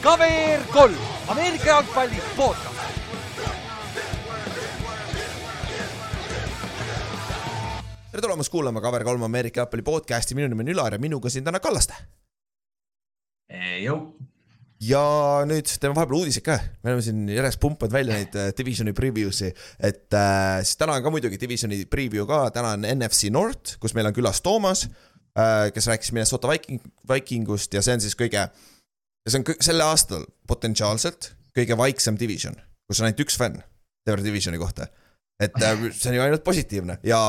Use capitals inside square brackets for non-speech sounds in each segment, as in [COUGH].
KVR kolm, Ameerika jalgpalli podcast. tere tulemast kuulama Cover3 Ameerika jalgpalli podcasti, minu nimi on Ülar ja minuga siin täna Kallaste. Jou. ja nüüd teeme vahepeal uudiseid ka, me oleme siin järjest pumpanud välja neid äh, divisioni preview'si, et äh, siis täna on ka muidugi divisioni preview ka, täna on NFC North, kus meil on külas Toomas kes rääkis Minnesota Viking, Vikingust ja see on siis kõige, see on kõ- selle aastal potentsiaalselt kõige vaiksem division, kus on ainult üks fänn terve divisioni kohta. et äh, see on ju ainult positiivne ja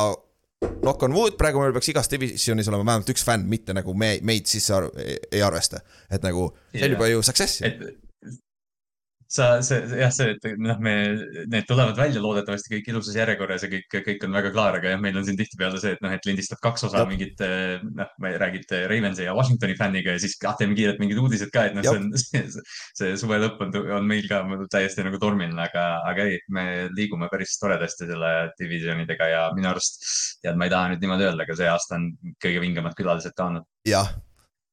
knock on wood, praegu meil peaks igas divisionis olema vähemalt üks fänn, mitte nagu me, meid sisse ar ei, arvesta. et nagu see on juba ju success ju. Sa, see jah, see, et noh, me, need tulevad välja loodetavasti kõik ilusas järjekorras ja kõik, kõik on väga klaar, aga jah, meil on siin tihtipeale see, et noh, et lindistad kaks osa Jep. mingit, noh, räägid Ravensi ja Washingtoni fänniga ja siis ah, teeme kiirelt mingid uudised ka, et noh, see on, [LAUGHS] see, see suve lõpp on, on meil ka täiesti nagu tormiline, aga, aga ei, me liigume päris toredasti selle divisionidega ja minu arust, tead, ma ei taha nüüd niimoodi öelda, aga see aasta on kõige vingemad külalised ka olnud. jah,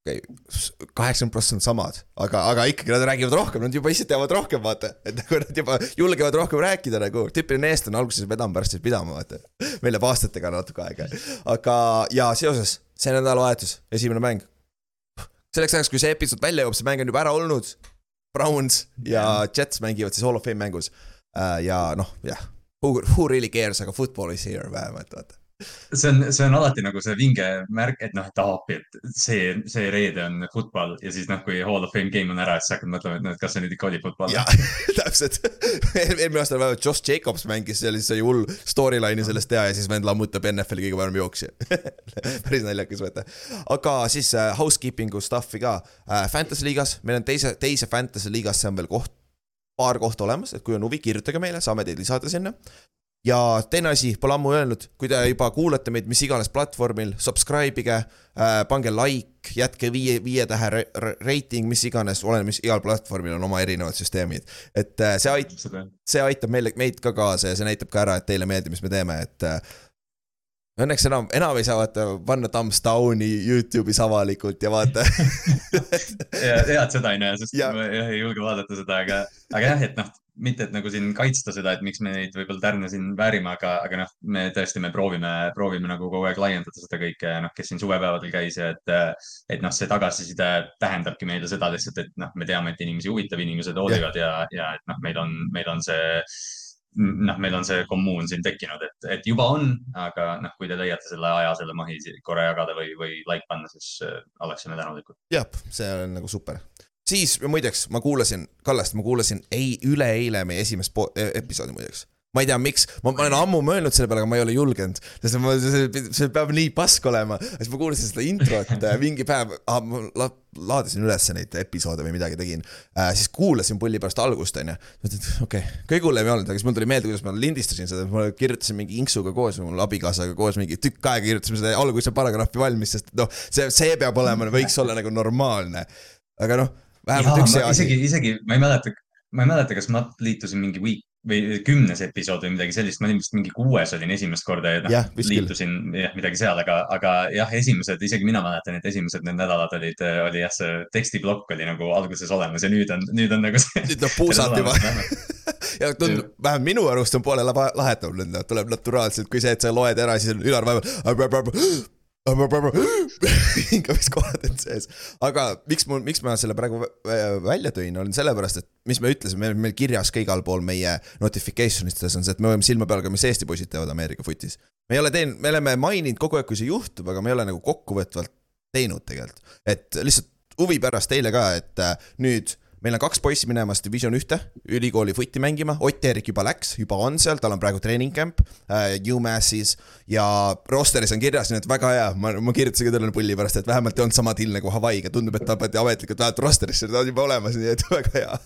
kaheksakümmend protsenti samad, aga, aga ikkagi nad räägivad rohkem, nad juba ise teavad rohkem, vaata. et nagu nad juba julgevad rohkem rääkida nagu, tüüpiline eestlane alguses vedama, pärast siis pidama, vaata. meil läheb aastatega natuke aega, aga ja seoses, see nädalavahetus, esimene mäng. selleks ajaks, kui see episood välja jõuab, see mäng on juba ära olnud. Browns ja Jets mängivad siis Hall of Fame mängus Äh, ja noh, jah, who, who really cares, aga football is here vähemalt, vaata. See on, see on alati nagu see vinge märk, et noh, et appi, et see, see reede on football ja siis noh, kui Hall of Fame game on ära, siis hakkad mõtlema, et noh, et kas see nüüd ikka oli football. jah, [LAUGHS] täpselt. eelmine aasta vähemalt Josh Jacobs mängis seal, siis oli hull storyline'i sellest teha ja siis vend lammutab NFL-i kõige parem jooksja. [LAUGHS] päris naljakas võtta. aga siis äh, housekeeping'u stuff'i ka äh,. Fantasy liigas, meil on teise, teise Fantasy liigasse on veel koht, paar kohta olemas, et kui on huvi, kirjutage meile, saame teid lisada sinna ja teine asi, pole ammu öelnud, kui te juba kuulate meid mis iganes platvormil, subscribe ige äh,, pange like, jätke viie, viie tähe re- re- rating, mis iganes, oleneb, mis igal platvormil on oma erinevad süsteemid. et äh, see ait-, seda, see aitab meile, meid ka kaasa ja see näitab ka ära, et teile meeldib, mis me teeme, et äh, õnneks enam, enam ei saa vaata panna thumbs down'i Youtube'is avalikult ja vaata. [LAUGHS] Ja hea, et seda ei näe, sest Ja- ma jah ei julge vaadata seda, aga, aga jah, et noh, mitte et nagu siin kaitsta seda, et miks me neid võib-olla tärne siin väärime, aga, aga noh, me tõesti, me proovime, proovime nagu kogu aeg laiendada seda kõike noh, kes siin suvepäevadel käis et, et noh, see tagasiside tähendabki meile seda lihtsalt, et noh, me teame, et inimesi huvitab, inimesed hoolivad ja, ja et noh, meil on, meil on see noh, meil on see kommuun siin tekkinud, et, et juba on, aga noh, kui te leiate selle aja, selle mahi korra jagada või, või like panna, siis äh, oleksime tänulikud. jah, see on nagu super. Siis muideks ma kuulasin, Kallast ma kuulasin ei, üleeile meie esimest e- episoodi muideks. ma ei tea, miks, ma ma olen ammu mõelnud selle peale, aga ma ei ole julgenud, sest ma, see, see peab nii pask olema. siis ma kuulasin seda introt äh, mingi päev ah,, ma la, laadisin üles neid episoode või midagi tegin äh,, siis kuulasin pulli pärast algust, onju. mõtlesin, et okei okay,, kõige hullem ei olnud, aga siis mul tuli meelde, kuidas ma lindistasin seda, ma kirjutasin mingi inksuga koos, mul abikaasaga koos mingi tükk aega kirjutasime seda alguse paragrahvi valmis, sest noh, see, see peab olema, võiks olla nagu normaalne. aga noh, vähemalt üks hea asi isegi, isegi ma ei mäleta, ma ei mäleta, kas ma liitusin mingi week või kümnes episood või midagi sellist, ma olin vist mingi kuues olin esimest korda ja noh küll. liitusin jah, midagi seal, aga, aga jah, esimesed, isegi mina mäletan, et esimesed need nädalad olid, oli jah, see tekstiplokk oli nagu alguses olemas ja nüüd on, nüüd on nagu see. nüüd noh puusalt juba. [LAUGHS] ja tundub, vähemalt minu arust on poole lahedam, tuleb naturaalselt, kui see, et sa loed ära, siis on Ülar vahepeal. hingamiskohad on sees, aga miks mul, miks ma selle praegu vä- välja tõin, on sellepärast, et mis me ütlesime, meil kirjas ka igal pool meie notification ites on see, et me hoiame silma peal ka, mis Eesti poisid teevad Ameerika footis. me ei ole teinud, me oleme maininud kogu aeg, kui see juhtub, aga me ei ole nagu kokkuvõtvalt teinud tegelikult, et lihtsalt huvi pärast teile ka, et äh, nüüd meil on kaks poissi minemas Division ühte ülikooli footi mängima, Ott-Erik juba läks, juba on seal, tal on praegu treening camp äh, UMass'is ja rosteris on kirjas, nii et väga hea, ma, ma kirjutasin ka talle pulli pärast, et vähemalt ei olnud sama till nagu Hawaii'ga, tundub, et ta pandi ametlikult vähemalt rosterisse, ta on juba olemas, nii et [LAUGHS] väga hea.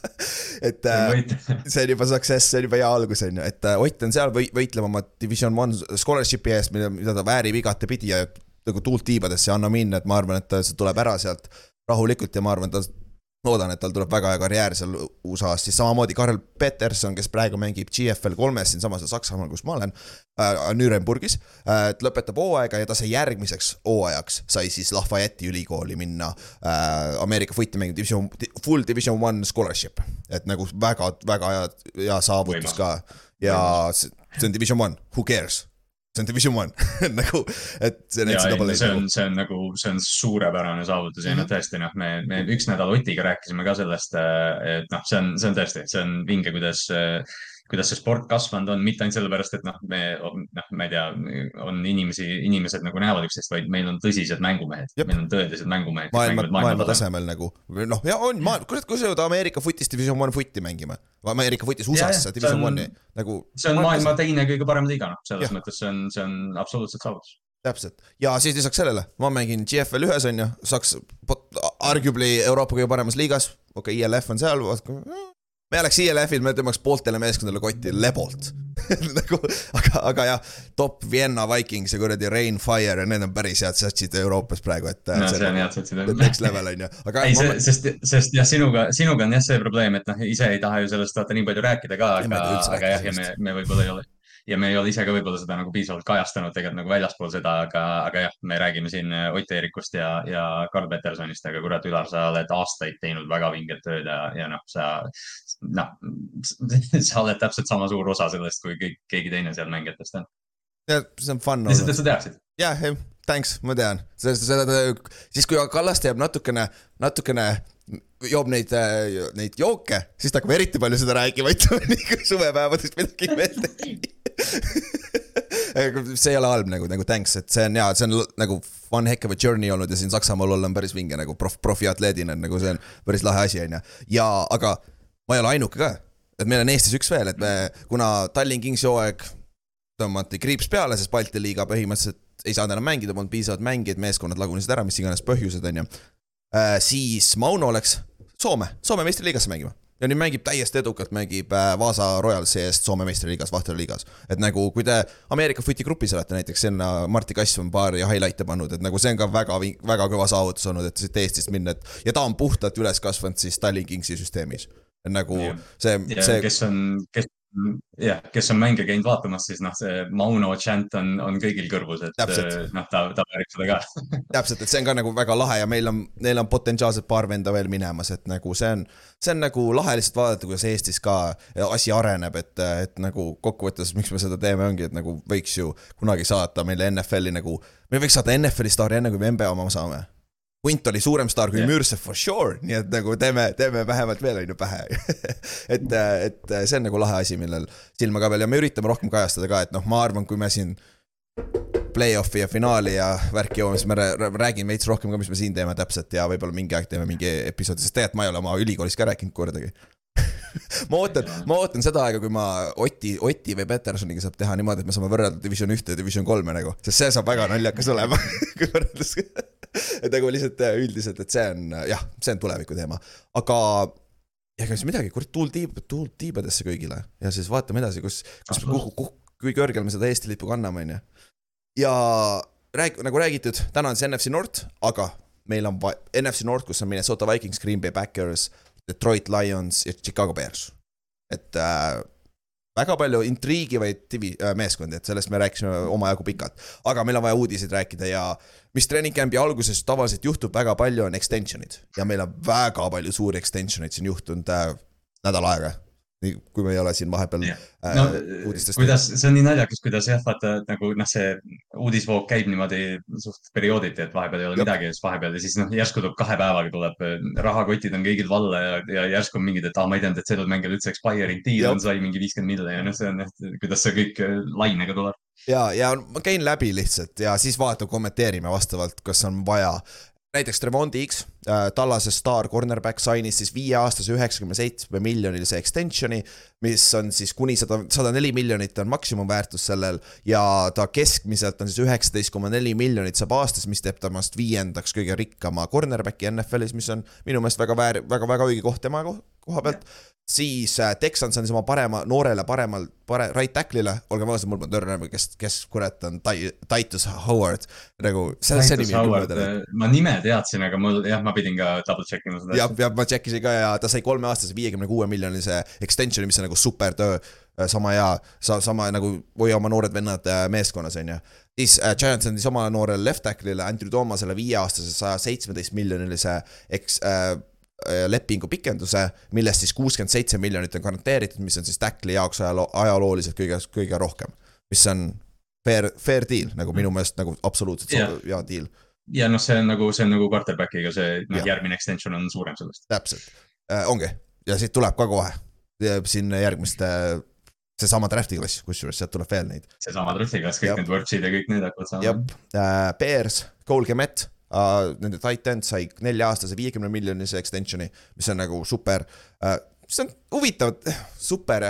et äh, [LAUGHS] see on juba success, see on juba hea algus, on ju, et äh, Ott on seal või võitlema oma Division One scholarship'i eest, mida, mida ta väärib igatepidi ja nagu tuult tiibadesse ei anna minna, et ma arvan, et ta see tuleb ära sealt rahulikult ja ma arvan, ta loodan, et tal tuleb väga hea karjäär seal USA-s, siis samamoodi Karel Peterson, kes praegu mängib GFL kolmes siinsamas Saksamaal, kus ma olen äh,, Nürnbergis äh,, et lõpetab hooaega ja ta sai järgmiseks hooajaks, sai siis Lafayette'i ülikooli minna äh, Ameerika footi mängima division, full division one scholarship, et nagu väga, väga hea, hea saavutus Võimas. ka. Ja see see on division one, who cares, see on division one [LAUGHS] nagu, et see on NCAA see on, see on nagu, see on suurepärane saavutus ja noh, tõesti noh, me, me üks nädal Otiga rääkisime ka sellest, et noh, see on, see on tõesti, see on vinge, kuidas, kuidas see sport kasvanud on, mitte ainult sellepärast, et noh, me noh, ma ei tea, on inimesi, inimesed nagu näevad üksteist, vaid meil on tõsised mängumehed meil on tõelised mängumehed. maailma, maailma tasemel nagu, noh, ja on, kurat, kui sa jõuad Ameerika footis division one footi mängima, Ameerika footis USA-sse division one'i nagu. see on maailma teine kõige parem liiga, noh, selles Jah. mõttes see on, see on absoluutselt saavutus. täpselt ja siis lisaks sellele ma mängin GFL ühes on ju, saaks arguably Euroopa kõige paremas liigas, okei okay,, ILF on seal, me oleks ILF-il, me tõmbaks pooltele meeskondadele kotti lebolt. [LAUGHS] Nagu, aga, aga jah, top Vienna Vikings ja kuradi Rainfire ja need on päris head satsid Euroopas praegu, et no see on head satsid. next level on ju, aga ei, ma- see, sest, sest jah, sinuga, sinuga on jah see probleem, et noh, ise ei taha ju sellest vaata nii palju rääkida ka, Ei, ma ei aga aga jah, ja me, me võib-olla ei ole ja me ei ole ise ka võib-olla seda nagu piisavalt kajastanud tegelikult nagu väljaspool seda, aga, aga jah, me räägime siin Ott Eerikust ja, ja Karl Petersonist, aga kurat, Ülar, sa oled aastaid teinud väga vinget tööd ja, ja noh, sa noh, [LAUGHS] sa oled täpselt sama suur osa sellest, kui kõik, keegi teine seal mängijatest on. ja see on fun lihtsalt, et sa teaksid. jah, thanks, ma tean, sellest, seda, siis kui Kallaste jääb natukene, natukene joob neid, neid jooke, siis ta hakkab eriti palju seda rääkima, ütleme nii, kui suvepäevadest midagi meelde [LAUGHS] see ei ole halb nagu, nagu thanks, et see on hea, see on nagu one heck of a journey olnud ja siin Saksamaal olla on päris vinge nagu prof, profiatleedina nagu see on päris lahe asi, on ju. ja, aga ma ei ole ainuke ka, et meil on Eestis üks veel, et me, kuna Tallinn Kingsi hooaeg tõmmati kriips peale, sest Balti liiga põhimõtteliselt ei saanud enam mängida, polnud piisavalt mängijaid, meeskonnad lagunesid ära, mis iganes põhjused, on ju. Siis Mauno läks Soome, Soome meistriliigasse mängima ja nüüd mängib täiesti edukalt, mängib äh, Vaasa Royalsi eest Soome meistriliigas, Vahterliigas. et nagu, kui te Ameerika footi grupis olete näiteks, sinna Martti Kass on paari highlight'e pannud, et nagu see on ka väga, väga kõva saavutus olnud, et siit Eestist minna, et ja ta on puhtalt üles kasvanud siis Tallinn Kingsi süsteemis. et nagu Jah. see, ja see kes on, kes, jah, kes on mänge käinud vaatamas, siis noh, see Mauno chant on, on kõigil kõrvus, et Täpselt. eh, noh, ta, ta väärib seda ka. [LAUGHS] täpselt, et see on ka nagu väga lahe ja meil on, neil on potentsiaalselt paar venda veel minemas, et nagu see on, see on nagu lahe lihtsalt vaadata, kuidas Eestis ka asi areneb, et, et nagu kokkuvõttes, miks me seda teeme, ongi, et nagu võiks ju kunagi saata meile NFL-i nagu, me võiks saada NFL-i staari enne, kui me NBA oma saame. Hunt oli suurem staar kui yeah. Mürsev for sure, nii et nagu teeme, teeme vähemalt veel on ju pähe. [LAUGHS] et, et see on nagu lahe asi, millel silma ka veel ja me üritame rohkem kajastada ka, et noh, ma arvan, kui me siin play-off'i ja finaali ja värki jõuame, siis me rää- rää- räägime veits rohkem ka, mis me siin teeme täpselt ja võib-olla mingi aeg teeme mingi episoodi, sest tegelikult ma ei ole oma ülikoolis ka rääkinud kordagi. [LAUGHS] ma ootan, ma ootan seda aega, kui ma Oti, Oti või Petersoniga saab teha niimoodi, et me saame võrrelda Division ühte ja Division kolme nagu, sest see saab väga naljakas olema, [LAUGHS] kui võrreldes. [LAUGHS] et nagu lihtsalt äh, üldiselt, et see on jah, see on tuleviku teema, aga ja ega siis midagi, kurat tuul tiib, tuul tiibadesse kõigile ja siis vaatame edasi, kus, kus, Absoluutselt. kuhu, kui kõrgel me seda Eesti lippu kanname, on ju. ja rääg-, nagu räägitud, täna on see NFC North, aga meil on va- NFC North, kus on Minnesota Vikings, Green Bay Packers, Detroit Lions ja Chicago Bears. et äh, väga palju intriigivaid divi- äh, meeskondi, et sellest me rääkisime omajagu pikalt. aga meil on vaja uudiseid rääkida ja mis treening camp'i alguses tavaliselt juhtub väga palju, on extension'id ja meil on väga palju suuri extension eid siin juhtunud äh, nädal aega. nii, kui me ei ole siin vahepeal Jah. äh, no uudistest. kuidas, see on nii naljakas, kuidas jah, vaata nagu noh, see uudisvoog käib niimoodi suht periooditi, et vahepeal ei ole Jop. midagi ja siis vahepeal ja siis noh, järsku tuleb kahe päevaga tuleb, rahakotid on kõigil valla ja, ja järsku on mingid, et aa, ma ei teadnud, et sellel mängijal üldse expiring deal on, sai mingi viiskümmend miljonit ja noh, see on jah, kuidas see kõik äh, lainega tuleb. ja, ja ma käin läbi lihtsalt ja siis vaatan, kommenteerime vastavalt, kas on vaja. Näiteks Tremondi X äh,, Tallase staar cornerback sainis siis viieaastase üheksakümne seitsme miljonilise extension'i, mis on siis kuni sada, sada neli miljonit on maksimumväärtus sellel ja ta keskmiselt on siis üheksateist koma neli miljonit saab aastas, mis teeb temast viiendaks kõige rikkama cornerback'i NFL-is, mis on minu meelest väga väär, väga, väga õige koht tema ko- koha pealt siis äh, Texans andis oma parema, noorele paremal, pare-, right tackle'ile, olgem ausad, mul pole õrna, kes, kes kurat on Tai-, Titus Howard, nagu see, see nimi on küll mööda läinud. ma nime teadsin, aga mul jah, ma pidin ka double check ima seda ja, ja ma check isin ka ja ta sai kolmeaastase viiekümne kuue miljonise extension'i, mis on nagu super töö. sama hea, sa sama nagu hoia oma noored vennad äh, meeskonnas, on ju. siis äh, Giants andis oma noorele left tackle'ile Andrew Thomasele viieaastase saja seitsmeteist miljonilise eks- äh, äh, lepingu pikenduse, millest siis kuuskümmend seitse miljonit on garanteeritud, mis on siis tackle'i jaoks ajaloo, ajalooliselt kõige, kõige rohkem. mis on fair, fair deal nagu minu meelest nagu absoluutselt Jah. hea deal, ja noh, see on nagu, see on nagu quarterback'iga see, noh Jah. järgmine extension on suurem sellest. täpselt äh,, ongi ja siit tuleb ka kohe siin järgmiste, seesama draft'i klass, kusjuures sealt tuleb veel neid. seesama trahviga, kõik Jah. need work'id ja kõik need hakkavad saama. jah äh,, Bears, Cole Kemet äh,, nende tight end sai nelja-aastase viiekümne miljonise extension'i, mis on nagu super. Äh,, see on huvitav, [LAUGHS] super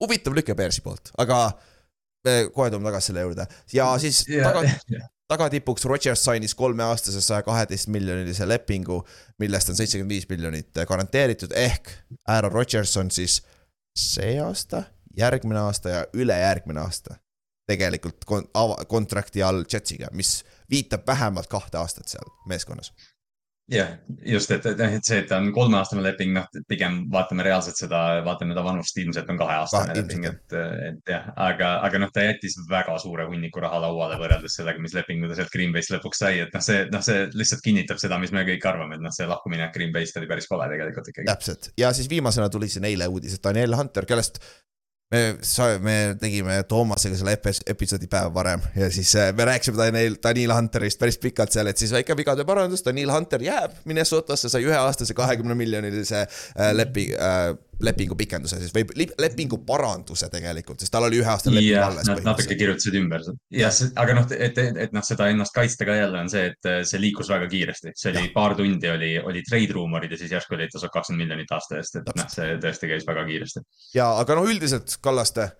huvitav lüke Bearsi poolt, aga me kohe tuleme tagasi selle juurde. Ja siis taga, [LAUGHS] tagatipuks Rodgers sainis kolmeaastase saja kaheteist miljonilise lepingu, millest on seitsekümmend viis miljonit garanteeritud, ehk Aaron Rodgers on siis see aasta, järgmine aasta ja ülejärgmine aasta tegelikult kon-, ava-, kontrakti all Jetsiga, mis viitab vähemalt kahte aastat seal meeskonnas. jah, just, et, et, et see, et ta on kolmeaastane leping, noh, pigem vaatame reaalselt seda, vaatame ta vanust, ilmselt on kaheaastane Kahe- leping, et, et jah, aga, aga noh, ta jättis väga suure hunniku raha lauale võrreldes sellega, mis lepingu ta sealt Green Bay'st lõpuks sai, et noh, see, noh, see lihtsalt kinnitab seda, mis me kõik arvame, et noh, see lahkuminek Green Bay'st oli päris kole tegelikult ikkagi. täpselt ja siis viimasena tuli siin eile uudis, et Daniel Hunter, kellest me, me tegime Toomasega selle epi- episoodi päev varem ja siis äh, me rääkisime Daniel, Daniel Hunterist päris pikalt seal, et siis väike vigade parandus, Daniel Hunter jääb Minnesotasse, sai üheaastase kahekümne miljonilise äh, lepi- äh,, lepingu pikenduse siis või lepingu paranduse tegelikult, sest tal oli üheaastane leping jah, alles natuke kirjutasid ümber. jah, aga noh, et, et, et noh, seda ennast kaitsta ka jälle on see, et äh, see liikus väga kiiresti, see oli paar tundi oli, oli trade ruumorid ja siis järsku oli, et ta saab kakskümmend miljonit aasta eest, et noh, see tõesti käis väga kiiresti. ja aga noh, üldiselt Kallaste,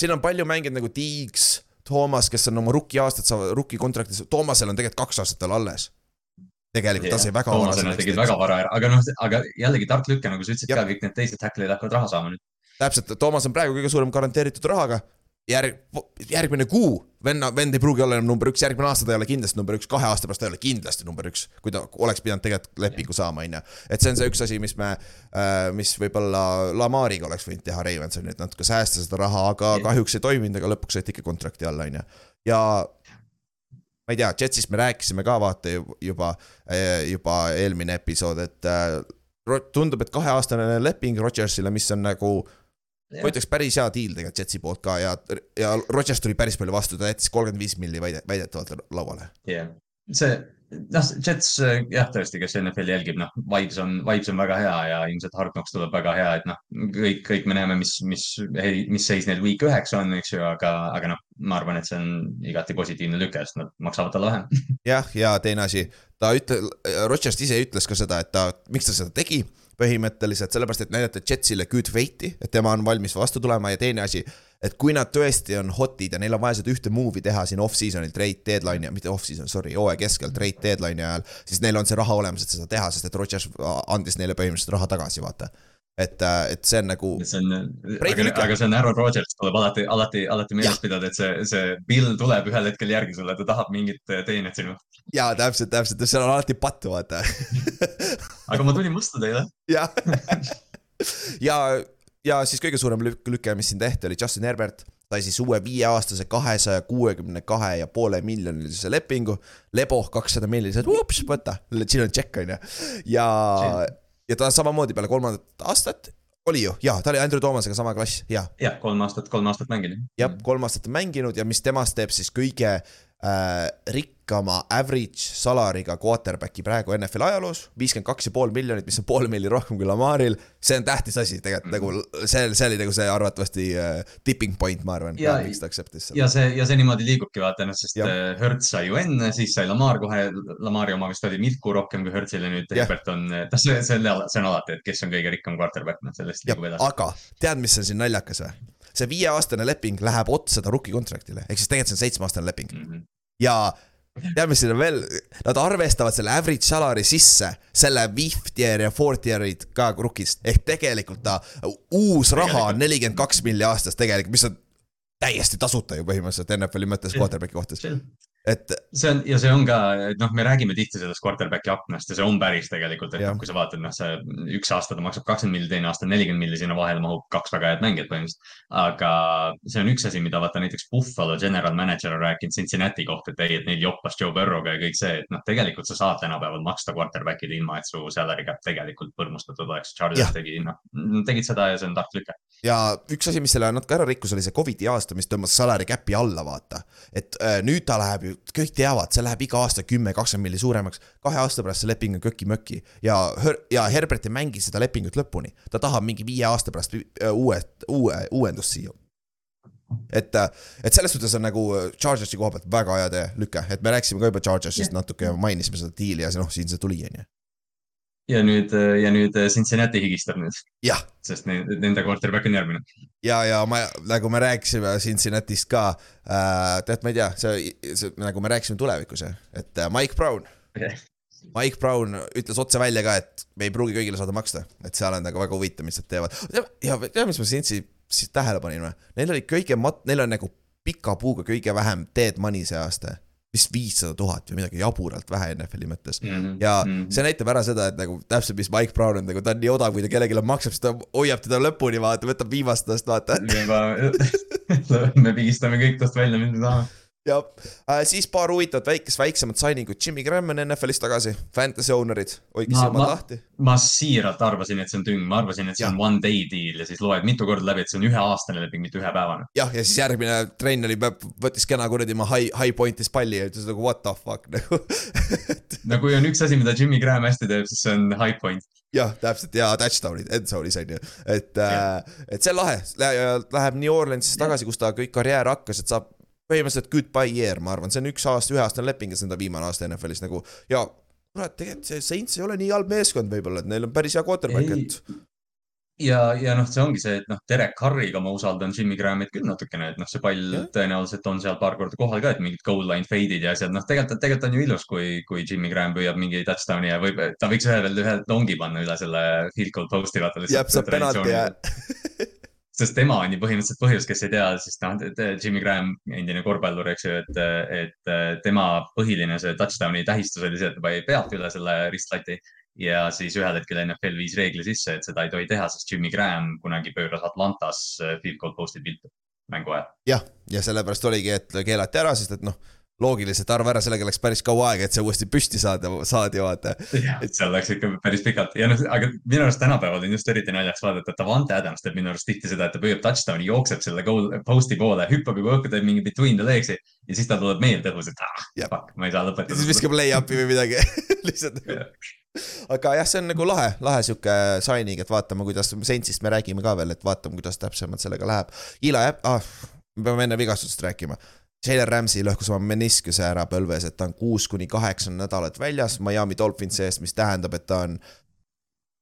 siin on palju mängijaid nagu Tiiks, Toomas, kes on oma rookie aastat saavad, rookie kontraktis, Toomasel on tegelikult kaks aastat veel alles. Tegelikult ta sai väga Toomasena tegid väga vara ära, aga noh, aga jällegi tark lüke, nagu sa ütlesid Jah. ka, kõik need teised tackle'id hakkavad raha saama nüüd. täpselt, Toomas on praegu kõige suurem garanteeritud rahaga. järg, järgmine kuu, venna, vend ei pruugi olla enam number üks, järgmine aasta ta ei ole kindlasti number üks, kahe aasta pärast ta ei ole kindlasti number üks, kui ta oleks pidanud tegelikult lepingu saama, on ju. et see on see üks asi, mis me, mis võib-olla Lamariga oleks võinud teha Ravensoni, et natuke säästa seda raha, aga Jah. kahjuks ei toiminud, aga lõpuks said ikka kontrakti alla, on ju. ja ma ei tea, Jetsist me rääkisime ka vaata ju- juba, juba eelmine episood, et ro- tundub, et kaheaastane leping Rodgersile, mis on nagu ma ütleks päris hea deal tegelikult Jetsi poolt ka ja, ja Rodgers tuli päris palju vastu, ta jättis kolmkümmend viis milli väide, väidetavalt lauale. jah, see, noh, Jets jah, tõesti, kes NFL-i jälgib, noh, vibes on, vibes on väga hea ja ilmselt Hard Knocks tuleb väga hea, et noh, kõik, kõik me näeme, mis, mis, mis seis neil week üheksa on, eks ju, aga, aga noh, ma arvan, et see on igati positiivne lüke, sest nad maksavad talle vähem. [LAUGHS] jah, ja teine asi, ta ütle-, Rodgers ise ütles ka seda, et ta, miks ta seda tegi põhimõtteliselt sellepärast, et näidata Jetsile good fate'i, et tema on valmis vastu tulema ja teine asi, et kui nad tõesti on hot'id ja neil on vaja seda ühte move'i teha siin off-season'il trade deadline'i, mitte off-season, sorry, hooaja keskel trade deadline'i ajal, siis neil on see raha olemas, et seda teha, sest et Rodgers andis neile põhimõtteliselt raha tagasi, vaata. et, et see on nagu see on, Brady aga, aga see on Aaron Rodgers, tuleb alati, alati, alati meeles pidada, et see, see Bill tuleb ühel hetkel järgi sulle, ta tahab mingit teenet sinult. jaa, täpselt, täpselt, seal on alati pattu, vaata [LAUGHS] aga ma tulin vastu teile. jah. [LAUGHS] ja, ja siis kõige suurem lük- lüke, mis siin tehti, oli Justin Herbert. sai siis uue viieaastase kahesaja kuuekümne kahe ja poole miljonilise lepingu. Lebo kakssada miljonit, ups, võta, siin on tšekk, on ju. ja, ja ta samamoodi peale kolmandat aastat oli ju, jaa, ta oli Andrew Toomasega sama klass, jaa. jah, kolm aastat, kolm aastat mänginud. jah, kolm aastat mänginud ja mis temast teeb siis kõige äh, rikkama average salariga quarterback'i praegu NFL ajaloos, viiskümmend kaks ja pool miljonit, mis on pool milli rohkem kui Lamaril. see on tähtis asi tegelikult nagu see, see oli nagu see arvatavasti äh, tipping point, ma arvan, Ja- miks ta accept'is seda. ja see, ja see niimoodi liigubki vaata noh, sest Jah. äh, Hertz sai ju enne, siis sai Lamar kohe, Lamari oma vist oli milku rohkem kui Hertzile nüüd, Jah. Herbert on, noh, see, see on alati, et kes on kõige rikkam quarterback, noh sellest liigub edasi. aga tead, mis on siin naljakas või? See viieaastane leping läheb otsa ta rookie contract'ile, ehk siis tegelikult see on seitsmeaastane leping. Mhm. ja tead, mis siin on veel, nad arvestavad selle average salary sisse, selle fifth year ja fourth year'id ka rookist, ehk tegelikult ta uus raha on nelikümmend kaks milli aastas tegelikult, mis on täiesti tasuta ju põhimõtteliselt NFL-i mõttes quarterback'i kohtas. Et see on ja see on ka, noh, me räägime tihti sellest quarterback'i aknast ja see on päris tegelikult, et noh, kui sa vaatad, noh, see üks aasta ta maksab kakskümmend milli, teine aasta nelikümmend milli, sinna vahele mahub kaks väga head mängijat põhimõtteliselt. aga see on üks asi, mida vaata näiteks Buffalo general manager on rääkinud Cincinnati kohta, et ei, et neil joppas Joe Burrow'ga ja kõik see, et noh, tegelikult sa saad tänapäeval maksta quarterback'ile ilma, et su salary cap tegelikult põrmustatud oleks. Jah. Chargers tegi, noh, tegid seda ja see on tark lüke. ja üks asi, mis selle natuke ära rikkus, oli see Covidi aasta, mis tõmbas salary cap'i alla, vaata. et äh, nüüd ta läheb ju, kõik teavad, see läheb iga aasta kümme, kakskümmend milli suuremaks. kahe aasta pärast see leping on köki-möki ja, ja Herbert ei mängi seda lepingut lõpuni. ta tahab mingi viie aasta pärast äh, uue, uue, uuendust siia. et, äh, et selles suhtes on nagu Chargersi koha pealt väga hea tee, lüke, et me rääkisime ka juba Chargersist natuke ja mainisime seda diili ja see noh, siin see tuli, on ju. Ja nüüd, ja nüüd Cincinnati higistab nüüd, sest ne- nende quarterback on järgmine. ja, ja ma, nagu me rääkisime Cincinnatist ka äh,, tead, ma ei tea, see, see, nagu me rääkisime tulevikus, et äh, Mike Brown Mike Brown ütles otse välja ka, et me ei pruugi kõigile saada maksta, et seal on nagu väga huvitav, mis nad teevad. ja tead, mis ma Cincy siis tähele panin või? Neil oli kõige mat-, neil on nagu pika puuga kõige vähem dead money see aasta. Vist viissada tuhat või midagi jaburalt vähe NFL-i mõttes. ja see näitab ära seda, et nagu täpselt, mis Mike Brown on, nagu ta on nii odav, kui ta kellelegi maksab, siis ta hoiab teda lõpuni, vaata, võtab viimast tast, vaata. [LAUGHS] me pigistame kõik tast välja, mis me tahame. Ja äh, siis paar huvitavat väikest, väiksemat signing ut, Jimmy Graham on NFL-ist tagasi, fantasy owner'id, hoidke Ma- silmad ma- lahti. ma siiralt arvasin, et see on tüng, ma arvasin, et see on one day deal ja siis loed mitu korda läbi, et see on üheaastane leping, mitte ühepäevane. jah, ja siis järgmine trenn oli, võttis kena kuradi oma high, high point'is palli ja ütles nagu what the fuck? [LAUGHS] Nagu no kui on üks asi, mida Jimmy Graham hästi teeb, siis see on high point. jah, täpselt. Ja touchdown'id, endzone'is on ju, et äh, et see on lahe, läheb New Orleansisse tagasi, kus ta kõik karjäär hakkas, et saab põhimõtteliselt goodbye year, ma arvan, see on üks aasta, üheaastane leping ja see on ta viimane aasta NFL-is nagu. Ja kurat, tegelikult see Saints ei ole nii halb meeskond võib-olla, et neil on päris hea quarterback, et ja, ja noh, see ongi see, et noh, Derek Carriga ma usaldan Jimmy Grahamit küll natukene, et noh, see pall Jah. tõenäoliselt on seal paar korda kohal ka, et mingid goal line fade'id ja asjad, noh, tegelikult, tegelikult on ju ilus, kui, kui Jimmy Graham püüab mingi touchdown'i ja võib, ta võiks ühe veel ühe longi panna üle selle field goal post'i, vaata jääb, saab penalti ja [LAUGHS] sest tema on ju põhimõtteliselt põhjus, kes ei tea, siis noh, Jimmy Graham, endine korvpallur, eks ju, et, et tema põhiline see touchdown'i tähistus oli see, et ta pani pealt üle selle ristlati ja siis ühel hetkel NFL viis reegli sisse, et seda ei tohi teha, sest Jimmy Graham kunagi pööras Atlantas field goal post'id viltu mängu ajal. jah, ja sellepärast oligi, et keelati ära, sest et noh, loogiliselt arva ära, sellega läks päris kaua aega, et see uuesti püsti saada, saadi vaata. et seal läks ikka päris pikalt ja noh, aga minu arust tänapäeval on just eriti naljakas vaadata, et Davante Adams teeb minu arust tihti seda, et ta püüab touchdown'i, jookseb selle goal post'i poole, hüppab juba õhku, teeb mingi between the legs'i ja siis tal tuleb meelde õhus, et ah, fuck, ma ei saa lõpetada. siis viskab lay-up'i või midagi [LAUGHS] lihtsalt nagu. aga jah, see on nagu lahe, lahe sihuke signing, et vaatame, kuidas Saintsist me räägime ka veel, et vaatame, kuidas täpsemalt sellega läheb. Ila jääb ah,, me peame enne vigastustest rääkima. Jalen Ramsey lõhkus oma meniskuse ära põlves, et ta on kuus kuni kaheksa nädalat väljas Miami Dolphinsi eest, mis tähendab, et ta on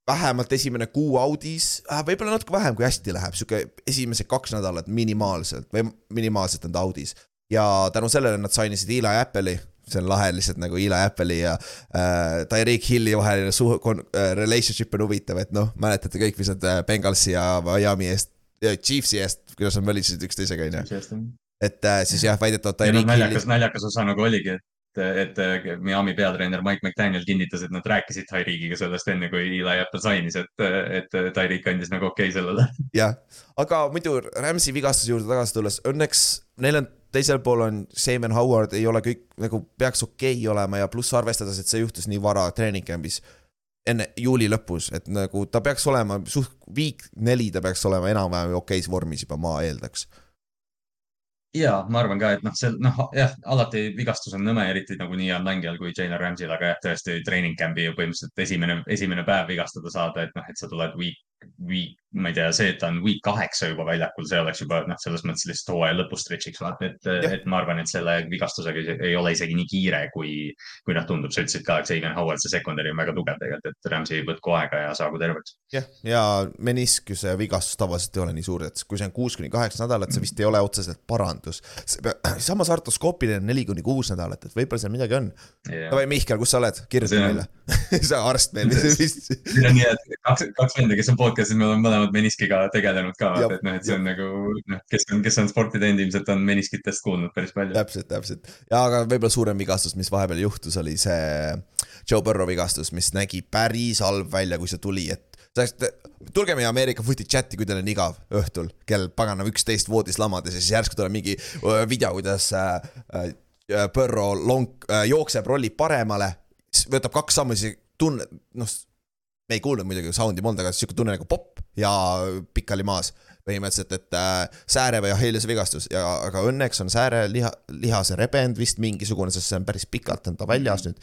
vähemalt esimene kuu audis äh,, võib-olla natuke vähem, kui hästi läheb, sihuke esimesed kaks nädalat minimaalselt või minimaalselt on ta audis. ja tänu sellele nad sainisid Eli Apple'i, see on lahe lihtsalt nagu Eli Apple'i ja äh, Tyreek Hilli vaheline suh- kon- äh,, relationship on huvitav, et noh, mäletate kõik, mis nad äh, Bengalsi ja Miami eest, Chiefsi eest, kuidas nad välisesid üksteisega, onju. Et äh, siis jah, väidetavalt Tyreek Hilli naljakas, naljakas osa nagu oligi, et, et Miami peatreener Mike McDaniel kinnitas, et nad rääkisid Tyreekiga sellest enne, kui Eli Apple sainis, et, et Tyreek andis nagu okei okay sellele. jah, aga muidu Rams'i vigastuse juurde tagasi tulles, õnneks neil on teisel pool on Seaman Howard ei ole kõik nagu peaks okei okay olema ja pluss arvestades, et see juhtus nii vara treening camp'is enne juuli lõpus, et nagu ta peaks olema suht week neli ta peaks olema enam-vähem okeis vormis juba, ma eeldaks. Ja ma arvan ka, et noh, see noh, jah, alati vigastus on nõme, eriti nagu nii heal mängijal kui Jalen Rams'il, aga jah, tõesti treening camp'i ju põhimõtteliselt esimene, esimene päev vigastada saada, et noh, et sa tuled week, week, ma ei tea, see, et ta on week kaheksa juba väljakul, see oleks juba noh, selles mõttes lihtsalt hooaja lõpu stretch'iks vaata, et, et ma arvan, et selle vigastusega ei- ole isegi nii kiire, kui, kui noh, tundub, sa ütlesid ka, et Xavier Howard, see secondary on väga tugev tegelikult, et Rams'i võtku aega ja saagu terveks. jah, ja meniskuse vigastus tavaliselt ei ole nii suur, et kui see on kuus kuni kaheksa nädalat, see vist ei ole otseselt parandus. [CLEARS THROAT] samas artroskoopiline on neli kuni kuus nädalat, et võib-olla seal midagi on. davai, Mihkel, kus sa oled, kirjuta See meile. [LAUGHS] sa arst meil vist. [LAUGHS] siin on nii, et kaks, kaks venda, kes on podcast'is, me oleme mõlemad mõlemad meniskiga tegelenud ka, et noh, et see on nagu noh, kes on, kes on sporti teinud, ilmselt on meniskitest kuulnud päris palju. täpselt, täpselt ja aga võib-olla suurem vigastus, mis vahepeal juhtus, oli see Joe Burrow vigastus, mis nägi päris halb välja, kui see tuli, et tulge meie Ameerika Footy chati, kui teil on igav õhtul kell pagana üksteist voodis lamades ja siis järsku tuleb mingi video, kuidas äh, äh, Burrow long äh, jookseb, rollib paremale, võtab kaks sammu, siis tunne, noh, me ei kuulnud muidugi sound'i polnud, aga sihuke tunne nagu popp ja pikali maas põhimõtteliselt, et äh, sääre või Achilleuse vigastus ja, aga õnneks on sääre liha, lihase rebend vist mingisugune, sest see on päris pikalt on ta väljas nüüd.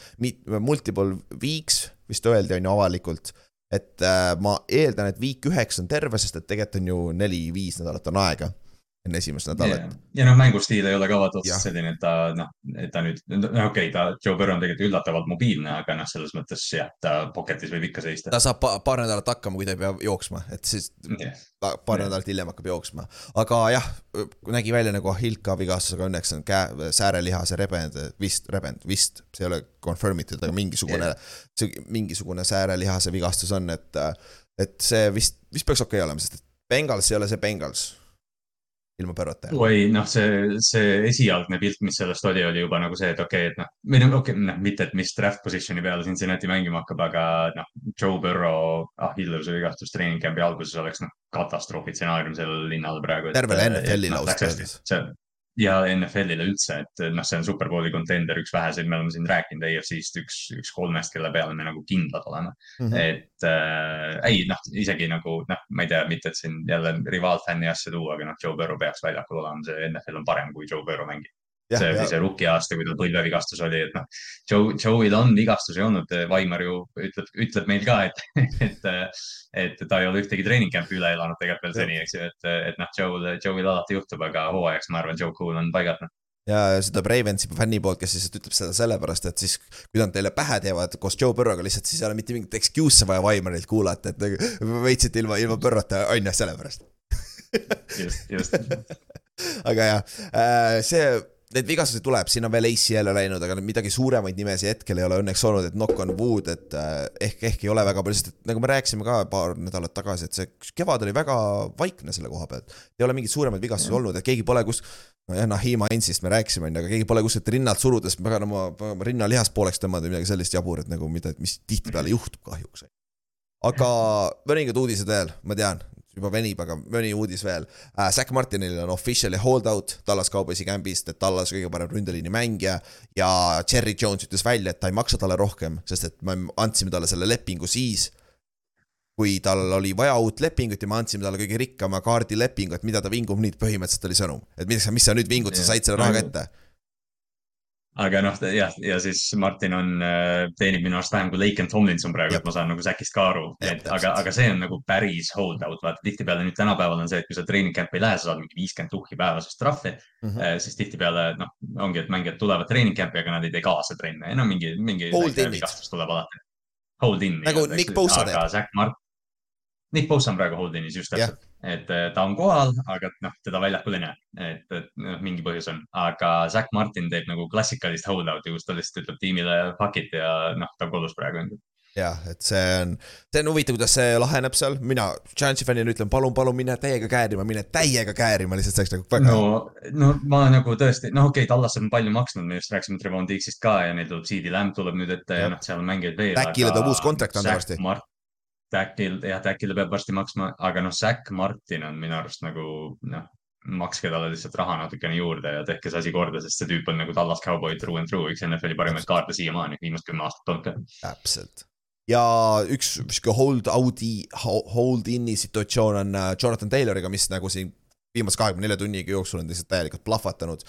Multiple weeks vist öeldi, on ju avalikult. et äh, ma eeldan, et week üheksa on terve, sest et tegelikult on ju neli-viis nädalat on aega enne esimest nädalat ja, ja noh, mängustiil ei ole ka vaata otseselt selline, et ta noh, et ta nüüd, no okei okay,, ta, Joe Burrow on tegelikult üllatavalt mobiilne, aga noh, selles mõttes jah, ta pocket'is võib ikka seista. ta saab pa paar nädalat hakkama, kui ta ei pea jooksma, et siis ta paar Jah. nädalat hiljem hakkab jooksma. aga jah, nägi välja nagu Ahilka vigastus, aga õnneks on käe, säärelihase rebend, vist rebend, vist, see ei ole confirm itud, aga mingisugune, see mingisugune säärelihase vigastus on, et et see vist, vist peaks okei okay olema, sest et Bengals ei ole see Bengals ilma Burrowta. oi, noh, see, see esialgne pilt, mis sellest oli, oli juba nagu see, et okei okay,, et noh, või noh, okei okay,, noh, mitte, et mis draft position'i peale Cincinnati mängima hakkab, aga noh, Joe Burrow Achilleuse vigastus treening camp'i alguses oleks noh, katastroofitsenaarium sellele linnale praegu. Tervele NFL-ile ausalt öeldes. Ja NFL-ile üldse, et noh, see on superbowli contender, üks väheseid, me oleme siin rääkinud EFC-st, üks, üks kolmest, kelle peale me nagu kindlad oleme. Mhm. et äh, ei noh, isegi nagu noh, ma ei tea, mitte et siin jälle rivaalfänni asja tuua, aga noh, Joe Burrow peaks väljakul olema, see NFL on parem, kui Joe Burrow mängib. See oli see rookie aasta, kui tal põlvevigastus oli, et noh, Joe, Joe'il on vigastusi olnud, Vaimar ju ütleb, ütleb meil ka, et, et, et ta ei ole ühtegi treening camp'i üle elanud tegelikult veel seni, eks ju, et, et noh, Joe'l, Joe'il alati juhtub, aga hooajaks ma arvan, Joe Cool on paigas, noh. ja seda Bravensi fänni poolt, kes lihtsalt ütleb seda sellepärast, et siis kui nad teile pähe teevad koos Joe Burrow'ga lihtsalt, siis ei ole mitte mingit excuse'e vaja Vaimarilt kuulata, et nagu võitsite ilma, ilma Burrow'ta, on ju, sellepärast. just, just. [LAUGHS] aga jah, see, need vigastused tuleb, siin on veel ACL läinud, aga midagi suuremaid nimesid hetkel ei ole õnneks olnud, et knock on wood, et äh, ehk, ehk ei ole väga palju, sest et nagu me rääkisime ka paar nädalat tagasi, et see kevad oli väga vaikne selle koha pealt. ei ole mingeid suuremaid vigastusi Jah. olnud, et keegi pole kus, nojah, Nahima Ainsist me rääkisime, onju, aga keegi pole kuskilt rinnalt surudes pagan oma pagan rinnalihast pooleks tõmmanud või midagi sellist jaburat nagu, mida, mis tihtipeale juhtub kahjuks. aga mõningad uudised veel, ma tean, juba venib, aga mõni uudis veel äh,. Zack Martinil on officially hold out Tallas Cowboysi kämbist, et Tallas kõige parem ründeliini mängija ja Cherry Jones ütles välja, et ta ei maksa talle rohkem, sest et me andsime talle selle lepingu siis, kui tal oli vaja uut lepingut ja me andsime talle kõige rikkama kaardilepingu, et mida ta vingub nüüd, põhimõtteliselt oli sõnum. et mis, mis sa nüüd vingud, sa said selle raha kätte. Aga noh, jah, ja siis Martin on, teenib minu arust vähem kui Laken Tomlinson praegu, et ma saan nagu Zackist ka aru, et aga, aga see on nagu päris hold out, vaata tihtipeale nüüd tänapäeval on see, et kui sa treening camp'i ei lähe, sa saad mingi viiskümmend tuhhi päevasest trahvi mm. -hmm. siis tihtipeale noh, ongi, et mängijad tulevad treening camp'i, aga nad ei tee kaasa trenne no mingi, mingi vigastus tuleb alati. Hold in. Nagu Nick Bosa teeb. Nick Bosa on praegu hold in'is just täpselt, et eh, ta on kohal, aga noh, teda väljakul ei näe, et, et noh, mingi põhjus on, aga Zack Martin teeb nagu klassikalist hold out'i, kus ta lihtsalt ütleb tiimile fuck it ja noh, ta on kodus praegu. jah, et see on, see on huvitav, kuidas see laheneb seal, mina Giantsi fännina ütlen, palun, palun mine täiega käärima, mine täiega käärima, lihtsalt see oleks nagu väga no, no ma nagu tõesti, noh, okei okay,, Tallas on palju maksnud, me just rääkisime Trevon Dixist ka ja neil tuleb CD Lamb tuleb nüüd ette ja Jah. noh, seal on mängijaid veel. Täkile tuleb uus kontrakt anda varsti. Täkil, jah, Täkile peab varsti maksma, aga noh, Zack Martin on minu arust nagu noh, makske talle lihtsalt raha natukene juurde ja tehke see asi korda, sest see tüüp on nagu Tallas Cowboy true and true, üks NFL-i parimaid kaarte siiamaani, viimased kümme aastat olnud ka. täpselt. ja üks sihuke hold out'i, hold in'i situatsioon on äh, Jonathan Tayloriga, mis nagu siin viimase kahekümne nelja tunniga jooksul on lihtsalt täielikult plahvatanud.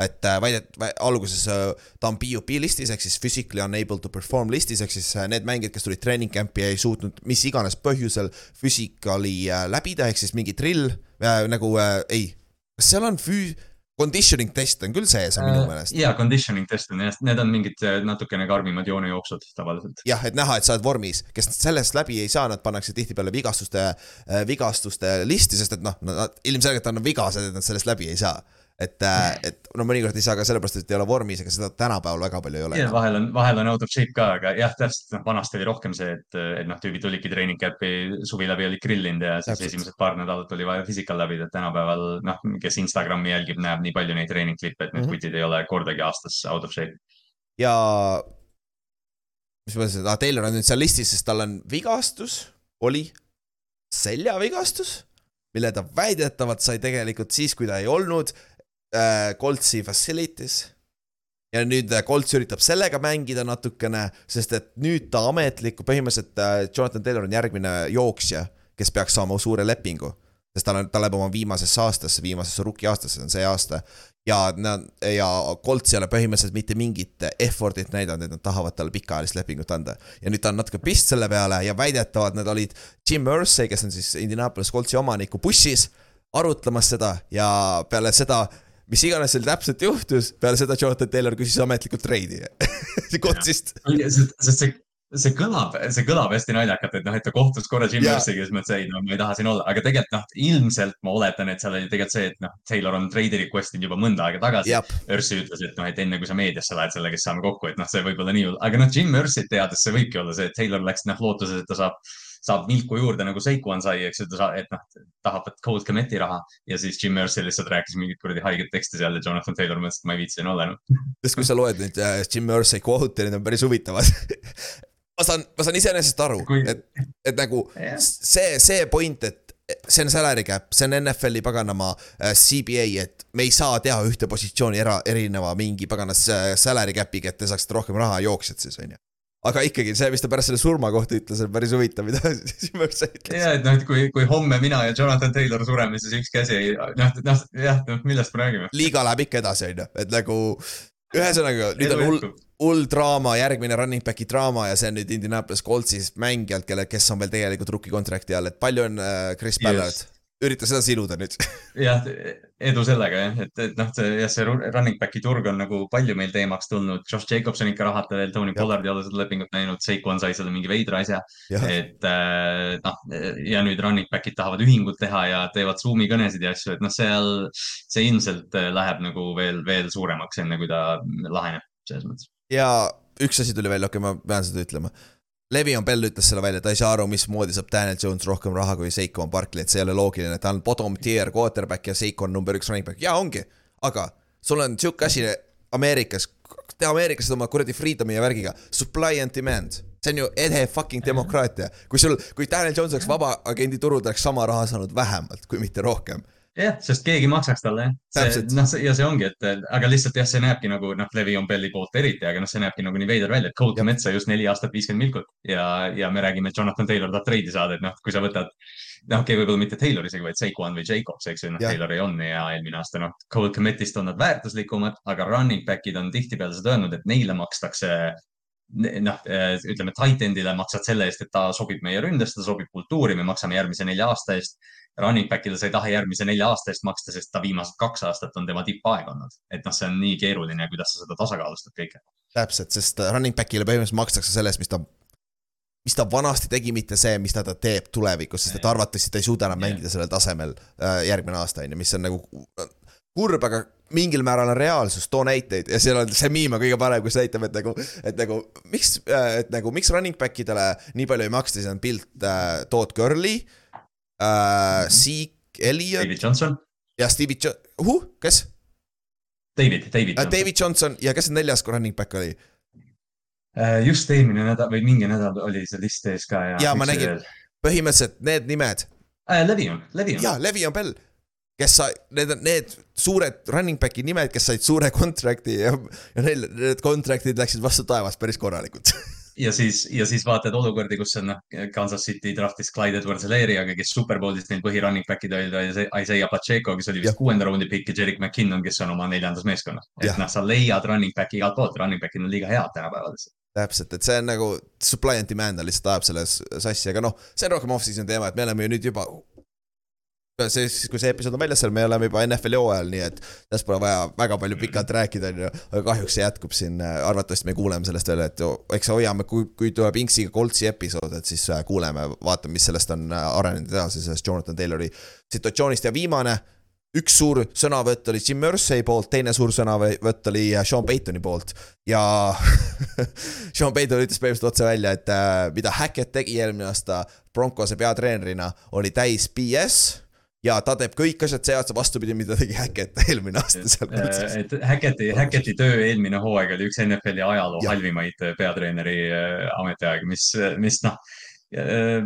Et äh, väidet-, alguses äh, ta on PUP listis ehk siis physically unable to perform listis ehk siis äh, need mängijad, kes tulid training camp'i ja ei suutnud mis iganes põhjusel physically läbida, ehk siis mingi drill äh, nagu äh, ei, kas seal on füü-, conditioning test on küll sees on minu meelest. ja conditioning test on jah, need on mingid natukene karmimad joonejooksud tavaliselt. jah, et näha, et sa oled vormis, kes sellest läbi ei saa, nad pannakse tihtipeale vigastuste, vigastuste listi, sest et noh, nad ilmselgelt on vigased, et nad sellest läbi ei saa. et, et no mõnikord ei saa ka sellepärast, et ei ole vormis, ega seda tänapäeval väga palju ei ole vahel on, vahel on out of shape ka, aga jah, täpselt, noh, vanasti oli rohkem see, et, et noh, tüübid tulidki treening camp'i suvi läbi olid grillinud ja siis Täpselt. esimesed paar nädalat oli vaja physical läbida, et tänapäeval noh, kes Instagrami jälgib, näeb nii palju neid treening klippe, et need Mhm. kutid ei ole kordagi aastas out of shape. ja mis ma ütlesin, Taylor on nüüd seal listis, sest tal on vigastus, oli seljavigastus, mille ta väidetavalt sai tegelikult siis, kui ta ei olnud äh, Coltsi facility's. ja nüüd äh, Colts üritab sellega mängida natukene, sest et nüüd ta ametlikku, põhimõtteliselt äh, Jonathan Taylor on järgmine jooksja, kes peaks saama suure lepingu. sest tal on, ta läheb oma viimasesse aastasse, viimasesse rookie aastasse, see on see aasta. ja nad ja Colts ei ole põhimõtteliselt mitte mingit effort'it näidanud, et nad tahavad talle pikaajalist lepingut anda. ja nüüd ta on natuke pist selle peale ja väidetavalt nad olid Jim Irsay, kes on siis Indianapolis Coltsi omaniku bussis arutlemas seda ja peale seda mis iganes seal täpselt juhtus, peale seda Jonathan Taylor küsis ametlikult treidi Coltsist. [LAUGHS] sest see, see kõlab, see kõlab hästi naljakalt, et noh, et ta kohtus korra Jim. Mercy'ga, siis mõtles, ei no ma ei taha siin olla, aga tegelikult noh, ilmselt ma oletan, et seal oli tegelikult see, et noh, Taylor on trade request inud juba mõnda aega tagasi. Mercy ütles, et noh, et enne kui sa meediasse lähed sellega, siis saame kokku, et noh, see võib olla nii hull, aga noh, Jim Mercy't teades see võibki olla see, et Taylor läks noh lootuses, et ta saab, saab vilku juurde nagu Seikuan sai, eks ju, ta saab, et noh, tahab cold commit'i raha ja siis Jim Mercy lihtsalt rääkis mingit kuradi haiget teksti seal ja Jonathan Taylor mõtles, et ma ei viitsi siin olla enam. sest kui sa loed nüüd äh, Jim Irsay quote'e, need on päris huvitavad. [LAUGHS] ma saan, ma saan iseenesest aru Kui-, et, et nagu Jah. see, see point, et see on salary cap, see on NFL-i paganama äh, CBA, et me ei saa teha ühte positsiooni era, erineva mingi paganas äh, salary cap'iga, et te saaksite rohkem raha jooksjad siis onju. Aga ikkagi see, mis ta pärast selle surma kohta ütles, on päris huvitav, mida Irsay ütles. ja, et noh, et kui, kui homme mina ja Jonathan Taylor sureme, siis üks käsi ei, noh, noh, jah, noh, millest me räägime? liiga läheb ikka edasi, onju, et nagu ühesõnaga nüüd on hull, hull draama, järgmine running back'i draama ja see on nüüd Indianapolis Coltsis mängijalt, kelle, kes on veel tegelikult rookie contract'i all, et palju on äh, Chris Ballard. Ürita seda siluda nüüd. jah, edu sellega jah, et, et noh, see jah, see ru- running back'i turg on nagu palju meil teemaks tulnud. Josh Jacobs on ikka rahata veel, Tony. Pollard ei ole seda lepingut näinud, Saquon sai selle mingi veidra asja. et äh, noh, ja nüüd running back'id tahavad ühingut teha ja teevad Zoom'i kõnesid ja asju, et noh, seal, see ilmselt äh, läheb nagu veel, veel suuremaks, enne kui ta laheneb selles mõttes. ja üks asi tuli välja, okei okay,, ma pean seda ütlema. Levion Bell ütles selle välja, ta ei saa aru, mismoodi saab Daniel Jones rohkem raha kui Seikon Barkley, et see ei ole loogiline, ta on bottom tier quarterback ja Seikon number üks running back, jaa ongi. aga sul on sihuke asi Ameerikas, tee Ameerikas oma kuradi freedom'i ja värgiga, supply and demand. see on ju ehe fucking demokraatia, kui sul, kui Daniel Jones oleks vabaagendi turul, ta oleks sama raha saanud vähemalt, kui mitte rohkem. jah, sest keegi maksaks talle jah. Noh, ja see ongi, et aga lihtsalt jah, see näebki nagu noh, Levi on Belli poolt eriti, aga noh, see näebki nagu nii veider välja, et Cole Komet sai just neli aastat viiskümmend milkut ja, ja me räägime, et Jonathan Taylor tahab treidi saada, et noh, kui sa võtad. noh, okei okay,, võib-olla mitte Taylor isegi, vaid Saquon või Jacobs, eks ju, noh Jah. Taylori on ja eelmine aasta noh, Cole Kometist on nad väärtuslikumad, aga running back'id on tihtipeale seda öelnud, et neile makstakse noh, ütleme tight end'ile maksad selle eest, et ta sobib meie ründesse, ta sobib kultuuri, me maksame järgmise nelja aasta eest. Running back'ile sa ei taha järgmise nelja aasta eest maksta, sest ta viimased kaks aastat on tema tippaeg olnud. et noh, see on nii keeruline, kuidas sa seda tasakaalustad kõike. täpselt, sest running back'ile põhimõtteliselt makstakse selle eest, mis ta, mis ta vanasti tegi, mitte see, mis ta, ta teeb tulevikus, sest et arvatavasti ta ei suuda enam Jah. mängida sellel tasemel äh, järgmine aasta on ju, mis on nagu kurb, aga mingil määral on reaalsus, too näiteid ja seal on see miim on kõige parem, kus näitab, et nagu, et nagu miks, et nagu miks running back idele nii palju ei maksta, siis on pilt äh, Todd Gurley äh,, Zeke Elliot David Johnson, ja Stevie Jo-, uh, kes David, David äh,? Johnson. David Johnson ja kes see neljas running back oli? Äh, just eelmine nädal või mingi nädal oli see list ees ka ja. Jaa, ma nägin.. põhimõtteliselt need nimed äh, Levion, Levion. ja Le'Veon Bell, kes sai, need on need suured running back'i nimed, kes said suure contract'i ja, ja neil need contract'id läksid vastu taevast päris korralikult. [LAUGHS] ja siis, ja siis vaatad olukordi, kus on noh, Kansas City draftis Clyde Edwards-Helairiaga, kes superbowlis neil põhirunning back'id olid, Isaiah Pacheco, kes oli vist kuuenda raundi pikk ja Jerick McKinnon, kes on oma neljandas meeskonnas. Et noh, sa leiad running back'i igalt poolt, running back'id on liiga head tänapäeval lihtsalt. täpselt, et see on nagu supply and demand on lihtsalt ajab selles sassi, aga noh, see on rohkem off-season teema, et me oleme ju nüüd juba see siis, kui see episood on väljas seal, me oleme juba NFL-i hooajal, nii et sellest pole vaja väga palju pikalt rääkida, on ju. aga kahjuks see jätkub siin, arvatavasti me kuuleme sellest veel, et eks hoiame, kui, kui tuleb Inksiga Coltsi episood, et siis äh, kuuleme, vaatame, mis sellest on äh, arenenud edasi, sellest Jonathan Taylori situatsioonist. Ja viimane üks suur sõnavõtt oli Jim Mersey poolt, teine suur sõnavõtt oli äh, Sean Paytoni poolt. Ja [LAUGHS] Sean Payton ütles põhimõtteliselt otse välja, et äh, mida Hackett tegi eelmine aasta Broncose peatreenerina, oli täis BS ja ta teeb kõik asjad see aasta vastupidi, mida tegi Hackett [LAUGHS] eelmine aasta seal kutses. et Hacketti, Hacketti töö eelmine hooaeg oli üks NFL-i ajaloo ja. halvimaid peatreeneri ametiaegu, mis, mis noh Äh,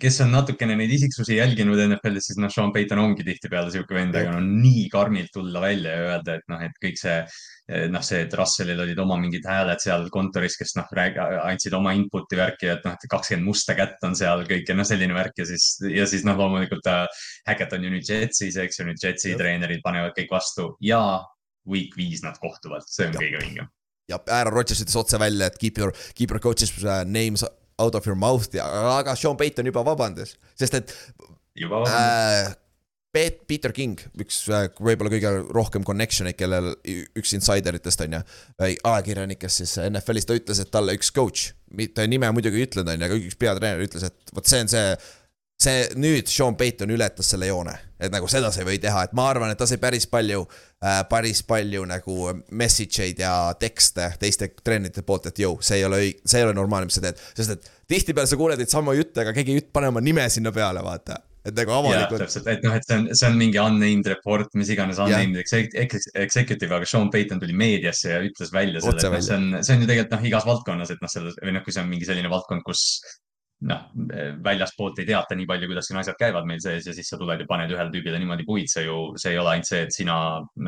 kes on natukene neid isiksusi jälginud NFL-is, siis noh, Sean Payton ongi tihtipeale sihuke vend, aga no nii karmilt tulla välja ja öelda, et noh, et kõik see noh, see, et Russellil olid oma mingid hääled seal kontoris, kes noh, andsid oma input'i värki, et noh, et kakskümmend musta kätt on seal kõik ja noh, selline värk ja siis, ja siis noh, loomulikult äh, Hackett on ju nüüd Jetsis, eks ju, nüüd Jetsi treenerid panevad kõik vastu ja week viis nad kohtuvad, see on ja. kõige vingem ja Aaron Rodgers ütles otse välja, et keep your, keep your coaches uh, names out of your mouth ja, aga Sean Payton juba vabandas, sest et. juba vabandas äh, Peter King, üks äh, võib-olla kõige rohkem connection'eid, kellel üks insideritest on ju, ajakirjanikest siis NFL-is, ta ütles, et talle üks coach, ta nime muidugi ei ütlenud, on ju, aga üks peatreener ütles, et vot see on see see nüüd Sean Payton ületas selle joone, et nagu seda sa ei või teha, et ma arvan, et ta sai päris palju äh,, päris palju nagu message eid ja tekste teiste treenerite poolt, et jõu, see ei ole õig-, see ei ole normaalne, mis sa teed. sest et tihtipeale sa kuuled neid samu jutte, aga keegi ei pane oma nime sinna peale, vaata et nagu avalikult. täpselt, et noh, et see on, see on mingi unnamed report, mis iganes unnamed executive, aga Sean Payton tuli meediasse ja ütles välja selle, et noh, see on, see on ju tegelikult noh, igas valdkonnas, et noh, selles või noh, kui see on mingi selline valdkond, kus noh, väljaspoolt ei teata nii palju, kuidas siin asjad käivad meil sees ja siis sa tuled ja paned ühele tüübile niimoodi puid, see ju, see ei ole ainult see, et sina,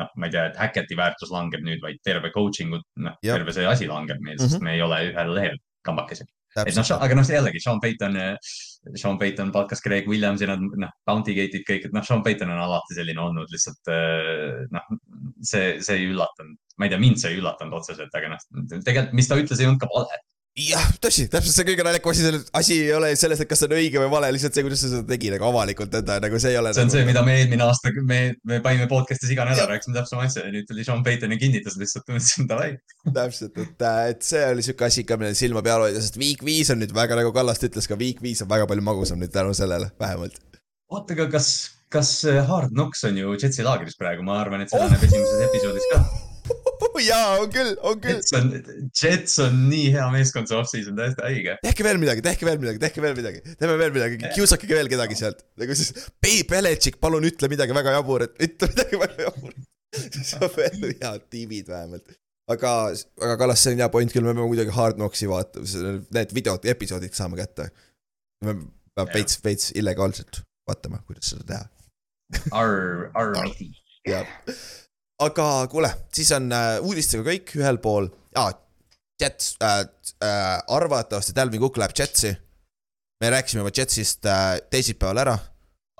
noh, ma ei tea, et Hacketi väärtus langeb nüüd, vaid terve coaching'u, noh, terve see asi langeb meil mm, -hmm. sest me ei ole ühel lehel kambakesi. et noh, aga noh, jällegi Sean Payton, Sean Payton palkas Greg Williamsi, nad noh, Bounty Gate'id kõik, et noh, Sean Payton on alati selline olnud lihtsalt noh, see, see ei üllatanud, ma ei tea, mind see ei üllatanud otseselt, aga noh, tegelikult, mis ta ütles, ei olnud ka vale jah, tõsi, täpselt see kõige naljakam asi, asi ei ole selles, et kas see on õige või vale, lihtsalt see, kuidas sa seda tegi nagu avalikult, et nagu see ei ole. see on nagu... see, mida me eelmine aasta, me, me panime podcast'is iga nädal, rääkisime täpselt sama asja ja nüüd tuli Sean Payton ja kinnitas lihtsalt, mõtlesin davai. täpselt, et, et see oli sihuke asi ka, millele silma peal hoida, sest Week viis on nüüd väga, nagu Kallast ütles ka, Week viis on väga palju magusam nüüd tänu sellele, vähemalt. oota, aga kas, kas Hard Knocks on ju Jetsi laagris praegu, ma arvan, et seda näeb esimeses episoodis ka [LAUGHS] jaa, on küll, on küll. Jets on, Jets on nii hea meeskond, see off-season täiesti haige. tehke veel midagi, tehke veel midagi, tehke veel midagi, teeme veel midagi, kiusake veel kedagi sealt. nagu siis, Belichik, palun ütle midagi väga jaburat, ütle midagi väga jaburat. [LAUGHS] siis on veel head tiimid vähemalt. aga, aga Kallas, see on hea point küll, me peame kuidagi Hard Knocksi vaatama, need videod, episoodid saama kätte. me peame veits, veits illegaalselt vaatama, kuidas seda teha. Our meeting. jah aga kuule, siis on äh, uudistega kõik ühel pool ah,. Jets äh,, äh, arvatavasti Dalvin Cook läheb Jetsi. me rääkisime juba Jetsist äh, teisipäeval ära,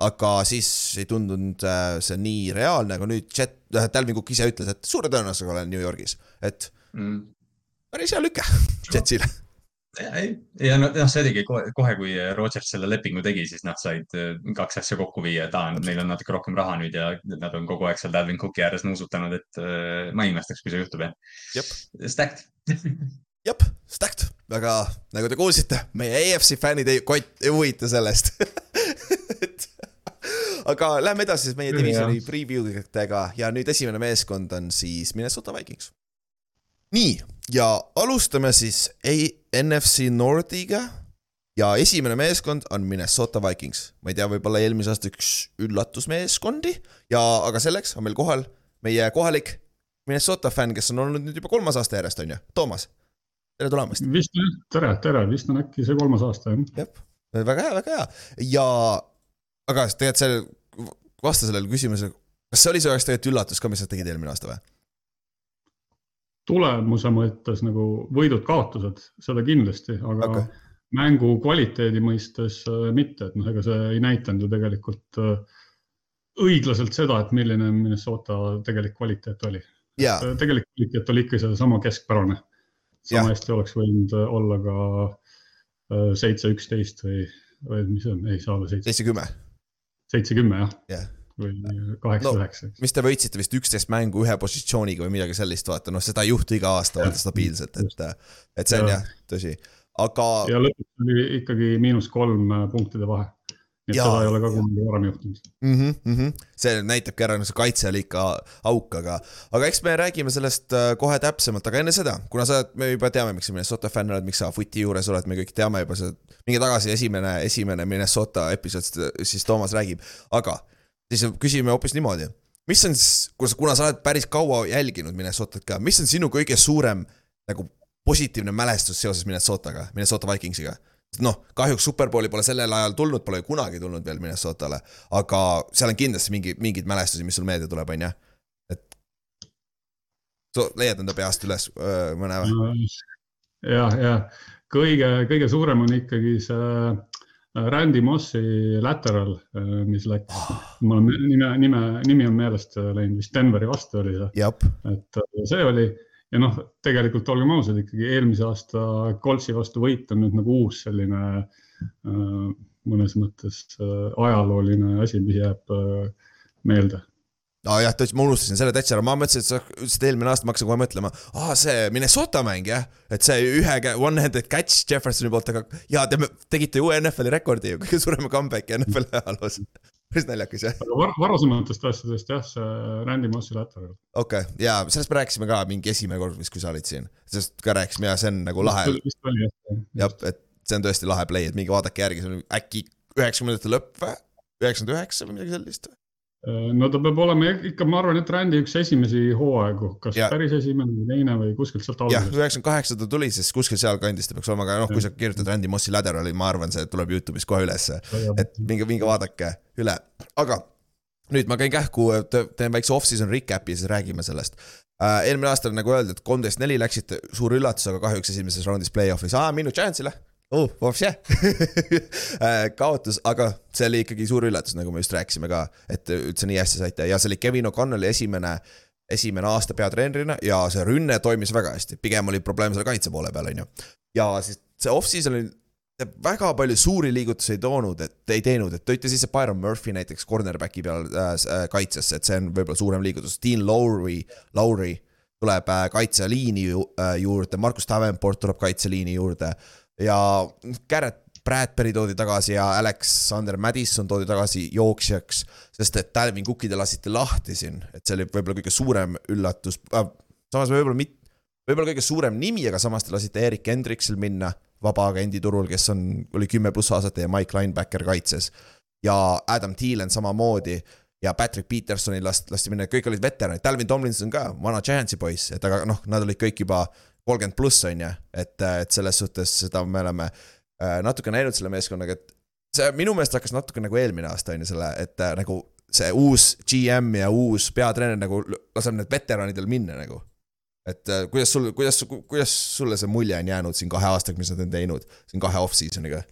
aga siis ei tundunud äh, see nii reaalne, aga nüüd Jet äh,, Dalvin Cook ise ütles, et suure tõenäosusega olen New Yorgis, et mm. päris hea lüke Jetsile ja noh, see oligi kohe, kui Rodgers selle lepingu tegi, siis nad said äh, kaks asja kokku viia, et aa, neil on natuke rohkem raha nüüd ja nad on kogu aeg seal Dalvin Cooki ääres nuusutanud, et äh, ma ei imestaks, kui see juhtub jah. Stacked. [LAUGHS] Jep, stacked, aga nagu te kuulsite, meie EFC fännid ei, kott ei huvita sellest. [LAUGHS] Aga lähme edasi siis meie divisioni preview dega. Ja nüüd esimene meeskond on siis Minnesota Vikings. Nii, ja alustame siis NFC Nordiga. ja esimene meeskond on Minnesota Vikings. ma ei tea, võib-olla eelmise aasta üks üllatusmeeskondi ja, aga selleks on meil kohal meie kohalik Minnesota fänn, kes on olnud nüüd juba kolmas aasta järjest, on ju, Toomas. tere tulemast. vist jah, tere, tere, vist on äkki see kolmas aasta jah. jah, väga hea, väga hea ja, aga tegelikult see, vasta sellele küsimusele, kas see oli su jaoks tegelikult üllatus ka, mis sa tegid eelmine aasta või? Tulemuse mõttes nagu võidud-kaotused, seda kindlasti, aga okay. mängu kvaliteedi mõistes äh, mitte, et noh, ega see ei näidanud ju tegelikult äh, õiglaselt seda, et milline Minnesota tegelik kvaliteet oli yeah.. Äh, tegelik kvaliteet oli ikka sedasama keskpärane. sama yeah. hästi oleks võinud olla ka seitse, üksteist või, või mis see on, ei saa olla seitse. seitse, kümme. seitse, kümme jah yeah või kaheksa-üheksa no,. mis te võitsite vist üksteist mängu ühe positsiooniga või midagi sellist, vaata noh, seda ei juhtu iga aasta vaata stabiilselt, et, et see on ja. jah, tõsi, aga. ja lõpuks oli ikkagi miinus kolm äh, punktide vahe. et ja, seda ei ole ka kunagi varem juhtunud mm. -hmm, mm -hmm. see näitabki ära, no see kaitse oli ikka auk, aga, aga eks me räägime sellest äh, kohe täpsemalt, aga enne seda, kuna sa, me juba teame, miks sa Minnesota fänn oled, miks sa footi juures oled, me kõik teame juba seda. minge tagasi, esimene, esimene Minnesota episood, siis Toomas räägib, aga siis küsime hoopis niimoodi. mis on siis, kuna sa oled päris kaua jälginud Minnesotat ka, mis on sinu kõige suurem nagu positiivne mälestus seoses Minnesotaga, Minnesota Vikingsiga? noh, kahjuks Superbowli pole sellel ajal tulnud, pole kunagi tulnud veel Minnesotale, aga seal on kindlasti mingi, mingeid mälestusi, mis sul meelde tuleb, on ju, et. sa leiad enda peast üles mõne või? jah, jah, kõige, kõige suurem on ikkagi see Randy Mossi lateral, äh, mis läks, mul on nime, nime, nimi on meelest läinud, vist Denveri vastu oli see. et äh, see oli ja noh, tegelikult olgem ausad, ikkagi eelmise aasta Coltsi vastu võit on nüüd nagu uus selline äh, mõnes mõttes äh, ajalooline asi, mis jääb äh, meelde nojah, tõesti, ma unustasin selle täitsa ära, ma mõtlesin, et sa ütlesid eelmine aasta, ma hakkasin kohe mõtlema, aa, see Minnesota mäng jah, et see ühe one-handed catch Jeffersoni poolt, aga ja te tegite uue NFL-i rekordi ju, kõige suurema comeback'i NFL-i ajaloos [LAUGHS] päris naljakas jah. aga var varasematest asjadest jah, see Randy Mossi lateral. okei okay., ja sellest me rääkisime ka mingi esimene kord vist, kui sa olid siin, sellest ka rääkisime ja see on nagu lahe. jah. jah, et see on tõesti lahe play, et minge vaadake järgi, see on äkki üheksakümnendate lõpp või, üheksakümmend üheksa või midagi sellist või? Äh, no ta peab olema ikka, ma arvan, et Randy üks esimesi hooaegu, kas ja. päris esimene või teine või kuskilt sealt algusest. jah, üheksakümmend kaheksa ta tuli, siis kuskil sealkandis ta peaks olema, aga noh, kui sa kirjutad Randy Mossi laterali, ma arvan, see tuleb Youtube'is kohe ülesse. et minge, minge vaadake üle, aga nüüd ma käin kähku, teen väikse off-season recap'i, siis räägime sellest äh,. eelmine aasta nagu öeldud, kolmteist neli läksite, suur üllatus, aga kahjuks esimeses raundis play-off'is, aa, minu Giantsile oh, vopše [LAUGHS] äh, kaotus, aga see oli ikkagi suur üllatus, nagu me just rääkisime ka, et üldse nii hästi saite. Ja see oli Kevin O'Connelli esimene, esimene aasta peatreenerina ja see rünne toimis väga hästi, pigem oli probleem seal kaitse poole peal, on ju. ja siis see off-season oli väga palju suuri liigutusi ei toonud, et ei teinud, et tõite sisse Byron Murphy näiteks cornerback'i peal äh, äh, kaitsesse, et see on võib-olla suurem liigutus, Dean Lowry, Lowry tuleb äh, kaitseliini ju, äh, juurde, Markus Davenport tuleb kaitseliini juurde. äh, ja Garrett Bradbury toodi tagasi ja Alexander Madison toodi tagasi jooksjaks, sest et Dalvin Cookide lasite lahti siin, et see oli võib-olla kõige suurem üllatus äh,. samas võib-olla mit-, võib-olla kõige suurem nimi, aga samas te lasite Erik Hendriksil minna vabaagendi turul, kes on, oli kümme pluss aastat teie Mike Linebacker kaitses. ja Adam Thielen samamoodi ja Patrick Petersonil lasti, lasti minna, kõik olid veteranid, Dalvin Tomlinson ka, vana Giantsi poiss, et aga noh, nad olid kõik juba kolmkümmend pluss, on ju, et, et selles suhtes seda me oleme äh, natuke näinud selle meeskonnaga, et see minu meelest hakkas natuke nagu eelmine aasta, on ju, selle, et äh, nagu see uus GM ja uus peatreener nagu laseb need veteranidel minna nagu. et äh, kuidas sul, kuidas, kuidas sulle see mulje on jäänud siin kahe aastaga, mis nad on teinud, siin kahe off-season'iga?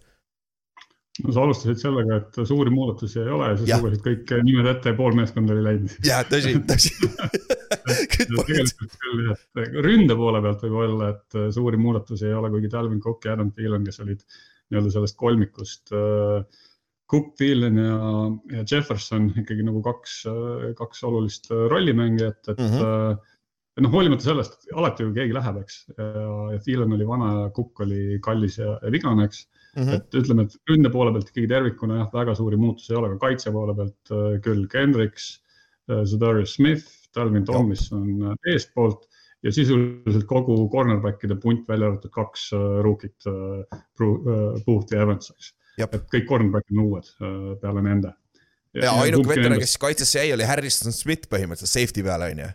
No sa alustasid sellega, et suuri muudatusi ei ole ja siis lugesid kõik nimed ette ja pool meeskonda oli läinud. ja tõsi, [LAUGHS] tõsi. Tegelikult küll jah, ründe poole pealt võib öelda, et suuri muudatusi ei ole, kuigi Dalvin Cook ja Adam Thielen, kes olid nii-öelda sellest kolmikust äh, Cook, Thielen ja, ja Jefferson ikkagi nagu kaks, kaks olulist rollimängijat, et mm. -hmm et noh, hoolimata sellest, alati ju keegi läheb, eks, ja, ja Thielen oli vana ja Cook oli kallis ja, ja vigane, eks Mm -hmm. et ütleme, et ründe poole pealt ikkagi tervikuna jah, väga suuri muutusi ei ole, aga kaitse poole pealt äh, küll Kendricks, äh, Zadarius Smith, Dalvin Tomlinson äh, eestpoolt ja sisuliselt kogu cornerback'ide punt, välja arvatud kaks rookit, Booth ja Evans, eks. et kõik cornerback'id on uued peale nende. ja, ja ainuke veteran, kes kaitsesse jäi, oli Harrison Smith põhimõtteliselt safety peal, on ju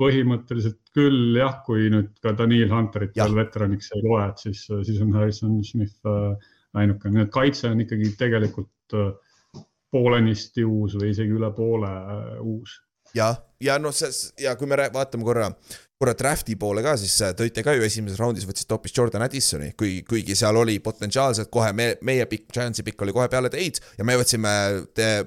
põhimõtteliselt küll jah, kui nüüd ka Daniel Hunterit veel veteraniks ei loe, et siis, siis on Harrison Smith äh, ainuke, nii et kaitse on ikkagi tegelikult äh, poolenisti uus või isegi üle poole äh, uus. jah, ja noh, see ja kui me vaatame korra, korra draft'i poole ka, siis tõite ka ju esimeses raundis võtsite hoopis Jordan Addisoni, kui, kuigi seal oli potentsiaalselt kohe me, meie pikk, Giantsi pikk oli kohe peale teid ja me võtsime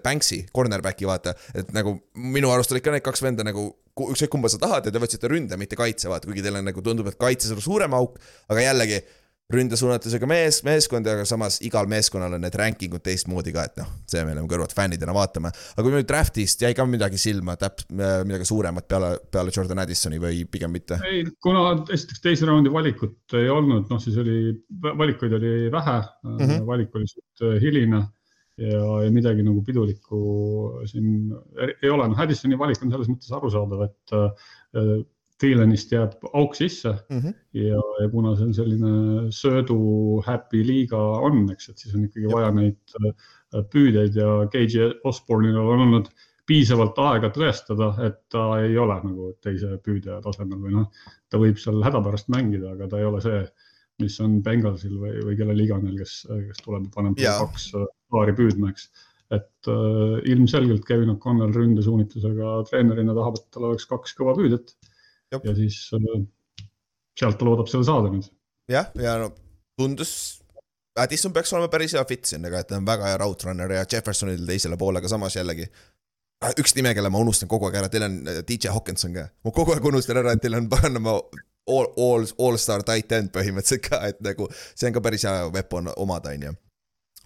Banks'i, cornerback'i vaata, et nagu minu arust olid ka need kaks venda nagu ükskõik kumba sa tahad ja te võtsite ründe, mitte kaitse, vaata, kuigi teil on nagu tundub, et kaitses on suurem auk, aga jällegi ründesuunatusega mees, meeskond, aga samas igal meeskonnal on need ranking ud teistmoodi ka, et noh, see me oleme kõrvad fännidena vaatame. aga kui nüüd draft'ist jäi ka midagi silma, täp-, midagi suuremat peale, peale Jordan Addisoni või pigem mitte? ei, kuna esiteks teise raundi valikut ei olnud, noh siis oli, valikuid oli vähe mm, -hmm. valik oli suht hiline ja, ja midagi nagu pidulikku siin ei ole, noh, Addisoni valik on selles mõttes arusaadav, et äh, Thielenist jääb auk sisse mm -hmm. ja, ja kuna see on selline söödu happy liiga on, eks, et siis on ikkagi vaja neid äh, püüdeid ja Gage Osborne'il on olnud piisavalt aega tõestada, et ta ei ole nagu teise püüdja tasemel või noh, ta võib seal hädapärast mängida, aga ta ei ole see, mis on Bengalsil või, või kellel iganes, kes, kes tuleb ja paneb kaks paari püüdma, eks. et äh, ilmselgelt Kevin O'Connell ründesuunitlusega treenerina tahab, et tal oleks kaks kõva püüdet. ja siis äh, sealt ta loodab selle saada nüüd. jah, ja no tundus, Addison peaks olema päris hea fit siin, aga et ta on väga hea route runner ja Jeffersonil teisele poole, aga samas jällegi üks nime, kelle ma unustan kogu aeg ära, teil on äh, DJ Hawkinson ka. ma kogu aeg unustan ära, et teil on Barnum all, all, all-star tight end põhimõtteliselt ka, et nagu see on ka päris hea weapon omada, on ju.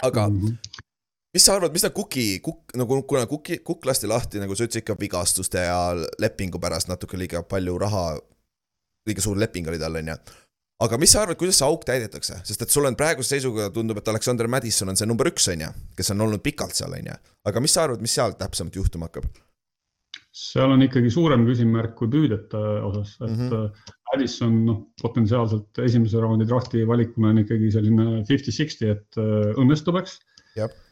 aga mm -hmm. Mis sa arvad, mis ta Kuki, Kuk-, nagu kuna Kuki, Kukk lasti lahti, nagu sa ütlesid, ikka vigastuste ja lepingu pärast natuke liiga palju raha, liiga suur leping oli tal, on ju aga mis sa arvad, kuidas see auk täidetakse, sest et sul on praeguse seisuga tundub, et Alexander Madison on see number üks, on ju, kes on olnud pikalt seal, on ju. aga mis sa arvad, mis seal täpsemalt juhtuma hakkab? seal on ikkagi suurem küsimärk kui püüdete osas, et mm -hmm. Addison noh, potentsiaalselt esimese raundi drafti valikuna on ikkagi selline fifty-sixty, et äh, õnnestub, eks.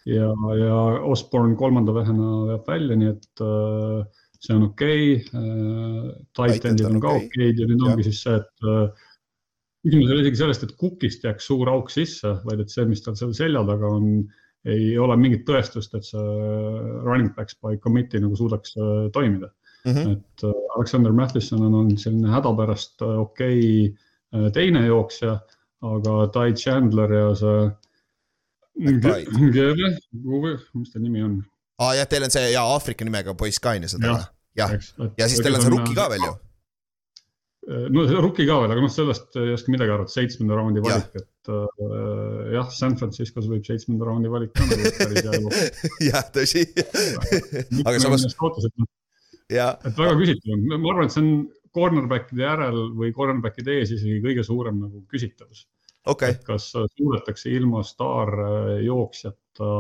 Ja, ja Osborne kolmanda vähena veab välja, nii et äh, see on okei okay. äh,. Tight endid on ka okeid okay. ja nüüd ongi siis see, et äh, küsimus ei ole isegi sellest, et kukist jääks suur auk sisse, vaid et see, mis tal seal selja taga on ei ole mingit tõestust, et see running backs by committee nagu suudaks äh, toimida mm. -hmm. et Alexander Matheson on olnud selline hädapärast okei okay, teine jooksja, aga Ty Chandler ja see. Mis ta nimi on? aa ah, jah, teil on see ja Aafrika nimega poiss ka on ju seda? jah, ja, siis teil on see rookie ka veel ju no rookie ka veel, aga noh, sellest ei oska midagi arvata, seitsmenda raundi valik, et äh, jah, San Franciscos võib seitsmenda raundi valik ka nagu päris hea olla. [LAUGHS] jah, tõsi. aga samas. et väga küsitav on, ma arvan, et see on cornerback'ide järel või cornerback'ide ees isegi kõige suurem nagu küsitavus okay.. et kas suudetakse ilma staarjooksjata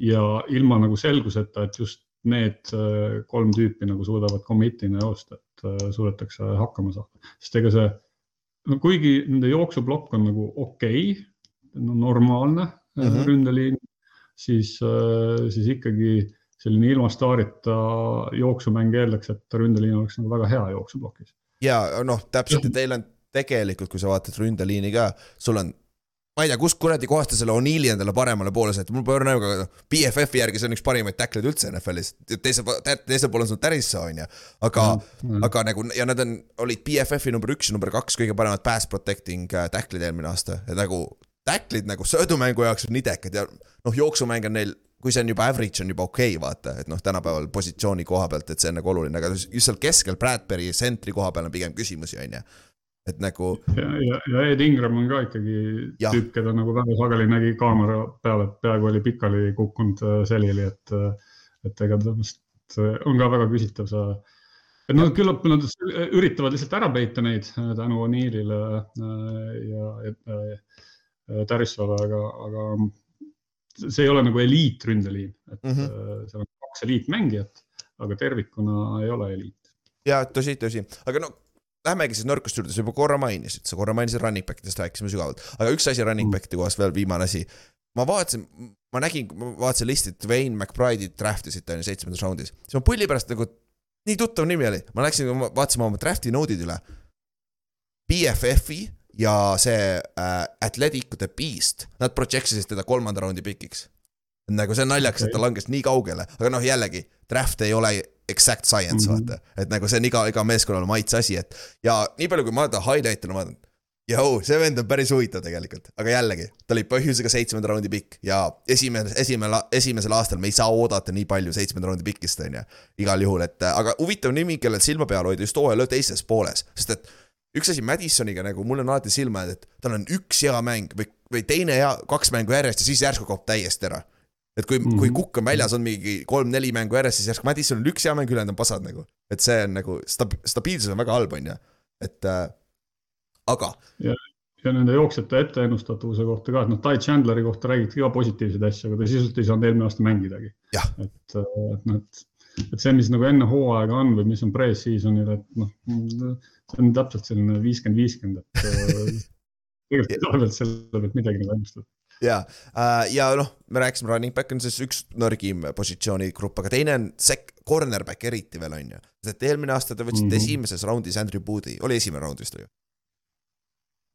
ja ilma nagu selguseta, et just need äh, kolm tüüpi nagu suudavad commit'ina joosta, et äh, suudetakse hakkama saada, sest ega see, no kuigi nende jooksuplokk on nagu okei okay,, no normaalne mm -hmm. ründeliin, siis, siis ikkagi selline ilma staarita jooksumäng eeldaks, et ründeliin oleks nagu väga hea jooksuplokis. ja noh, täpselt ja teil on tegelikult, kui sa vaatad ründeliini ka, sul on ma ei tea, kust kuradi kohast ta selle O'Neill'i endale paremale poole sai, mul pole näoga, noh, BFF-i järgi see on üks parimaid tackleid üldse NFL-is. teisel, teisel pool on sul Tärissa, on ju. aga mm, -hmm. aga nagu ja nad on, olid BFF-i number üks ja number kaks kõige paremad pass protecting äh, tackle'id eelmine aasta ja nagu. Tackle'id nagu söödumängu jaoks on nidekad ja noh, jooksumäng on neil kui see on juba average on juba okei okay,, vaata, et noh, tänapäeval positsiooni koha pealt, et see on nagu oluline, aga just seal keskel Bradbury sentri koha peal on pigem küsimusi, on ju et nagu. ja, ja, ja Ed Ingram on ka ikkagi ja. tüüp, keda nagu väga sageli nägi kaamera peal, et peaaegu oli pikali kukkunud äh, selili, et, äh, et ega temast äh, on ka väga küsitav see. et nad küllap nad üritavad lihtsalt ära peita neid tänu O'Neillile ja, ja Tarissole, aga, aga see ei ole nagu eliitründeliin, et mm -hmm. seal on kaks eliitmängijat, aga tervikuna ei ole eliit. ja tõsi, tõsi, aga no Lähmegi siis nõrkuste juurde, sa juba korra mainisid, sa korra mainisid running back idest, rääkisime sügavalt, aga üks asi running back'ide kohast veel, viimane asi. ma vaatasin, ma nägin, ma vaatasin listi, et Wayne McBride'i draft isid on ju seitsmendas raundis, siis ma pulli pärast nagu, nii tuttav nimi oli, ma läksin, vaatasin oma draft'i node'id üle. BFF-i ja see äh, Athletic the Beast, nad project isid teda kolmanda raundi pikiks. nagu see on naljakas okay., et ta langes nii kaugele, aga noh, jällegi, draft ei ole exact science mm, -hmm. vaata. et nagu see on iga, iga meeskonnal maitse asi, et ja nii palju, kui ma ta highlight'e olen vaadanud. Joo, see vend on päris huvitav tegelikult, aga jällegi, ta oli põhjusega seitsmenda raundi pikk ja esimene, esimene, esimesel aastal me ei saa oodata nii palju seitsmenda raundi pikkist, on ju. igal juhul, et aga huvitav nimi, kellel silma peal hoida just hooaja teises pooles, sest et üks asi Madisoniga nagu mul on alati silma jäänud, et tal on üks hea mäng või, või teine hea, kaks mängu järjest ja siis järsku kaob täiesti ära et kui mm, -hmm. kui mhm. Kukk on väljas, on mingi kolm-neli mängu järjest, siis järsku Madison on üks hea mäng, ülejäänud on pasad nagu. et see on nagu stab-, stabiilsus on väga halb, on ju, et äh, aga. ja, ja nende jooksjate etteennustatavuse kohta ka, et noh, Ty Chandleri kohta räägiti ka positiivseid asju, aga ta sisuliselt ei saanud eelmine aasta mängidagi. et, et noh, et, et see, mis nagu enne hooaega on või mis on pre-season'il, et noh, see on täpselt selline viiskümmend, viiskümmend, et [LAUGHS] tegelikult ei saa veel selle pealt midagi nagu ennustada ja, äh, ja noh, me rääkisime, running back on siis üks nõrgim positsioonigrupp, aga teine on sek-, cornerback eriti veel on ju. et eelmine aasta te võtsite mm -hmm. esimeses raundis Andrew Woodi, oli esimene raund vist või?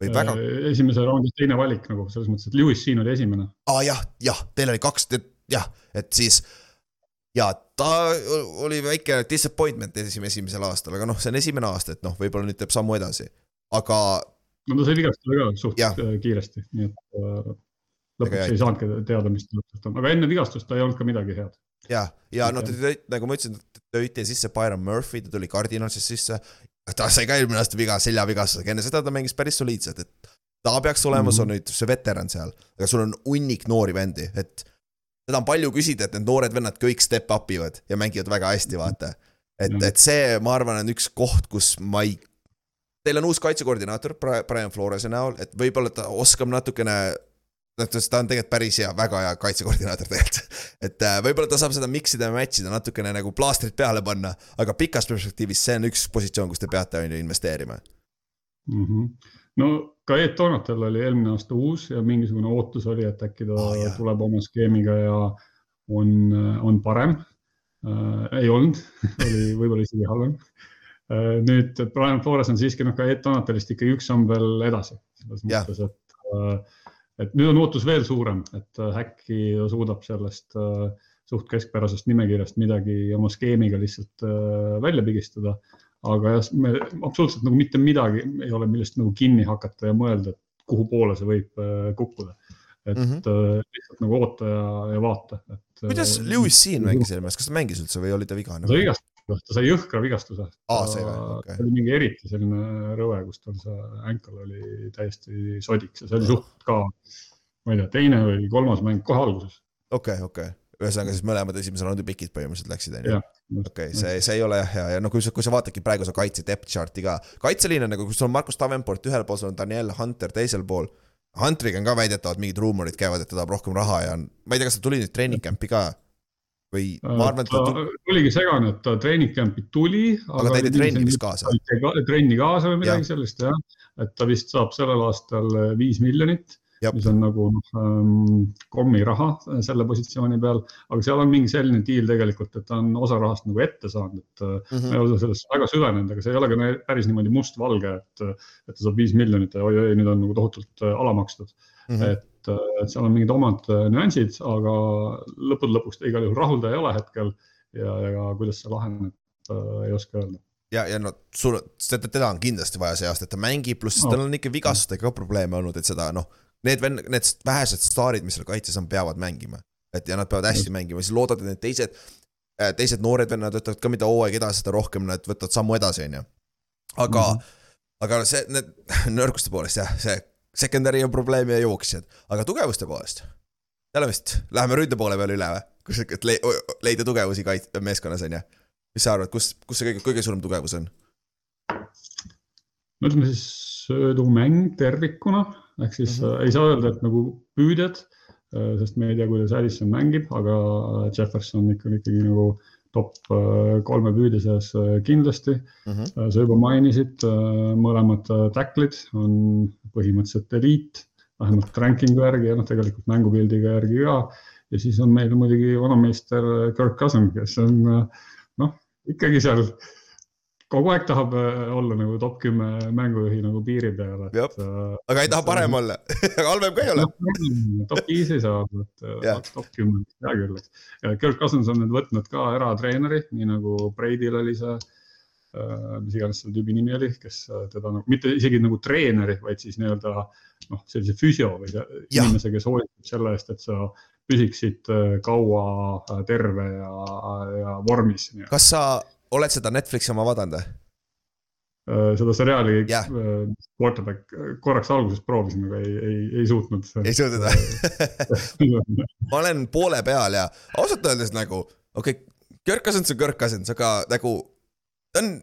või väga? Äh, esimese raundi teine valik nagu selles mõttes, et Lewis siin oli esimene. aa ah, jah, jah, teil oli kaks, jah, et siis ja ta oli väike disappointment esimesel, esimesel aastal, aga noh, see on esimene aasta, et noh, võib-olla nüüd teeb sammu edasi, aga. no ta sai vigastada ka suht ja. Äh, kiiresti, nii et äh, lõpuks ei saanudki teada, mis ta lõpuks on, aga enne vigastust ta ei olnud ka midagi head. ja, ja no te tõite, nagu ma ütlesin, tõite sisse Byron Murphy, ta tuli Cardinalist sisse. ta sai ka eelmine aasta viga, seljavigastusega, enne seda ta mängis päris soliidselt, et ta peaks olema mm, -hmm. sul nüüd see veteran seal, aga sul on hunnik noori vendi, et seda on palju küsida, et need noored vennad kõik step up ivad ja mängivad väga hästi, vaata. et, et see, ma arvan, on üks koht, kus ma ei. Teil on uus kaitsekoordinaator Brian Flores'e näol, et võib-olla ta oskab natukene noh, ta on tegelikult päris hea, väga hea kaitsekoordinaator tegelikult. et äh, võib-olla ta saab seda mix ida ja match ida, natukene nagu plaastrit peale panna, aga pikas perspektiivis see on üks positsioon, kus te peate on ju investeerima mm. -hmm. no ka Ed Donatel oli eelmine aasta uus ja mingisugune ootus oli, et äkki ta oh, jah. tuleb oma skeemiga ja on, on parem äh,. ei olnud [LAUGHS] oli võib-olla isegi halvem äh,. nüüd Brian Flores on siiski noh, ka Ed Donatelist ikkagi üks samm veel edasi, selles mõttes, et äh, et nüüd on ootus veel suurem, et äh, äkki suudab sellest äh, suht keskpärasest nimekirjast midagi oma skeemiga lihtsalt äh, välja pigistada. aga jah, me absoluutselt nagu mitte midagi ei ole, millest nagu kinni hakata ja mõelda, et kuhu poole see võib kukkuda. et mm -hmm. lihtsalt nagu oota ja, ja vaata, et. kuidas Lewis siin mängis eelmine kas ta mängis üldse või oli ta vigane? ta vigastas noh, ta sai jõhkra vigastuse. aa, sai või, okei oli mingi eriti selline rõve, kus tal see ankle oli täiesti sodiks ja see oli suht ka, ma ei tea, teine või kolmas mäng kohe alguses. okei okay,, okei okay., ühesõnaga siis mõlemad esimese raundi pikid põhimõtteliselt läksid, on ju? okei, see, see ei ole jah hea ja no kui sa, kui sa vaatadki praeguse kaitse depth chart'i ka, kaitseliin on nagu, kus on Markus Davenport ühel pool, sul on Daniel Hunter teisel pool. Hunteriga on ka väidetavalt mingid ruumorid käivad, et ta tahab rohkem raha ja on, ma ei tea, kas ta tuli nüüd treening camp'i ka või ma äh, arvan, et ta, ta oligi segane, et ta treening camp'i tuli. aga ta ei tee trenni vist kaasa? trenni kaasa või midagi ja. sellist jah, et ta vist saab sellel aastal viis miljonit mis on nagu noh ähm, kommiraha selle positsiooni peal, aga seal on mingi selline diil tegelikult, et ta on osa rahast nagu ette saanud, et mm -hmm. ma ei ole sellesse väga süvenenud, aga see ei ole ka päris niimoodi mustvalge, et, et ta saab viis miljonit ja oi-oi, nüüd on nagu tohutult äh, alamakstud mm. -hmm. et, äh, et seal on mingid omad nüansid, aga lõppude lõpuks ta igal juhul rahuldaja ei ole hetkel ja, ja kuidas see laheneb, ei oska öelda ja, ja no sul, teda on kindlasti vaja see aasta, et ta mängib, pluss no. tal on ikka vigastustega ka probleeme olnud, et seda noh need venn-, need vähesed staarid, mis seal kaitses on, peavad mängima. et ja nad peavad hästi mängima, siis loodad, et need teised, äh, teised noored vennad võtavad ka, mida hooaeg edasi, seda rohkem nad võtavad sammu edasi, on ju. aga mm, -hmm. aga see, need [LAUGHS] nõrguste poolest jah, see secondary on probleem ja jooksjad, aga tugevuste poolest. jälle vist, läheme ründe poole peale üle või? kus le, leida tugevusi kait-, meeskonnas on ju. mis sa arvad, kus, kus see kõige, kõige suurem tugevus on? no ütleme siis söödumäng tervikuna ehk siis mm -hmm. ei saa öelda, et nagu püüdjad, äh, sest me ei tea, kuidas Addison mängib, aga Jefferson ikka ikkagi nagu top äh, kolme püüdja seas kindlasti mm. -hmm. sa juba mainisid, mõlemad tacklid on põhimõtteliselt eliit, vähemalt ranking'u järgi ja noh, tegelikult mängupildiga järgi ka. ja siis on meil muidugi vanameister Kirk Cousin, kes on noh, ikkagi seal kogu aeg tahab äh, olla nagu top kümme mängujuhi nagu piiri peal, et. Äh, aga ei taha parem olla [LAUGHS] halvem ka ei ole top viis ei saa, et yeah. Äh, top kümme, hea küll, eks. Kirk Cousins on nüüd võtnud ka ära treeneri, nii nagu Brady'l oli see mis iganes selle tüübi nimi oli, kes teda nagu, mitte isegi nagu treeneri, vaid siis nii-öelda noh, sellise füsio või inimese, kes hoolitseb selle eest, et sa püsiksid kaua terve ja, ja vormis. kas sa oled seda Netflixi oma vaadanud või? Äh, seda seriaali yeah. Äh, Quarterback korraks alguses proovisin, aga ei, ei, ei suutnud. ei suutnud või [LAUGHS] ma olen poole peal ja ausalt öeldes nagu, okei okay,, Kirk Cousins on Kirk Cousins, aga nagu ta on,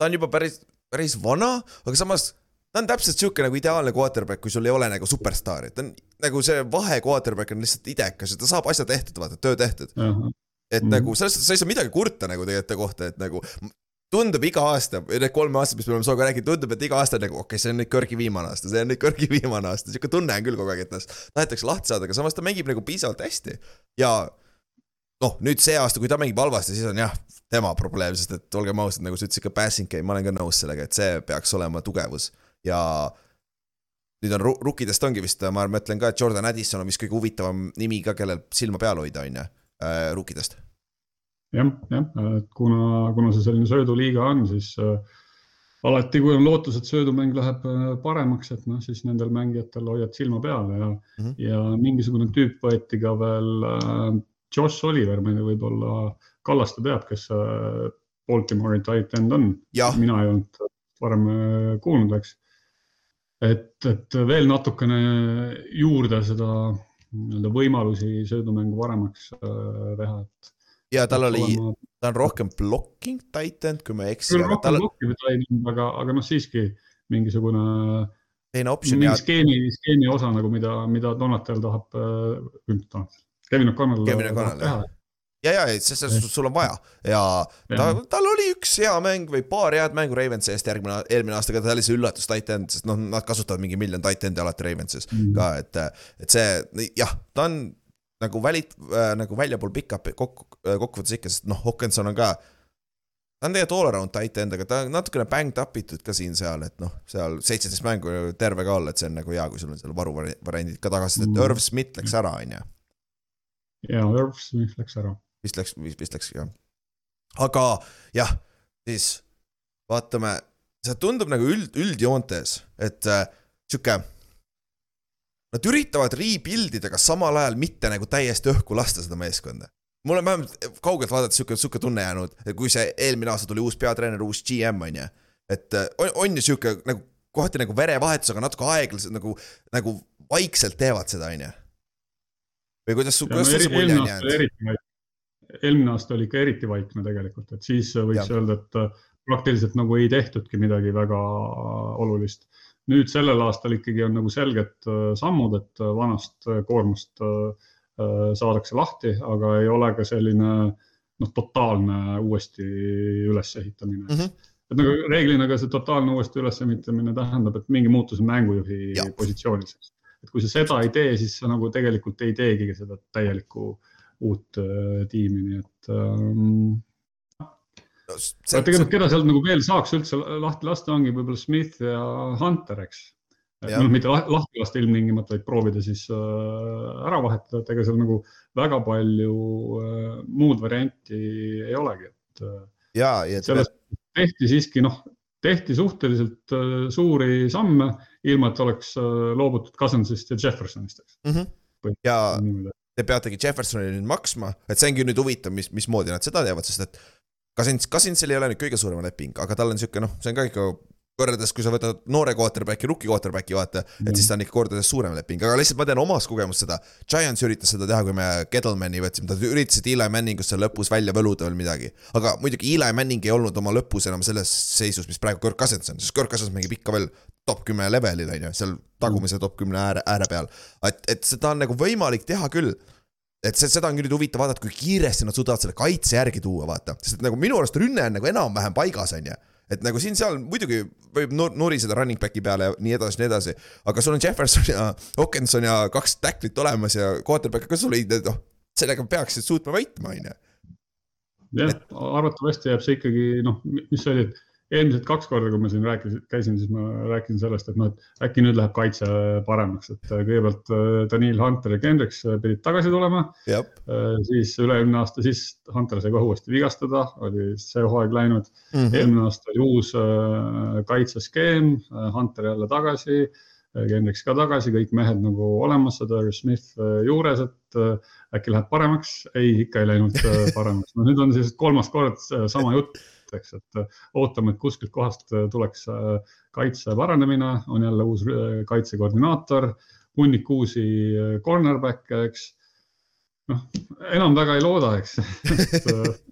ta on juba päris, päris vana, aga samas ta on täpselt sihuke nagu ideaalne quarterback, kui sul ei ole nagu superstaari, ta on nagu see vahe quarterback on lihtsalt idekas ja ta saab asja tehtud, vaata, töö tehtud uh. -huh. Et mm. nagu selles suhtes sa ei saa midagi kurta nagu tegelikult ta kohta, et nagu tundub iga aasta, need kolm aastat, mis me oleme sinuga rääkinud, tundub, et iga aasta nagu okei okay,, see on nüüd Kõrgi viimane aasta, see on nüüd Kõrgi [LAUGHS] viimane aasta, sihuke tunne on küll kogu aeg, et noh, tahetakse lahti saada, aga samas ta mängib nagu piisavalt hästi. ja noh, nüüd see aasta, kui ta mängib halvasti, siis on jah, tema probleem, sest et olgem ausad, nagu sa ütlesid ka passing game, ma olen ka nõus sellega, et see peaks olema tugevus ja nüüd on rukkidest ongi vist, ma mõtlen ka, et Jordan Addison on vist kõige huvitavam nimi ka, kellel silma peal hoida, on ju, äh, rukkidest. jah, jah, et kuna, kuna see selline sööduliiga on, siis äh, alati, kui on lootus, et söödumäng läheb äh, paremaks, et noh, siis nendel mängijatel hoiad silma peal ja mm, -hmm. ja mingisugune tüüp võeti ka veel äh,, Josh Oliver, ma ei tea, võib-olla Kallaste teab, kes see Baltimore'i tight end on. mina ei olnud varem äh, kuulnud, eks et, et veel natukene juurde seda nii-öelda võimalusi söödumängu paremaks äh, teha, et. ja tal oli olema..., ta on rohkem blocking tight end, kui ma ei eksi. küll rohkem tal... blocking tight end, aga, aga noh, siiski mingisugune. teine optsioon. mingi skeemi, skeemi osa nagu, mida, mida Donatel tahab äh,, Kevin O'Connell tahab teha ja, ja, et selles suhtes sul on vaja ja ta, tal oli üks hea mäng või paar head mängu Ravensi eest järgmine, eelmine aasta, aga ta oli see üllatus tight end, sest noh, nad kasutavad mingi miljon tight end'i alati Ravensis mm. ka, et, et see jah, ta on nagu välit äh,, nagu väljapool pickup kokku, äh, kokkuvõttes ikka, sest noh, Hawkinson on ka ta on tegelikult all around tight end, aga ta on natukene banged up itud ka siin-seal, et noh, seal seitseteist mängu terve ka olla, et see on nagu hea, kui sul on seal varuvariandid ka tagasi, et mm. Irv Smith läks ära, on ju. ja, Irv Smith läks ära vist läks, vist läks jah. aga jah, siis vaatame, see tundub nagu üld, üldjoontes, et äh, sihuke. Nad üritavad rebuild ida, aga samal ajal mitte nagu täiesti õhku lasta seda meeskonda. mul on vähemalt kaugelt vaadates sihuke, sihuke tunne jäänud, kui see eelmine aasta tuli uus peatreener, uus GM on ju. et äh, on, on ju sihuke nagu kohati nagu verevahetus, aga natuke aeglaselt nagu, nagu vaikselt teevad seda, on ju. või kuidas, kuidas sul see mulje on jäänud? Eelmine aasta oli ikka eriti vaikne tegelikult, et siis võiks ja. öelda, et äh, praktiliselt nagu ei tehtudki midagi väga äh, olulist. nüüd sellel aastal ikkagi on nagu selged äh, sammud, et vanast koormast saadakse lahti, aga ei ole ka selline noh, totaalne uuesti ülesehitamine mm. -hmm et nagu reeglina ka see totaalne uuesti ülesehitamine tähendab, et mingi muutus on mängujuhi ja. positsioonis. et kui sa seda ei tee, siis sa nagu tegelikult ei teegi seda täielikku äh, uut äh, tiimi, nii et ähm,. No, see, tegelikult, keda sealt nagu veel saaks üldse lahti lasta, ongi võib-olla Smith ja Hunter, eks. noh, mitte lahti lasta ilmtingimata, vaid proovida siis äh, ära vahetada, et ega seal nagu väga palju äh, muud varianti ei olegi, et äh,. ja, ja. sellest tehti siiski noh, tehti suhteliselt äh, suuri samme, ilma et oleks äh, loobutud Cousinsist ja Jeffersonist, eks mm. -hmm. ja te peategi Jeffersonile nüüd maksma, et see ongi nüüd huvitav, mis, mismoodi nad seda teevad, sest et Kasins, Kasinsil ei ole nüüd kõige suurem leping, aga tal on sihuke noh, see on ka ikka võrreldes, kui sa võtad noore quarterback'i, rookie quarterback'i vaata, et siis ta on ikka kordades suurem leping, aga lihtsalt ma tean omast kogemust seda. Giants üritas seda teha, kui me Gettlemani võtsime, nad üritasid Eli Manningusse lõpus välja võluda veel midagi. aga muidugi Eli Manning ei olnud oma lõpus enam selles seisus, mis praegu Kirk Cousins on, sest Kirk Cousins mängib ikka veel top kümme levelil on ju, seal tagumise top kümne ääre, ääre peal. et, et seda on nagu võimalik teha küll. Et see, seda on küll nüüd huvitav vaadata, kui kiiresti nad suudavad selle kaitse järgi tuua, vaata, sest nagu minu arust rünne on nagu enam-vähem paigas, on ju et nagu siin-seal muidugi võib nuriseda running back'i peale ja nii edasi, nii edasi, aga sul on Jefferson ja Hawkinson ja kaks tacklit olemas ja quarterback ka sul ei, noh, sellega peaksid suutma võitma, on ju. jah, arvatavasti jääb see ikkagi noh, mis see oli, et eelmised kaks korda, kui ma siin rääkisin, käisin, siis ma rääkisin sellest, et noh, et äkki nüüd läheb kaitse paremaks, et äh, kõigepealt äh, Daniel Hunter ja Kendricks äh, pidid tagasi tulema. siis üle-eelmine aasta, siis Hunter sai kohe uuesti vigastada, oli see hooaeg läinud mm. -hmm. eelmine aasta oli uus kaitseskeem, Hunter jälle tagasi. Kendricks ka tagasi, kõik mehed nagu olemas, Sadar Smith juures, et äkki läheb paremaks. ei, ikka ei läinud paremaks. no nüüd on siis kolmas kord sama jutt eks, et äh, ootame, et kuskilt kohast äh, tuleks äh, kaitse paranemine, on jälle uus kaitsekoordinaator, hunnik uusi cornerback'e, eks. noh, enam väga ei looda, eks [LAUGHS]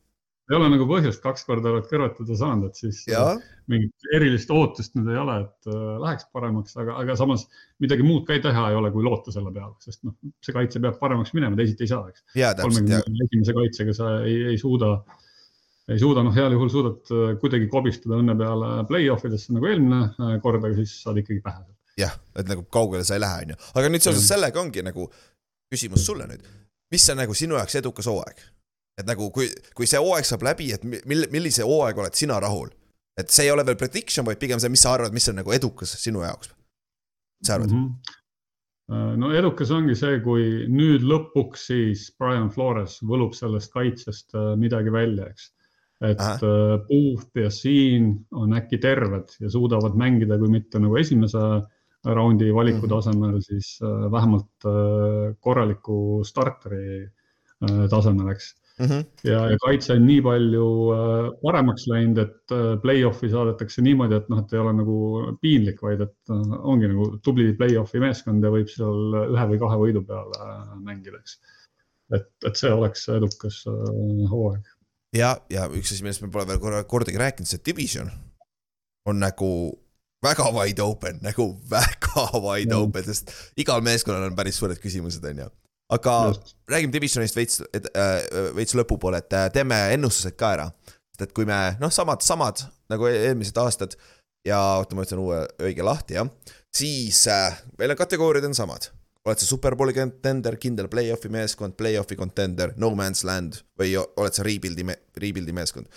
ei ole nagu põhjust, kaks korda oled kõrvetada saanud, et siis ja. mingit erilist ootust nüüd ei ole, et äh, läheks paremaks, aga, aga samas midagi muud ka ei teha ei ole, kui loota selle peale, sest noh, see kaitse peab paremaks minema, teisiti ei saa, eks. kolmekümne esimese kaitsega sa ei, ei suuda, ei suuda, noh, heal juhul suudad äh, kuidagi kobistada õnne peale play-off idesse nagu eelmine äh, kord, aga siis saad ikkagi pähe. jah, et nagu kaugele sa ei lähe, on ju, aga nüüd seoses sellega ongi nagu küsimus sulle nüüd, mis on nagu sinu jaoks edukas hooaeg? et nagu kui, kui see hooaeg saab läbi, et mil-, millise hooaega oled sina rahul? et see ei ole veel prediction, vaid pigem see, mis sa arvad, mis on nagu edukas sinu jaoks? mis sa arvad mm? -hmm. no edukas ongi see, kui nüüd lõpuks siis Brian Flores võlub sellest kaitsest midagi välja, eks. Et Aha. Äh, Puhv ja Siin on äkki terved ja suudavad mängida, kui mitte nagu esimese raundi valiku mhm. tasemel mm, -hmm. siis vähemalt korraliku starteri tasemel, eks mm. -hmm. ja, ja kaitse on nii palju äh, paremaks läinud, et äh, play-off'i saadetakse niimoodi, et noh, et ei ole nagu piinlik, vaid et äh, ongi nagu tubli play-off'i meeskond ja võib seal ühe või kahe võidu peale mängida, eks. et, et see oleks edukas hooaeg. Ja, ja üks asi, millest me pole veel korra, kordagi rääkinud, see division on nagu väga wide open, nagu väga wide ja. open, sest igal meeskonnal on päris suured küsimused, on ju aga Just. räägime Divisionist veits, äh, veits lõpupoole, et äh, teeme ennustused ka ära. et kui me noh, samad, samad nagu e-, eelmised aastad ja oota, ma ütlen uue õige lahti, jah. siis äh, meil on kategooriad on samad. Oled sa superbowli contender, kindel play-off'i meeskond, play-off'i contender, no man's land või oled sa rebuild'i, rebuild'i meeskond?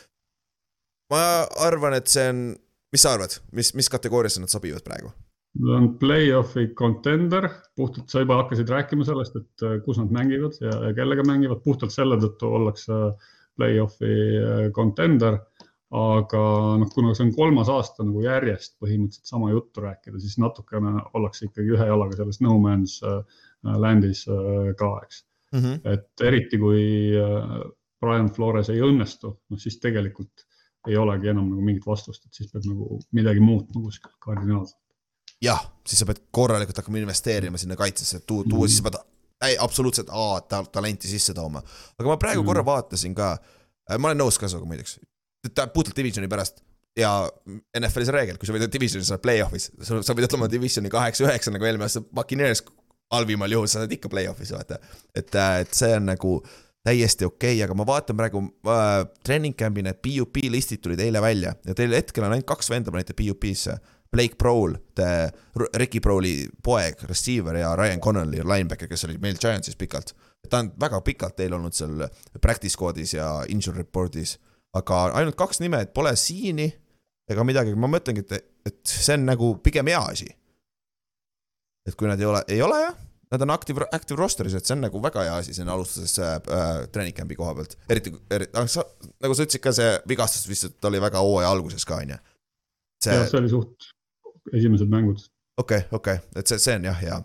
ma arvan, et see on, mis sa arvad, mis, mis kategooriasse nad sobivad praegu? Nad on play-off'i contender, puhtalt sa juba hakkasid rääkima sellest, et äh, kus nad mängivad ja, kellega mängivad, puhtalt selle tõttu ollakse play-off'i äh, contender. Aga noh, kuna see on kolmas aasta nagu järjest põhimõtteliselt sama juttu rääkida, siis natukene ollakse ikkagi ühe jalaga selles no man's äh, land'is ka, eks mm. -hmm. et eriti kui Brian Flores ei õnnestu, noh siis tegelikult ei olegi enam nagu mingit vastust, et siis peab nagu midagi muutma kuskil kardinaalselt jah, siis sa pead korralikult hakkama investeerima sinna kaitsesse, tuua, tuua, siis sa pead ei, absoluutselt A ta, talenti sisse tooma. aga ma praegu mm. korra vaatasin ka, äh, ma olen nõus ka sinuga muideks, puhtalt divisioni pärast. Ja NFL-is on reegel, kui sa võidad divisionis, sa oled play-off'is, sa, võid ütlema divisioni kaheksa-üheksa nagu eelmine aasta Buccaneers halvimal juhul sa oled ikka play-off'is, vaata. et, äh, et see on nagu täiesti okei okay,, aga ma vaatan praegu äh, treening camp'i need PUP listid tulid eile välja. Ja teil hetkel on ainult kaks venda panite PUP-sse Blake Prowl, Ricky Prowli poeg, receiver ja Ryan Connolly, linebacker, kes oli meil Giantsis pikalt. ta on väga pikalt teil olnud seal practice squad'is ja injury report'is, aga ainult kaks nime, et pole Siini ega midagi, ma mõtlengi, et, et see on nagu pigem hea asi. et kui nad ei ole, ei ole jah, nad on active, active roster'is, et see on nagu väga hea asi sinna alustuses äh, treening camp'i koha pealt, eriti, eriti, ah, sa, nagu sa ütlesid ka, see vigastus vist oli väga hooaja alguses ka, on ju. jah, see oli suht esimesed mängud. okei okay,, okei okay., et see, see on jah hea.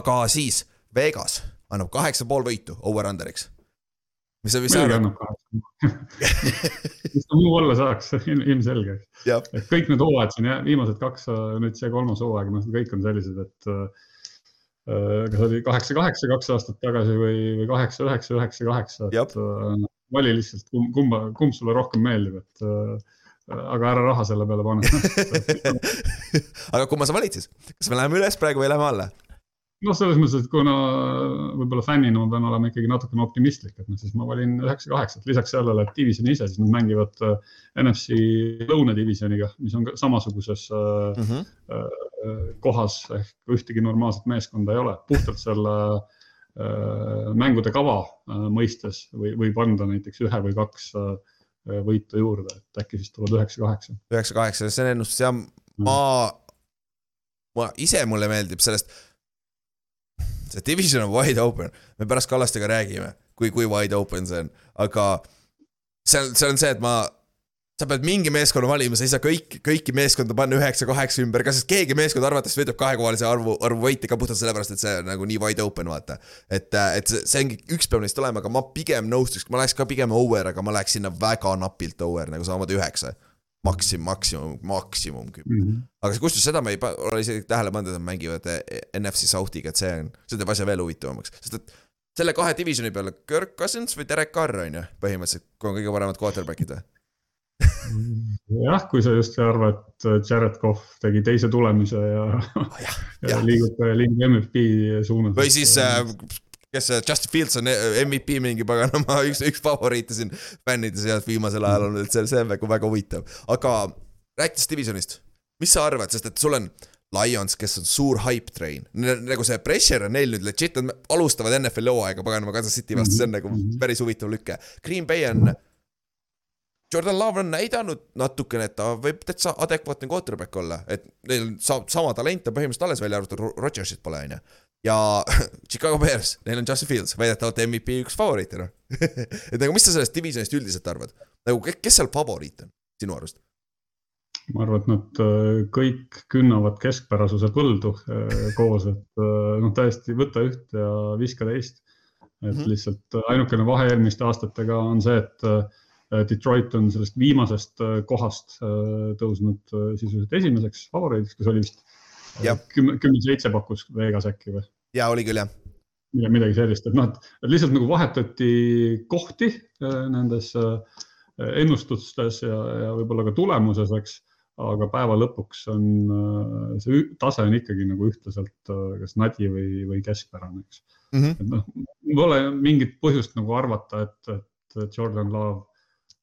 aga siis Vegas annab kaheksa pool võitu over-under'iks. Mis sa, mis sa arvad? mis ta muu olla saaks, ilmselge. et kõik need hooajad siin, viimased kaks, nüüd see kolmas hooaeg, noh, kõik on sellised, et äh, kas oli kaheksa, kaheksa kaks aastat tagasi või, või kaheksa, üheksa, üheksa, kaheksa, et äh, vali lihtsalt kumba, kumb sulle rohkem meeldib, et äh, aga ära raha selle peale pane [LAUGHS] aga kumma sa valid siis, kas me läheme üles praegu või läheme alla? Noh, selles mõttes, et kuna võib-olla fännina ma pean olema ikkagi natukene optimistlik, et noh, siis ma valin üheksa-kaheksat, lisaks sellele, et divisjoni ise, siis nad mängivad äh, NFC lõunadivisjoniga, mis on samasuguses mm -hmm. kohas ehk ühtegi normaalset meeskonda ei ole, puhtalt selle mängude kava mõistes või võib anda näiteks ühe või kaks võitu juurde, et äkki siis tuleb üheksa-kaheksa. üheksa-kaheksa, see on ennustus ja ma, ma ise mulle meeldib sellest. See division on wide open, me pärast Kallastega räägime, kui, kui wide open see on, aga seal, see on see, et ma sa pead mingi meeskonna valima, sa ei saa kõik, kõiki meeskonda panna üheksa-kaheksa ümber ka, sest keegi meeskond arvatavasti võidab kahekohalise arvu, arvu võite ka puhtalt sellepärast, et see on nagu nii wide open, vaata. et, et see, see ongi, üks peab neist olema, aga ma pigem nõustuks, ma läheks ka pigem over, aga ma läheks sinna väga napilt over nagu samamoodi üheksa. Maksim-, maksimum, maksimum kümme mm. -hmm. aga kusjuures seda ma ei ole isegi tähele pannud, et nad mängivad NFC Southiga, et see on, see teeb asja veel huvitavamaks, sest et selle kahe divisioni peale Kirk Cousins või Derek Carr on ju, põhimõtteliselt, kui on kõige paremad quarterback'id või? [LAUGHS] jah, kui sa just ei arva, et Jared Cough tegi teise tulemise ja oh,, [LAUGHS] ja liigub, liigub MVP suunas. või siis äh, kes see Justin Fields on MVP mingi paganama [LAUGHS] üks, üks favoriite siin fännide seas viimasel ajal olnud, et see, see on väga, väga huvitav. aga rääkides divisionist, mis sa arvad, sest et sul on Lions, kes on suur hype train, nagu see pressure on neil nüüd legit, nad alustavad NFL-i hooaega paganama Kansas City vastu, see on nagu mhm. päris huvitav lüke. Green Bay on, Jordan Love on näidanud natukene, et ta võib täitsa adekvaatne quarterback olla, et neil saab sama talent on põhimõtteliselt alles välja arvatud, Rodgersit pole, on ju. Ja [LAUGHS] Chicago Bears, neil on Justin Fields, väidetavalt MVP üks favoriite, noh [LAUGHS] et nagu, mis sa sellest divisionist üldiselt arvad? nagu, kes seal favoriit on, sinu arust? ma arvan, et nad äh, kõik künnavad keskpärasuse põldu äh, koos, et äh, noh, täiesti võta üht ja viska teist. et mm -hmm. lihtsalt ainukene vahe eelmiste aastatega on see, et Detroit on sellest viimasest kohast tõusnud sisuliselt esimeseks favoriidiks, kes oli vist kümme, kümme seitse pakkus Vegas äkki või? ja oli küll jah. midagi sellist, et noh, et lihtsalt nagu vahetati kohti nendes ennustustes ja, ja võib-olla ka tulemuses, eks aga päeva lõpuks on äh, see tase on ikkagi nagu ühtlaselt äh, kas nadi või, või keskpärane, eks mm. -hmm. et noh, pole mingit põhjust nagu arvata, et, et Jordan Love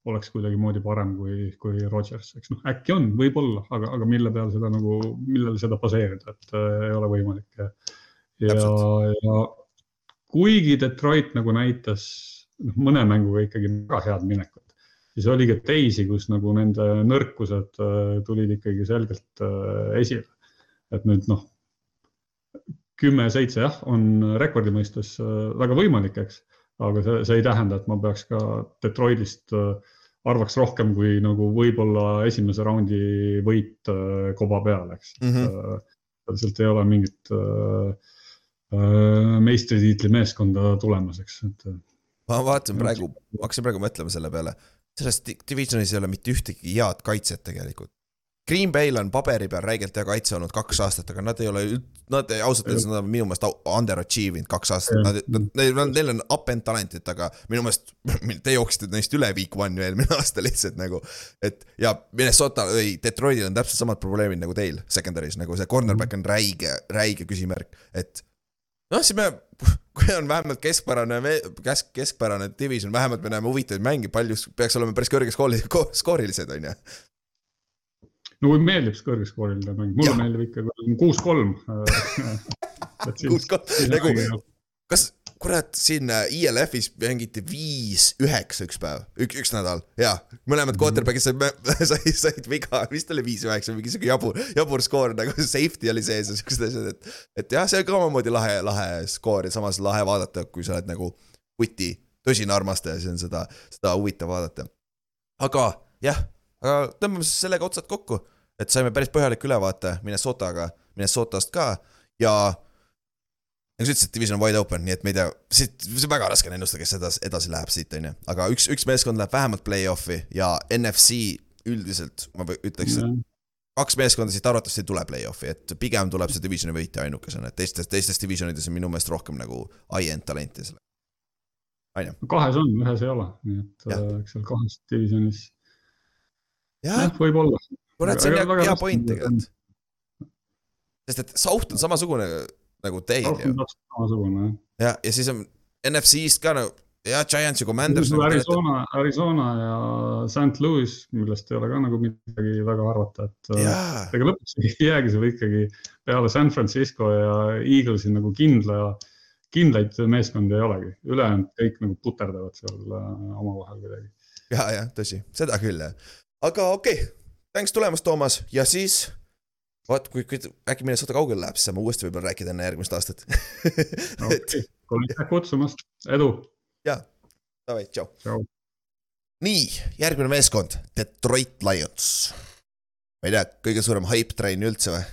oleks kuidagimoodi parem kui, kui Rodgers, eks noh, äkki on, võib-olla, aga, aga mille peal seda nagu, millele seda baseerida, et äh, ei ole võimalik. ja, ja, kuigi Detroit nagu näitas noh, mõne mänguga ikkagi väga head minekut, siis oli ka teisi, kus nagu nende nõrkused äh, tulid ikkagi selgelt äh, esile. et nüüd noh, kümme-seitse jah, on rekordi mõistes äh, väga võimalik, eks, aga see, see ei tähenda, et ma peaks ka Detroitist arvaks rohkem kui nagu võib-olla esimese raundi võit koba peal, eks mm. -hmm. sealt ei ole mingit meistritiitli meeskonda tulemas, eks, et. ma vaatan praegu, hakkasin praegu mõtlema selle peale selles divisionis ei ole mitte ühtegi head kaitset tegelikult. Green Bay'l on paberi peal räigelt hea kaitse olnud kaks aastat, aga nad ei ole, nad ausalt öeldes, nad on minu meelest underachieve inud kaks aastat, nad, nad, neil on, neil on up and talent'it, aga minu meelest [LAUGHS] te jooksite neist üle week one ju eelmine [LAUGHS] aasta lihtsalt nagu. et ja Minnesota või Detroitil on täpselt samad probleemid nagu teil secondary's, nagu see cornerback on räige, räige küsimärk, et noh, siis me, [LAUGHS] kui on vähemalt keskpärane, kesk, keskpärane division, vähemalt me näeme huvitavaid mänge, palju peaks olema päris kõrge skoori, skoorilised, on ju. No kui meeldib see kõrgeskooriline mäng, mulle ja. meeldib ikka kuus-kolm. [LAUGHS] kuus-kolm, nagu, kas kurat, siin ILF-is äh, mängiti viis-üheksa üks päev, üks, üks nädal, jaa. mõlemad quarterback'id said, [LAUGHS] said, said viga, vist oli viis-üheksa, mingi sihuke jabur, jabur skoor nagu safety oli sees ja siuksed asjad, et. et jah, see on ka omamoodi lahe, lahe skoor ja samas lahe vaadata, kui sa oled nagu kuti tõsine armastaja, siis on seda, seda huvitav vaadata. aga jah, aga tõmbame siis sellega otsad kokku, et saime päris põhjaliku ülevaate Minnesotaga, Minnesotast ka ja nagu sa ütlesid, division on wide open, nii et me ei tea, siit, see on väga raske on ennustada, kes edasi, edasi läheb siit, on ju. aga üks, üks meeskond läheb vähemalt play-off'i ja NFC üldiselt ma ütleks, et kaks meeskonda siit arvatavasti ei tule play-off'i, et pigem tuleb see divisioni võitja ainukesena, et teistes, teistes divisionides on minu meelest rohkem nagu high-end talenti seal. kahes on, ühes ei ole, nii et ja. äh, eks seal kahes divisionis. Jah, võib-olla. kurat, see on hea, hea point tegelikult. sest et South on samasugune nagu teil ju. samasugune jah. ja, ja siis on NFC-st ka nagu jah, Giants ja Commanders. Nagu Arizona, Arizona ja St Louis, millest ei ole ka nagu midagi väga arvata, et äh, ega lõpuks ei [LAUGHS] jäägi sul ikkagi peale San Francisco ja Eaglesi nagu kindla, kindlaid meeskondi ei olegi, ülejäänud kõik nagu puterdavad seal äh, omavahel kuidagi. ja, jah, tõsi, seda küll jah, aga okei okay., thanks tulemast, Toomas ja siis vaat kui, kui äkki Minnesota kaugele läheb, siis saame uuesti võib-olla rääkida enne järgmist aastat [LAUGHS] okei, aitäh kutsumast, edu. ja, davai, tšau. nii, järgmine meeskond, Detroit Lions. ma ei tea, kõige suurem hype train üldse või?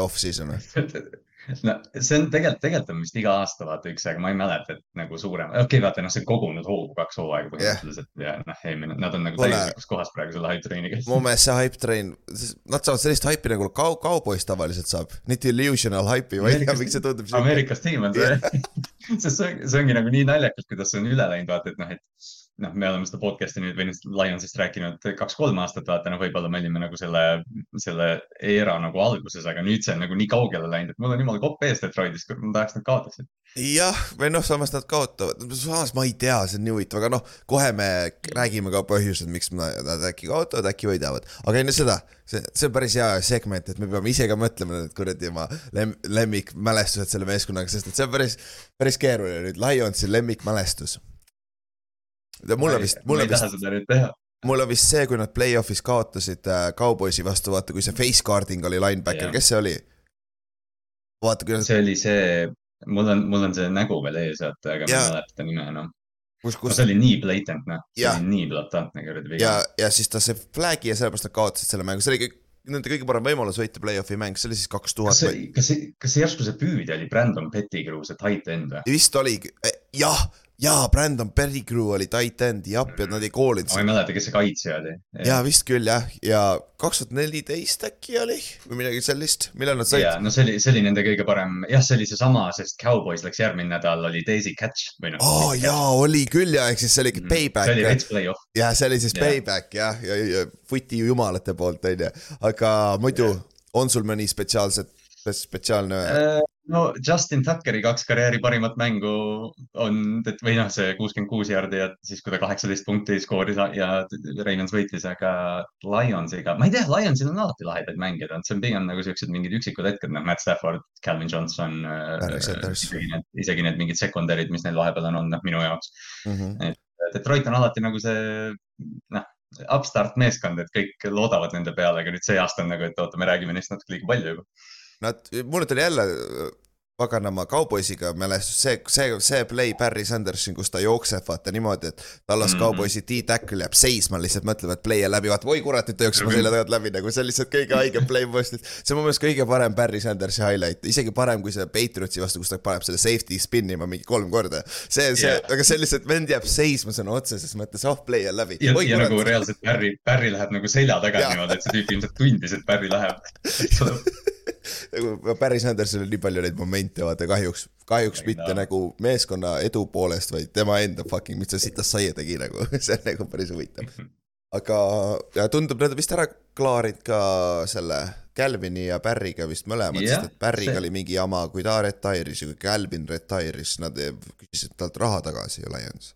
off-season või? [LAUGHS] no see on tegelikult, tegelikult on vist iga aasta vaata üks, aga ma ei mäleta, et nagu suurem, okei okay,, vaata noh, see on kogunud hoogu kaks hooaega põhimõtteliselt yeah. ja noh, eelmine, nad on nagu täielikus kohas praegu selle hype train'iga. mu meelest see hype train, nad saavad sellist hype'i nagu kau-, kaubois tavaliselt saab, mitte illusional hype'i, ma ei tea, miks see tundub. Ameerikas tiim on see yeah. sest [LAUGHS] see, see ongi nagu nii naljakas, kuidas see on üle läinud, vaata, et noh, et noh, me oleme seda podcast'i nüüd või Lionsist rääkinud kaks-kolm aastat, vaata noh, võib-olla me olime nagu selle, selle era nagu alguses, aga nüüd see on nagu nii kaugele läinud, et mul on jumala kopp ees Detroitist, ma tahaks nad kaotaksid. jah, või noh, samas nad kaotavad, samas ma ei tea, see on nii huvitav, aga noh, kohe me räägime ka põhjused, miks nad äkki kaotavad, äkki võidavad, aga enne seda, see, see on päris hea segment, et me peame ise ka mõtlema need kuradi oma lem, lemmikmälestused selle meeskonnaga, sest et see on päris, päris keeruline nüüd, Lionsi lemmikmälestus mul on vist, mul on vist, mul on vist see, kui nad play-off'is kaotasid äh, Cowboysi vastu, vaata, kui see face guarding oli linebacker, kes see oli? vaata, kui nad. see oli see, mul on, mul on see nägu veel ees, vaata, aga ja. ma ei mäleta ta nime enam no.. kus, kus. see oli nii blatant, noh, see oli nii blatantne kuradi viga. ja, ja siis ta see flag'i ja sellepärast nad kaotasid selle mängu, see oli kõik nende kõige parem võimalus võita play-off'i mäng, see oli siis kaks tuhat. kas see, kas see, kas see järsku see püüdja oli Brandon Pettigrew, see tight end või? vist oligi, eh, jah jaa, Brandon Pettigrew oli tight end, jah, ja nad ei koolinud. ma ei mäleta, kes see kaitsja oli. jaa, vist küll jah, ja kaks tuhat neliteist äkki oli või midagi sellist, millal nad said. jaa, no see oli, see oli nende kõige parem, jah, see oli seesama, sest Cowboys läks järgmine nädal, oli Daisy Catch või noh. aa jaa, oli küll ja, ehk siis see oli mm -hmm. payback. see oli veits play-off. jah, see oli siis yeah. payback jah, ja, ja, ja footi jumalate poolt, on ju, aga muidu yeah. on sul mõni spetsiaalset, spetsiaalne uh,? No Justin Tuckeri kaks karjääri parimat mängu on, või noh, see kuuskümmend kuus jaardi ja siis, kui ta kaheksateist punkti skooris ja Ravens võitis, aga Lionsiga, ma ei tea, Lionsil on alati lahedaid mänge olnud, see on pigem nagu siuksed mingid üksikud hetked, noh, Matt Stafford, Calvin Johnson äh,, isegi need, mingid sekundarid, mis neil vahepeal on olnud, noh, minu jaoks mm. -hmm. et Detroit on alati nagu see, noh, upstart meeskond, et kõik loodavad nende peale, aga nüüd see aasta on nagu, et oota, me räägime neist natuke liiga palju juba Nad, mulle tuli jälle paganama kauboisiga mälestus, see, see, see play Barry Sanderson, kus ta jookseb, vaata niimoodi, et Tallas mm -hmm. kauboisi D-tackle jääb seisma, lihtsalt mõtleb, et play on läbi, vaata, oi kurat, nüüd ta jookseb mu selja tagant läbi, nagu see on lihtsalt kõige haigem play post'ist. see on mu meelest kõige parem Barry Sandersi highlight, isegi parem kui see Patriotsi vastu, kus ta paneb selle safety spin ima mingi kolm korda. see, see yeah., aga see lihtsalt vend jääb seisma sõna otseses mõttes, oh play on läbi. ja, ja nagu reaalselt Barry, Barry läheb nagu selja taga niimoodi, et see tüüp ilmselt tundis, et Barry läheb [LAUGHS] [LAUGHS] nagu päris Andersonil nii palju neid momente, vaata kahjuks, kahjuks ei, mitte no. nagu meeskonna edu poolest, vaid tema enda fucking, mis ta sitast saia tegi nagu [LAUGHS] see on nagu päris huvitav. aga ja tundub, nad vist ära klaarinud ka selle Calvini ja Barry'ga vist mõlemad yeah,, sest et Barry'ga see... oli mingi jama, kui ta retire'is ja kui Calvin retire'is, nad küsisid talt raha tagasi ju Lions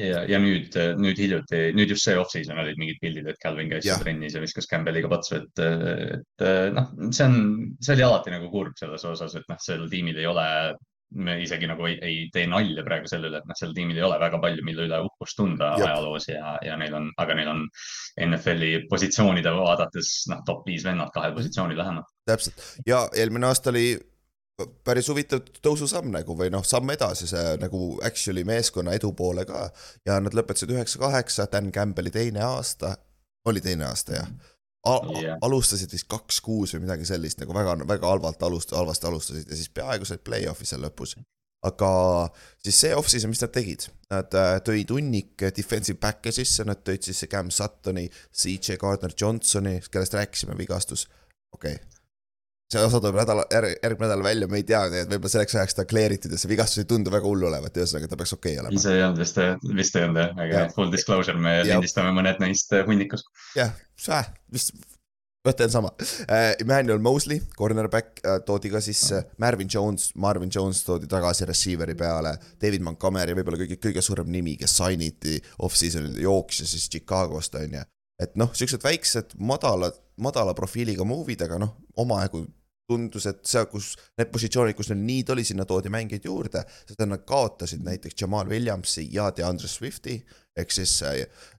ja, ja nüüd, nüüd hiljuti, nüüd just see off-season olid mingid pildid, et Calvin käis seal trennis ja viskas Campbelliga patsu, et, et noh, see on, see oli alati nagu kurb selles osas, et noh, sel tiimil ei ole, me isegi nagu ei, ei tee nalja praegu selle üle, et noh, sel tiimil ei ole väga palju, mille üle uhkust tunda Jab. ajaloos ja, ja neil on, aga neil on NFL-i positsioonide vaadates noh, top viis vennad kahel positsioonil vähemalt. täpselt ja eelmine aasta oli päris huvitav tõususamm nagu või noh, samm edasi, see nagu actually meeskonna edu poole ka. ja nad lõpetasid üheksa-kaheksa, Dan Campbelli teine aasta, oli teine aasta jah Al. Yeah. alustasid vist kaks-kuus või midagi sellist nagu väga, väga halvalt alust-, halvasti alustasid ja siis peaaegu said play-off'i seal lõpus. aga siis see off-season, mis nad tegid, nad äh, tõid hunnik defensive back'e sisse, nad tõid sisse Cam Suttoni, CJ Gardner Johnsoni, kellest rääkisime, vigastus, okei okay see osa tuleb nädala, järgmine nädal välja, me ei tea, nii et võib-olla selleks ajaks ta clear itud ja see vigastus ei tundu väga hull olevat, ühesõnaga ta peaks okei okay olema. see ei olnud vist, vist ei olnud jah, aga ja. full disclosure, me ja. lindistame mõned neist hunnikus. jah, vist mõte on sama uh,. Emmanuel Mosley, cornerback uh, toodi ka sisse uh., Marvin Jones, Marvin Jones toodi tagasi receiver'i peale, David Montgomery võib-olla kõige, kõige suurem nimi, kes sign iti off-season'il, jooksis siis Chicagost on ju. et noh, siuksed väiksed madalad, madala profiiliga move'id, aga noh, omajagu tundus, et seal, kus need positsioonid, kus neil need oli, sinna toodi mängijaid juurde, sest nad kaotasid näiteks Jamal Williamsi ja DeAndre Swifti. ehk siis,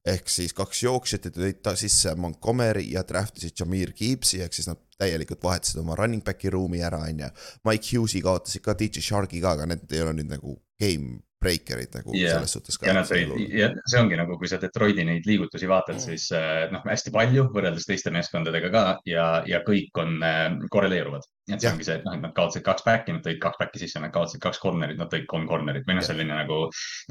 ehk siis kaks jooksjat ja tõid ta sisse Montgomery ja draft isid Jameer Gibbsi, ehk siis nad täielikult vahetasid oma running back'i ruumi ära, on ju. Mike Hughes'i kaotasid ka, DJ Shark'i ka, aga need ei ole nüüd nagu game breaker'id nagu yeah. selles suhtes ka. ja nad ja see ongi nagu, kui sa Detroiti neid liigutusi vaatad, siis äh, noh, hästi palju võrreldes teiste meeskondadega ka ja, ja kõik on äh, korreleeruvad. et see ja. ongi see, et noh, et nad kaotasid kaks back'i, nad tõid kaks back'i sisse, nad kaotasid kaks corner'it, nad tõid kolm corner'it või noh, selline nagu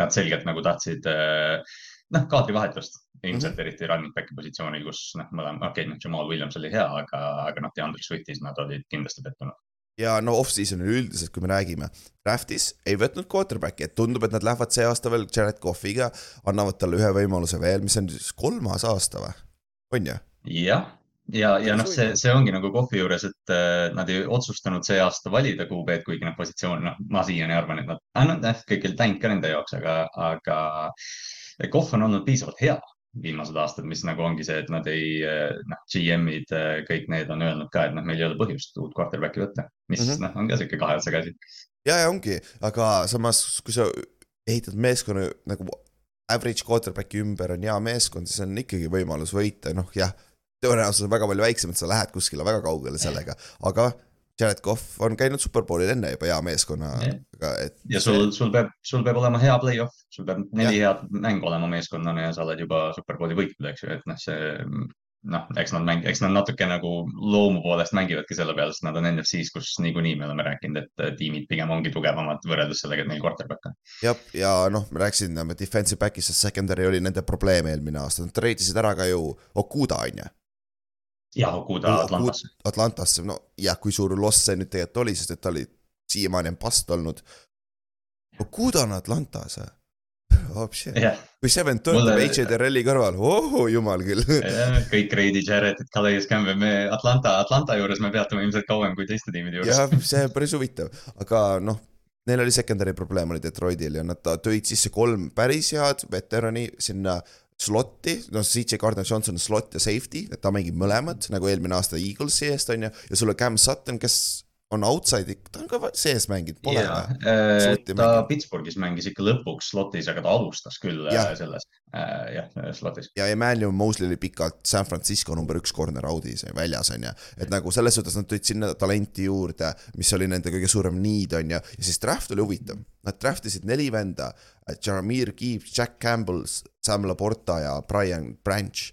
nad selgelt nagu tahtsid äh, noh, kaadrivahetust ilmselt mm -hmm. eriti running back'i positsioonil, kus noh, mõlema, okei okay,, noh, Jamal Williams oli hea, aga, aga noh, DeAndre Swiftis nad olid kindlasti pettunud ja no off-season'il üldiselt, kui me räägime, draft'is ei võtnud quarterback'i, et tundub, et nad lähevad see aasta veel Jared Cough'iga, annavad talle ühe võimaluse veel, mis on siis kolmas aasta või, on ju? jah, ja, ja, ja noh, see, see ongi nagu Cough'i juures, et äh, nad ei otsustanud see aasta valida QB-d, kuigi noh, positsioon, noh, ma siiani arvan, et nad, noh, kõik oli tänk ka nende jaoks, aga, aga Cough'h on olnud piisavalt hea viimased aastad, mis nagu ongi see, et nad ei, noh, GM-id, kõik need on öelnud ka, et noh, meil ei ole põhjust uut quarterback'i võtta, mis mm -hmm. noh, on ka sihuke kahe otsaga asi. ja, ja ongi, aga samas, kui sa ehitad meeskonna nagu average quarterback'i ümber on hea meeskond, siis on ikkagi võimalus võita, noh jah, tõenäosus on väga palju väiksem, et sa lähed kuskile väga kaugele sellega, aga Jared Cough on käinud superbowlil enne juba hea meeskonnaga, et. ja sul, sul peab, sul peab olema hea play-off, sul peab neli ja. head mängu olema meeskonnana ja sa oled juba superbowli võitnud, eks ju, et noh, see noh, eks nad mäng-, eks nad natuke nagu loomu poolest mängivadki selle peale, sest nad on NFC-s, kus niikuinii me oleme rääkinud, et tiimid pigem ongi tugevamad võrreldes sellega, et neil quarterback on. jah, ja noh, me rääkisime defensive back'ist, sest secondary oli nende probleem eelmine aasta, nad treidisid ära ka ju Okuda on ju jah, Okuda Atlantasse. Atlantasse, no jah, kui suur loss see nüüd tegelikult oli, sest et ta oli siiamaani on past olnud. Okuda on Atlantas või? Shit yeah., kui see vend töötab. HDRL-i kõrval, oh jumal küll [LAUGHS] kõik Grady Jarrett, Calais Campbell, me Atlanta, Atlanta juures me peatume ilmselt kauem kui teiste tiimide juures. jah, see on päris huvitav, aga noh, neil oli secondary probleem oli Detroitil ja nad tõid sisse kolm päris head veterani sinna slot'i, noh, CJ Gardner Johnson on slot ja safety, et ta mängib mõlemad nagu eelmine aasta Eaglesi eest on ju, ja sul on Cam Sutton, kes on outside'i, ta on ka sees mänginud, pole yeah, äh,. ta mänginud. Pittsburghis mängis ikka lõpuks slot'is, aga ta alustas küll ja. Äh, selles äh,, jah, slot'is. ja Emmanuel Mosley oli pikalt San Francisco number üks corner out'is väljas, on ju. et nagu selles suhtes nad tõid sinna talenti juurde, mis oli nende kõige suurem need, on ju, ja siis draft oli huvitav. Nad draft isid neli venda, Jaramir Gibbs, Jack Campbell, Sam Laporta ja Brian Branch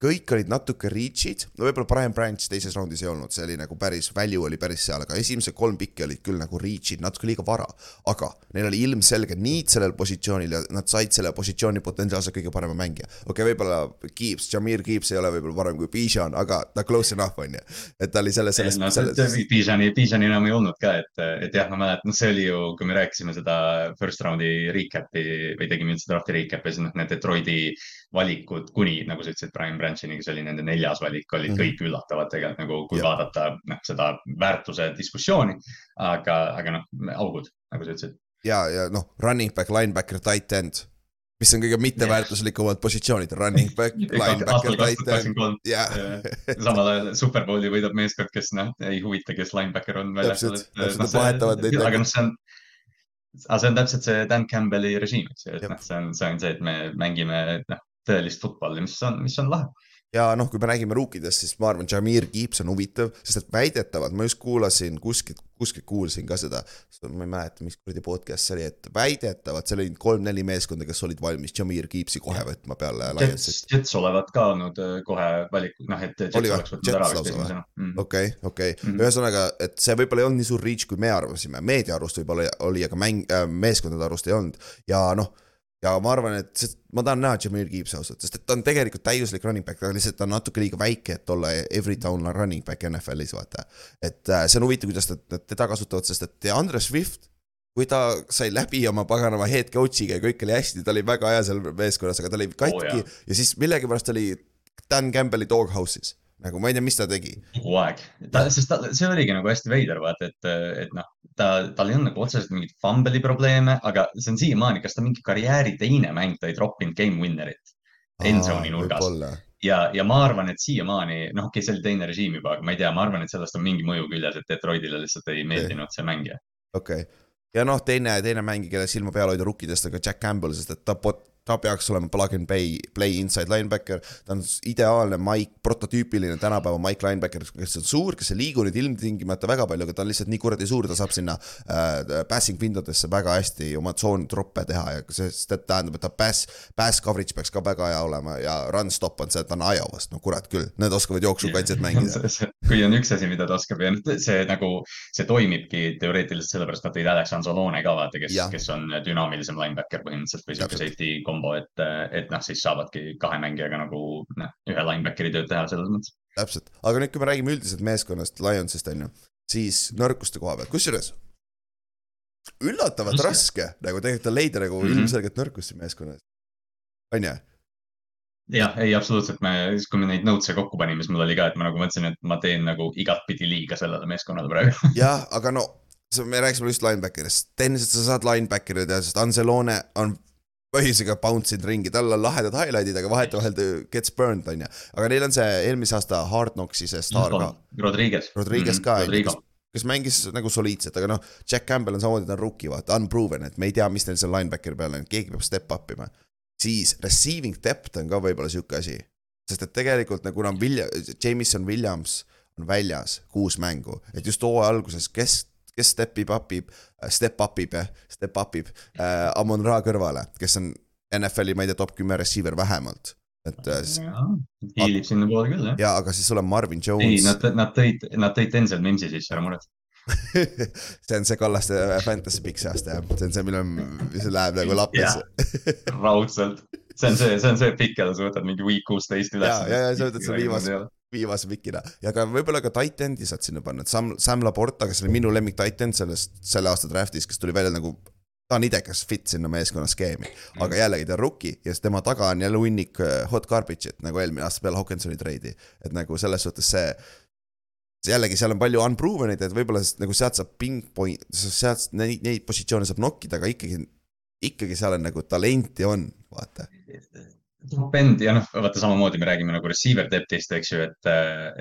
kõik olid natuke reach'id, no võib-olla Brian Branch teises raundis ei olnud, see oli nagu päris, value oli päris seal, aga esimesed kolm pikki olid küll nagu reach'id, natuke liiga vara. aga neil oli ilmselge need sellel positsioonil ja nad said selle positsiooni potentsiaalselt kõige parema mängija. okei okay,, võib-olla Gibbs, Jameer Gibbs ei ole võib-olla parem kui Bijan, aga ta close enough on ju. et ta oli selles, selles no,. selles... Bijani, Bijani enam ei olnud ka, et, et jah, ma mäletan, noh, see oli ju, kui me rääkisime seda first round'i recap'i või tegime üldse draft'i recap'i, siis noh, need Detroiti valikud kuni, nagu sa ütlesid, Brian Branchini, kes oli nende neljas valik, olid mm -hmm. kõik üllatavad tegelikult nagu, kui ja. vaadata noh, seda väärtuse diskussiooni. aga, aga noh, augud, nagu sa ütlesid. ja, ja noh, running back, linebacker, tight end mis on kõige mitteväärtuslikumad positsioonid, running back, linebacker, tight end. samal ajal Superbowli võidab meeskond, kes noh, ei huvita, kes linebacker on. täpselt, täpselt, nad vahetavad neid. aga noh, see on aga see on täpselt see Dan Campbelli režiim, eks ju, et noh, see on, see on see, et me mängime noh, tõelist futballi, mis on, mis on lahe ja noh, kui me räägime ruukidest, siis ma arvan, Jamir Gibbs on huvitav, sest et väidetavalt, ma just kuulasin kuskilt, kuskilt kuulsin ka seda, ma ei mäleta, mis kuradi podcast see oli, et väidetavalt seal oli kolm-neli meeskonda, kes olid valmis Jamir Gibbsi kohe võtma peale Lionsit. Jets olevat ka olnud äh, kohe valikud, noh, et Jets oli oleks võtnud ära vist esimesena. Mm. okei, okei, mhm. ühesõnaga, et see võib-olla ei olnud nii suur reach, kui me arvasime, meedia arust võib-olla oli, aga mäng äh,, meeskondade arust ei olnud ja noh ja ma arvan, et ma tahan näha Jameer Gibbs ausalt, sest et ta on tegelikult täiuslik running back, aga lihtsalt ta on natuke liiga väike, et olla every down running back NFL-is, vaata. et äh, see on huvitav, kuidas nad teda kasutavad, sest et Andre Swift, kui ta sai läbi oma paganama head coach'iga ja kõik oli hästi, ta oli väga hea seal meeskonnas, aga ta oli katki oh, ja siis millegipärast oli Dan Campbell'i doghouse'is nagu ma ei tea, mis ta tegi. kogu aeg, ta, sest ta, see oligi nagu hästi veider, vaata, et, et noh, ta, tal ei olnud nagu otseselt mingeid fumble'i probleeme, aga see on siiamaani, kas ta mingi karjääri teine mäng, ta ei troppinud game winner'it endzone'i nurgas. ja, ja ma arvan, et siiamaani, noh, okei okay,, see oli teine režiim juba, aga ma ei tea, ma arvan, et sellest on mingi mõju küljes, et Detroitile lihtsalt ei meeldinud okay. see mängija. okei okay., ja noh, teine, teine mängija, kelle silma peal hoida rukkidest, ka Jack Campbell, sest et ta pot-, ta peaks olema plug and play, play inside linebacker, ta on ideaalne Mike, prototüüpiline tänapäeva Mike linebacker, kes on suur, kes ei liigu nüüd ilmtingimata väga palju, aga ta on lihtsalt nii kuradi suur, ta saab sinna äh, passing pindadesse väga hästi oma tsoontroppe teha ja see, see tähendab, et ta pass, pass coverage peaks ka väga hea olema ja run stop on see, et ta on Iowast, no kurat küll, need oskavad jooksukaitset mängida. [LAUGHS] kui on üks asi, mida ta oskab ja see nagu, see toimibki teoreetiliselt sellepärast nad tõid Alex Anzalone ka vaata, kes, kes on dünaamilisem linebacker põhimõtteliselt või sihuke safety kombo, et, et noh, siis saavadki kahe mängijaga nagu noh, ühe linebackeri tööd teha selles mõttes. täpselt, aga nüüd, kui me räägime üldiselt meeskonnast, Lionsist on ju, siis nõrkuste koha pealt, kusjuures üllatavalt raske, raske nagu tegelikult on leida nagu mm -hmm. ilmselgelt nõrkusi meeskonnas, on ju jah, ei absoluutselt, me, siis kui me neid notes'e kokku panime, siis mul oli ka, et ma nagu mõtlesin, et ma teen nagu igatpidi liiga sellele meeskonnale praegu. [LAUGHS] jah, aga no, me rääkisime just linebacker'ist, tehniliselt sa saad linebacker'id ja sest Anselone on põhjusega bounce inud ringi, tal on lahedad highlight'id, aga vahetevahel ta gets burned, on ju. aga neil on see eelmise aasta Hard Knocksi see staar ka. Rodriguez. Rodriguez mm -hmm. ka, kes, kes mängis nagu soliidselt, aga noh, Jack Campbell on samamoodi, ta on rookie, vaata, unproven, et me ei tea, mis neil seal linebackeri peal on, keegi peab step up ima. siis receiving depth on ka võib-olla sihuke asi. sest et tegelikult nagu kuna William, Jameson Williams on väljas kuus mängu, et just hooaja alguses, kes kes step ib up ib, äh, step up ib step up ib äh, Amon Ra kõrvale, kes on NFL-i, ma ei tea, top kümme receiver vähemalt et äh,. hiilib sinnapoole küll jah. ja, aga siis sul on Marvin Jones. ei, nad, nad tõid, nad tõid Denzel Mimsi sisse, ära muretse [LAUGHS] see on see Kallaste fantasy pikk see aasta jah, see on see, millal, mis läheb nagu lappesse raudselt, see on see, see on see pikk, keda sa võtad mingi week kuusteist üles. ja, ja, ja sa võtad selle viimase viimase pikina. Ja ka võib-olla ka titan'i saad sinna panna, et Sam, Sam Laporta, kes oli minu lemmik titan sellest, selle aasta draft'is, kes tuli välja nagu ta on idekas fit sinna meeskonna skeemi, aga jällegi ta on rookie ja siis tema taga on jälle hunnik äh, hot garbage'it nagu eelmine aasta peale Hawkinsoni treidi. et nagu selles suhtes see, jällegi seal on palju unproven eid, et võib-olla nagu sealt saab ping-point, sealt neid, neid positsioone saab nokkida, aga ikkagi, ikkagi seal on nagu talenti on, vaata top end ja noh, vaata samamoodi me räägime nagu receiver depth'ist, eks ju, et,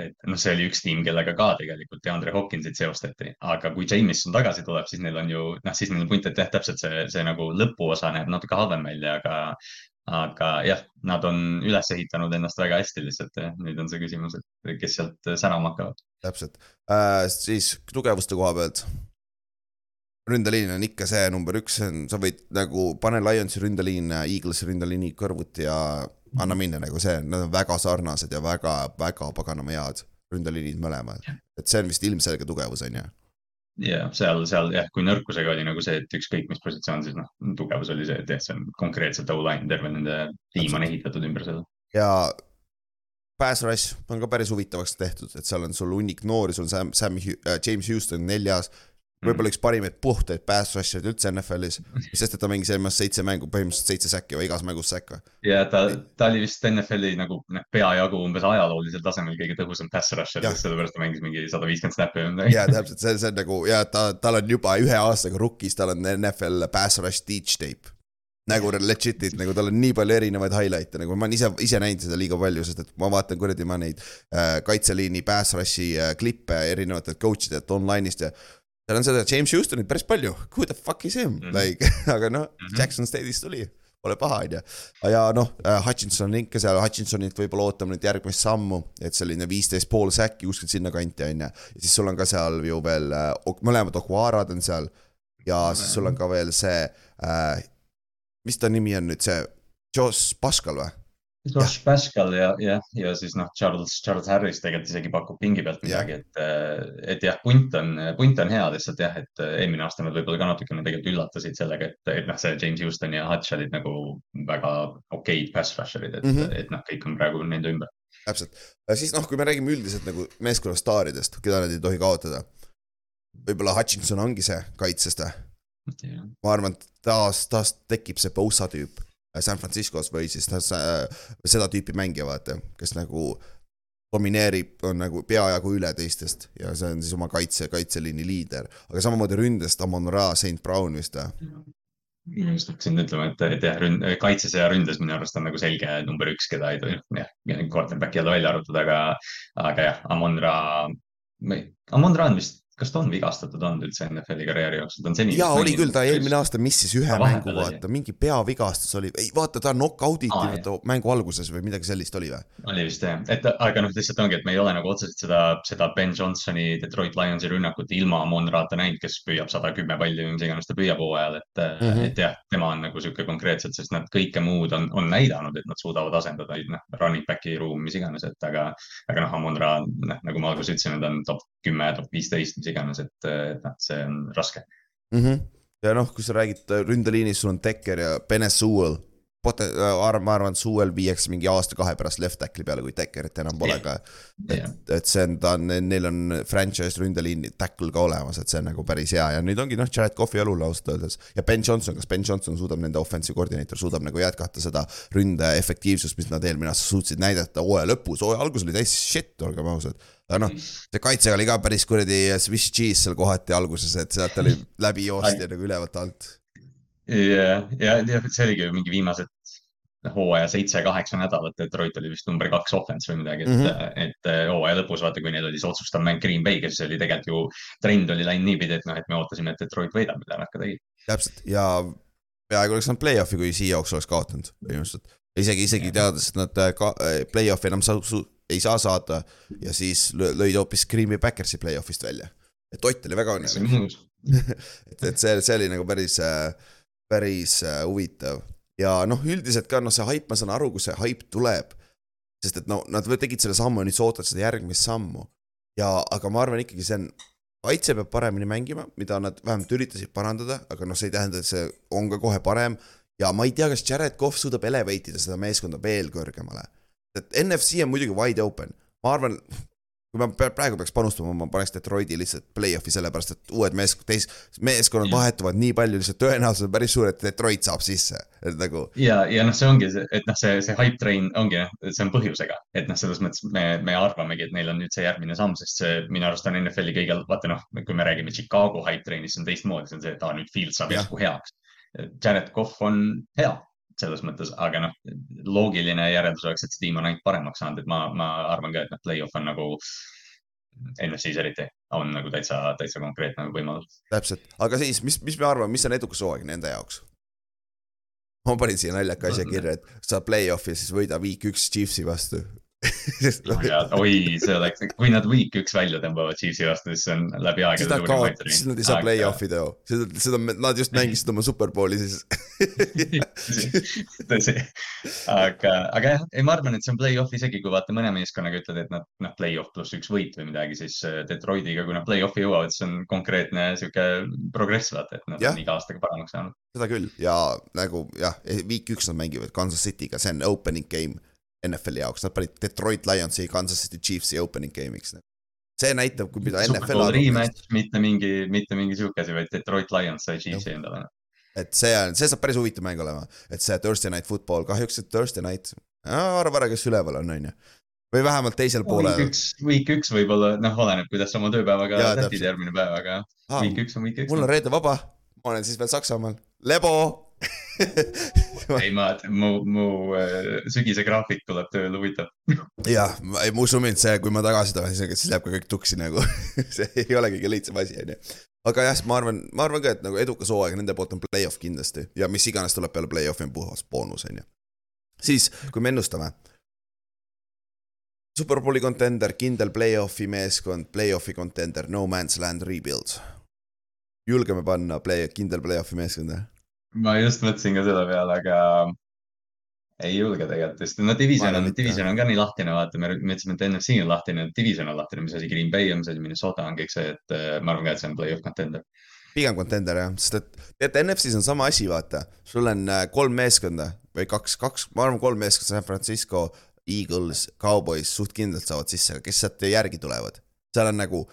et noh, see oli üks tiim, kellega ka tegelikult DeAndre Hopkinsit seostati, aga kui Jameson tagasi tuleb, siis neil on ju noh, siis neil punt, et jah, täpselt see, see nagu lõpuosa näeb natuke halvem välja, aga, aga jah, nad on üles ehitanud ennast väga hästi lihtsalt ja nüüd on see küsimus, et kes sealt särama hakkavad. täpselt. Äh,, siis tugevuste koha pealt ründeliin on ikka see number üks, see on, sa võid nagu pane Lionsi ründeliin Eaglesi ründeliini kõrvuti ja anna minna nagu see, nad on väga sarnased ja väga-väga paganama head ründeliinid mõlemad. et see on vist ilmselge tugevus, on ju. ja seal, seal jah, kui nõrkusega oli nagu see, et ükskõik mis positsioon, siis noh, tugevus oli see, et jah, see on konkreetselt O-line, terve nende tiim on ehitatud ümber seda. ja Pass Rush on ka päris huvitavaks tehtud, et seal on sul hunnik noori, sul on Sam, Sam äh,, James Houston neljas, võib-olla üks parimaid puhtaid pass rusher'id üldse NFL-is, sest et ta mängis eelmine aasta seitse mängu, põhimõtteliselt seitse säkki või igas mängus säkk või? ja ta, ta oli vist NFL-i nagu noh, peajagu umbes ajaloolisel tasemel kõige tõhusam pass rusher, sellepärast ta mängis mingi sada viiskümmend snappi või midagi. ja täpselt, see, see on nagu ja ta, tal on juba ühe aastaga rukkis, tal on NFL pass rush teach tape. Nagu legit'id, nagu tal on nii palju erinevaid highlight'e, nagu ma olen ise, ise näinud seda liiga palju, sest et ma vaatan kuradi ma neid äh, kaitseliini pass rush'i äh, klippe erinevatelt coach idelt online'ist ja seal on seda James Houstonit päris palju, who the fuck is him mm, -hmm. like [LAUGHS] aga noh mm -hmm., Jackson State'ist tuli, pole paha, on ju. ja noh, äh, Hutchinson on ikka seal, Hutchinsonilt võib-olla ootame nüüd järgmist sammu, et selline viisteist pool säkki kuskilt sinnakanti, on ju. ja siis sul on ka seal ju veel, äh, mõlemad Okuarad on seal ja -hmm. siis sul on ka veel see äh,, mis ta nimi on nüüd, see Josh Pascal või? Josh Pascal ja, jah, ja siis noh, Charles, Charles Harris tegelikult isegi pakub pingi pealt midagi, et, et jah, punt on, punt on hea lihtsalt jah, et eelmine aasta nad võib-olla ka natukene tegelikult üllatasid sellega, et, et noh, see James Houston ja Hutch olid nagu väga okeid pass rusher'id, et mm, -hmm. et noh, kõik on praegu nende ümber. täpselt, siis noh, kui me räägime üldiselt nagu meeskonna staaridest, keda nad ei tohi kaotada. võib-olla Hutchinson ongi see kaitsest või? ma arvan, et taas, taas tekib see Bosa tüüp San Franciscos või siis ta, seda tüüpi mängija, vaata, kes nagu domineerib, on nagu peajagu üle teistest ja see on siis oma kaitse, kaitseliini liider, aga samamoodi ründest Amon Ra, St Brown vist või? ma just hakkasin ütlema, et, et jah, ründ-, kaitses ja ründes minu arust on nagu selge number üks, keda ei tohi, jah, quarterback'i jälle välja arvutada, aga, aga jah, Amon Ra, Amon Ra on vist kas ta on vigastatud olnud üldse NFL-i karjääri jooksul, ta on seni. jaa, oli küll, ta eelmine aasta missis ühe mängu, vaata, mingi peavigastus oli, ei vaata, ta knock-out iti ah, vaata mängu alguses või midagi sellist oli või? oli vist jah, et aga noh, lihtsalt ongi, et me ei ole nagu otseselt seda, seda Ben Johnsoni Detroit Lionsi rünnakut ilma Monrata näinud, kes püüab sada kümme palli või mis iganes ta püüab hooajal, et mm, -hmm. et jah, tema on nagu sihuke konkreetselt, sest nad kõike muud on, on näidanud, et nad suudavad asendada, noh, running back'i ruum, mis iganes, et aga, aga noh, Amonra, noh, nagu ma alguses ütlesin, ta on top kümme, top viisteist, mis iganes, et, et noh, see on raske mm. -hmm. ja noh, kui sa räägid ründeliinis, sul on Dekker ja Benesuel. Pote-, äh, ma arvan, et Suvel viiakse mingi aasta-kahe pärast left tackle'i peale, kui Dekkerit enam pole ka. et, et see on, ta on, neil on franchise ründeliin tackle ka olemas, et see on nagu päris hea ja nüüd ongi noh, Jared Cough'i õlul ausalt öeldes. ja Ben Johnson, kas Ben Johnson suudab, nende offensive koordineeter suudab nagu jätkata seda ründe efektiivsust, mis nad eelmine aasta suutsid näidata hooaja lõpus, hooaja algus oli täis shit, olgem ausad aga noh, see kaitse oli ka päris kuradi Swiss cheese seal kohati alguses, et sealt oli läbi joosti nagu ülevalt alt. Ja, ja, ja see oligi mingi viimased hooaja seitse-kaheksa nädalat, Detroit oli vist number kaks offense või midagi, et mm, -hmm. et hooaja lõpus vaata, kui neil oli see otsustav mäng Green Bay'ga, siis oli tegelikult ju trend oli läinud niipidi, et noh, et me ootasime, et Detroit võidab, mida nad ka tegid. täpselt ja peaaegu oleks saanud play-off'i, kui Seahawks oleks kaotanud põhimõtteliselt. isegi, isegi teades, et nad ka play-off'i enam sa-, ei saa saada ja siis lõid hoopis Green Bay Backersi play-off'ist välja. et Ott oli väga õnnelik. [LAUGHS] et, et see, see oli nagu päris, päris äh, huvitav ja noh, üldiselt ka noh, see haip, ma saan aru, kus see haip tuleb. sest et no nad tegid selle sammu ja nüüd sa ootad seda järgmist sammu. ja, aga ma arvan ikkagi see on, kaitse peab paremini mängima, mida nad vähemalt üritasid parandada, aga noh, see ei tähenda, et see on ka kohe parem. ja ma ei tea, kas Jared Cough suudab elevate ida seda meeskonda veel kõrgemale et NFC on muidugi wide open, ma arvan, kui ma praegu peaks panustama, ma paneks Detroiti lihtsalt play-off'i, sellepärast et uued mees-, teis-, meeskonnad vahetuvad nii palju, lihtsalt tõenäosus on päris suur, et Detroit saab sisse, et nagu. ja, ja noh, see ongi see, et noh, see, see hype train ongi see on põhjusega, et noh, selles mõttes me, me arvamegi, et neil on nüüd see järgmine samm, sest see minu arust on NFL-i kõige, vaata noh, kui me räägime Chicago hype train'ist, see on teistmoodi, see on see, et aa, nüüd Fields saab järsku heaks. Jared Cough on hea selles mõttes, aga noh, loogiline järeldus oleks, et see tiim on ainult paremaks saanud, et ma, ma arvan ka, et noh, play-off on nagu NFC-s eriti on nagu täitsa, täitsa konkreetne võimalus. täpselt, aga siis, mis, mis me arvame, mis on edukas hooaeg nende jaoks? ma panin siia naljaka asja kirja, et sa play-off'i siis võida week üks Chiefsi vastu [LAUGHS] oi, see oleks, kui nad week üks välja tõmbavad Chiefsi vastu, siis see on läbi aegade suurim võit. siis nad ei saa play-off'i teo, seda, seda, nad just mängisid oma superbowli siis [LAUGHS] tõsi, aga, aga jah, ei, ma arvan, et see on play-off isegi, kui vaata mõne meeskonnaga ütled, et nad noh, play-off pluss üks võit või midagi, siis äh, Detroitiga, kui nad play-off'i jõuavad, siis on konkreetne sihuke progress, vaata, et nad ja. on iga aastaga paremaks saanud. seda küll ja nagu jah, week üks nad mängivad Kansas City'ga, see on opening game NFL-i jaoks, nad panid Detroit Lionsi, Kansas City Chiefsi opening game'iks. see näitab, kui mida NFL arvab. Rematch, mitte mingi, mitte mingi sihuke asi, vaid Detroit Lions sai Chiefsi endale. et see on, see saab päris huvitav mäng olema, et see Thursday night football, kahjuks, et Thursday night, arva ära, kes üleval on, on ju või vähemalt teisel poolel. Week üks, week üks võib-olla, noh, oleneb, kuidas sa oma tööpäevaga sätid järgmine päev, aga ah, week üks on week üks. mul on reede vaba, ma olen siis veel Saksamaal, lebo ei, ma, mu, mu äh, sügise graafik tuleb tööle, huvitav. jah, ei ma usun mind, see, kui ma tagasi tulen, siis läheb ka kõik tuksi nagu [LAUGHS] see ei ole kõige lihtsam asi, onju. aga jah, ma arvan, ma arvan ka, et nagu edukas hooaeg nende poolt on play-off kindlasti ja mis iganes tuleb peale play-off'i on puhas boonus, onju. siis, kui me ennustame. Superbowli contender, kindel play-off'i meeskond, play-off'i contender, no man's land rebuild. julgeme panna play, kindel play-off'i meeskonda ma just mõtlesin ka selle peale, aga ei julge tegelikult, sest no division on, division on ka nii lahtine, vaata, me ütlesime, et NFC on lahtine, division on lahtine, mis asi Green Bay on, mis asi Minnesota on, kõik see, et äh, ma arvan ka, et see on play-off contender. pigem contender jah, sest et teate, NFC-s on sama asi, vaata, sul on äh, kolm meeskonda või kaks, kaks, ma arvan, kolm meeskonda, San Francisco, Eagles, Cowboys suht kindlalt saavad sisse, kes sealt järgi tulevad. seal on nagu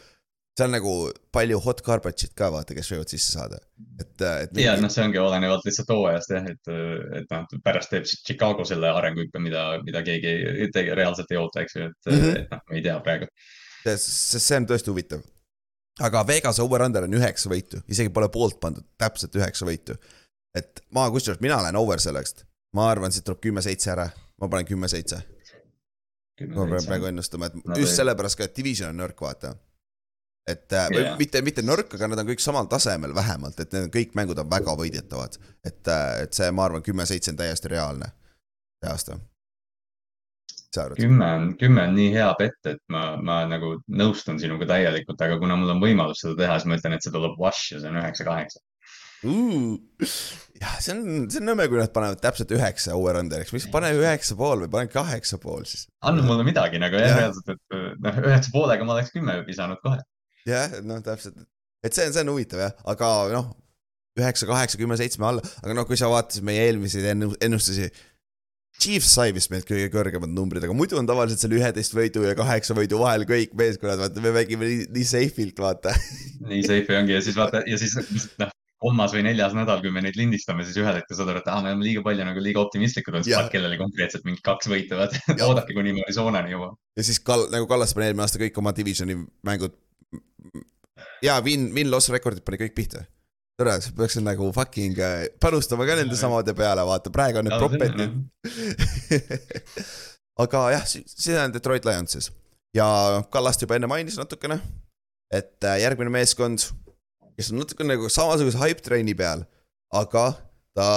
seal nagu palju hot carpet'id ka vaata, kes võivad sisse saada, et, et. ja noh, see ongi olenevalt lihtsalt hooajast jah, et, et noh, pärast teeb Chicago selle arenguhüppe, mida, mida keegi te, reaalselt ei oota, eks ju, et mm, -hmm. et noh, me ei tea praegu. sest see on tõesti huvitav. aga Vegas over-under on üheksa võitu, isegi pole poolt pandud, täpselt üheksa võitu. et ma, kusjuures mina lähen over sellest, ma arvan, siit tuleb kümme-seitse ära, ma panen kümme-seitse. ma pean praegu ennustama, et no, just sellepärast ka, et division on nõrk, vaata et yeah. mitte, mitte nõrk, aga nad on kõik samal tasemel vähemalt, et need kõik mängud on väga võidetavad. et, et see, ma arvan, kümme-seitse on täiesti reaalne see aasta kümme on, kümme on nii hea bett, et ma, ma nagu nõustun sinuga täielikult, aga kuna mul on võimalus seda teha, siis ma ütlen, et see tuleb wash ja see on üheksa-kaheksa jah, see on, see on nõme, kui nad panevad täpselt üheksa over-under'iks, miks pane üheksa pool või pane kaheksa pool siis. anna mulle midagi nagu jah, reaalselt, et noh, üheksa poolega ma oleks kümme visanud kohe. Jah, noh, täpselt, et see on, see on huvitav jah, aga noh, üheksa, kaheksa, kümme, seitsme alla, aga noh, kui sa vaatasid meie eelmiseid ennustusi Chiefs sai vist meilt kõige kõrgemad numbrid, aga muidu on tavaliselt seal üheteist võidu ja kaheksa võidu vahel kõik meeskonnad, vaata, me mängime nii, nii safe'ilt, vaata. [LAUGHS] nii safe ongi. Ja siis vaata ja siis noh, kolmas või neljas nädal, kui me neid lindistame, siis ühel hetkel saad aru, et aa, me oleme liiga palju nagu liiga optimistlikud siis paned kellelegi konkreetselt mingi kaks võitu, vaata, [LAUGHS] oodake, kuni me Arizonani jõuame. ja siis Kall-, nagu Kallas pani eelmine aasta kõik oma divisioni mängud. Ja win, win-loss rekordid pani kõik pihta. Tere, sa peaksid nagu fucking äh, panustama ka nende samade peale, vaata, praegu on need proped nüüd. [LAUGHS] aga jah, see on Detroit Lions siis ja Kallast juba enne mainis natukene, et äh, järgmine meeskond, kes on natuke nagu samasuguse hype train'i peal, aga ta,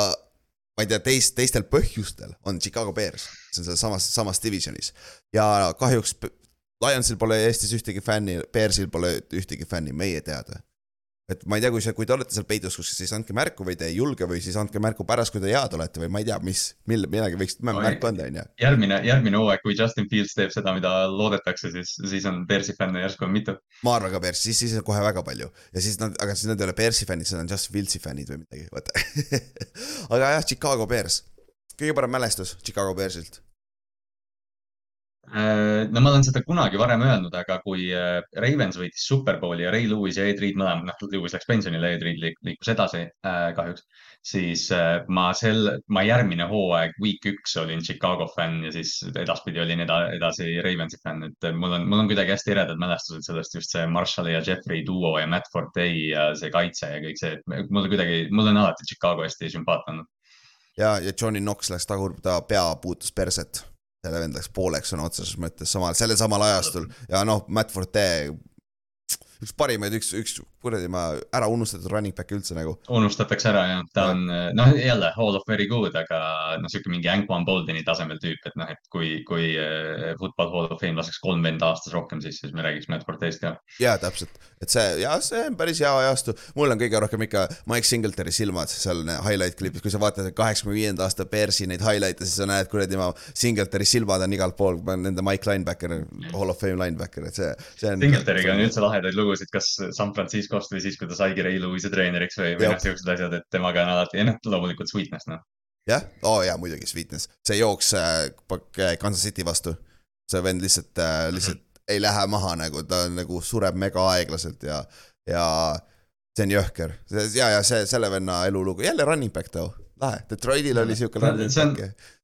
ma ei tea, teist, teistel põhjustel on Chicago Bears, see on selles samas, samas divisionis. Ja kahjuks Lionsil pole Eestis ühtegi fänni, Bearsil pole ühtegi fänni meie teada. Et ma ei tea, kui see, kui te olete seal peidus kuskil, siis andke märku või te ei julge või siis andke märku pärast, kui te head olete või ma ei tea, mis, mille, midagi võiks no, märku anda, on ju. järgmine, järgmine hooaeg, kui Justin Fields teeb seda, mida loodetakse, siis, siis on Bearsi fänne järsku on mitu. ma arvan ka Bears, siis, siis on kohe väga palju. Ja siis nad, aga siis nad ei ole Bearsi fännid, siis nad on Justin Fieldsi fännid või midagi, vaata. [LAUGHS] Aga jah, Chicago Bears, kõige parem mälestus Chicago Bearsilt no ma olen seda kunagi varem öelnud, aga kui äh, Ravens võitis Superbowli ja Ray Lewis ja Ed Reed mõlemad, noh, Lewis läks pensionile, Ed Reed liikus edasi äh, kahjuks, siis äh, ma sel, ma järgmine hooaeg, week üks olin Chicago fänn ja siis edaspidi olin eda, edasi Ravensi fänn, et mul on, mul on kuidagi hästi eredad mälestused sellest just see Marshalli ja Jeffrey duo ja Matt Forte ja see kaitse ja kõik see, et mulle kuidagi, mulle on alati Chicago hästi sümpaatne olnud. ja, ja Johnny Knox läks tagurp, ta pea puutus perset selle vend läks pooleks sõna otseses mõttes samal, sellel samal ajastul. Ja noh, Matt Forte üks parimaid, üks, üks kuradi ma ära unustatud running back üldse nagu. unustatakse ära jah, ta on noh, jälle hall of very good, aga noh, sihuke mingi Anquan Boldini tasemel tüüp, et noh, et kui, kui uh, football hall of fame laseks kolm venda aastas rohkem, siis, siis me räägiks Matt Forte'st ka. ja täpselt, et see ja see on päris hea ajastu, mul on kõige rohkem ikka Mike Singletary silmad seal highlight klipis, kui sa vaatad kaheksakümne viienda aasta Bearsi neid highlight'e, siis sa näed kuradi tema Singletary silmad on igal pool, nende Mike linebacker, hall of fame linebacker, et see, see on. Singletariga on üldse lahedaid lugusid, kas San Franciscost või siis, kui ta saigi Ray Lewis'i treeneriks või, või noh, siuksed asjad, et temaga on alati, ja [LAUGHS] noh, loomulikult Sweetness, noh. jah, oo oh, jaa, muidugi Sweetness, see jooks äh, Kansas City vastu. see vend lihtsalt äh,, lihtsalt mm -hmm. ei lähe maha nagu, ta nagu sureb mega aeglaselt ja, ja see on jõhker. ja, ja see, selle venna elulugu, jälle running back too lahe, Detroitil oli siuke. see on,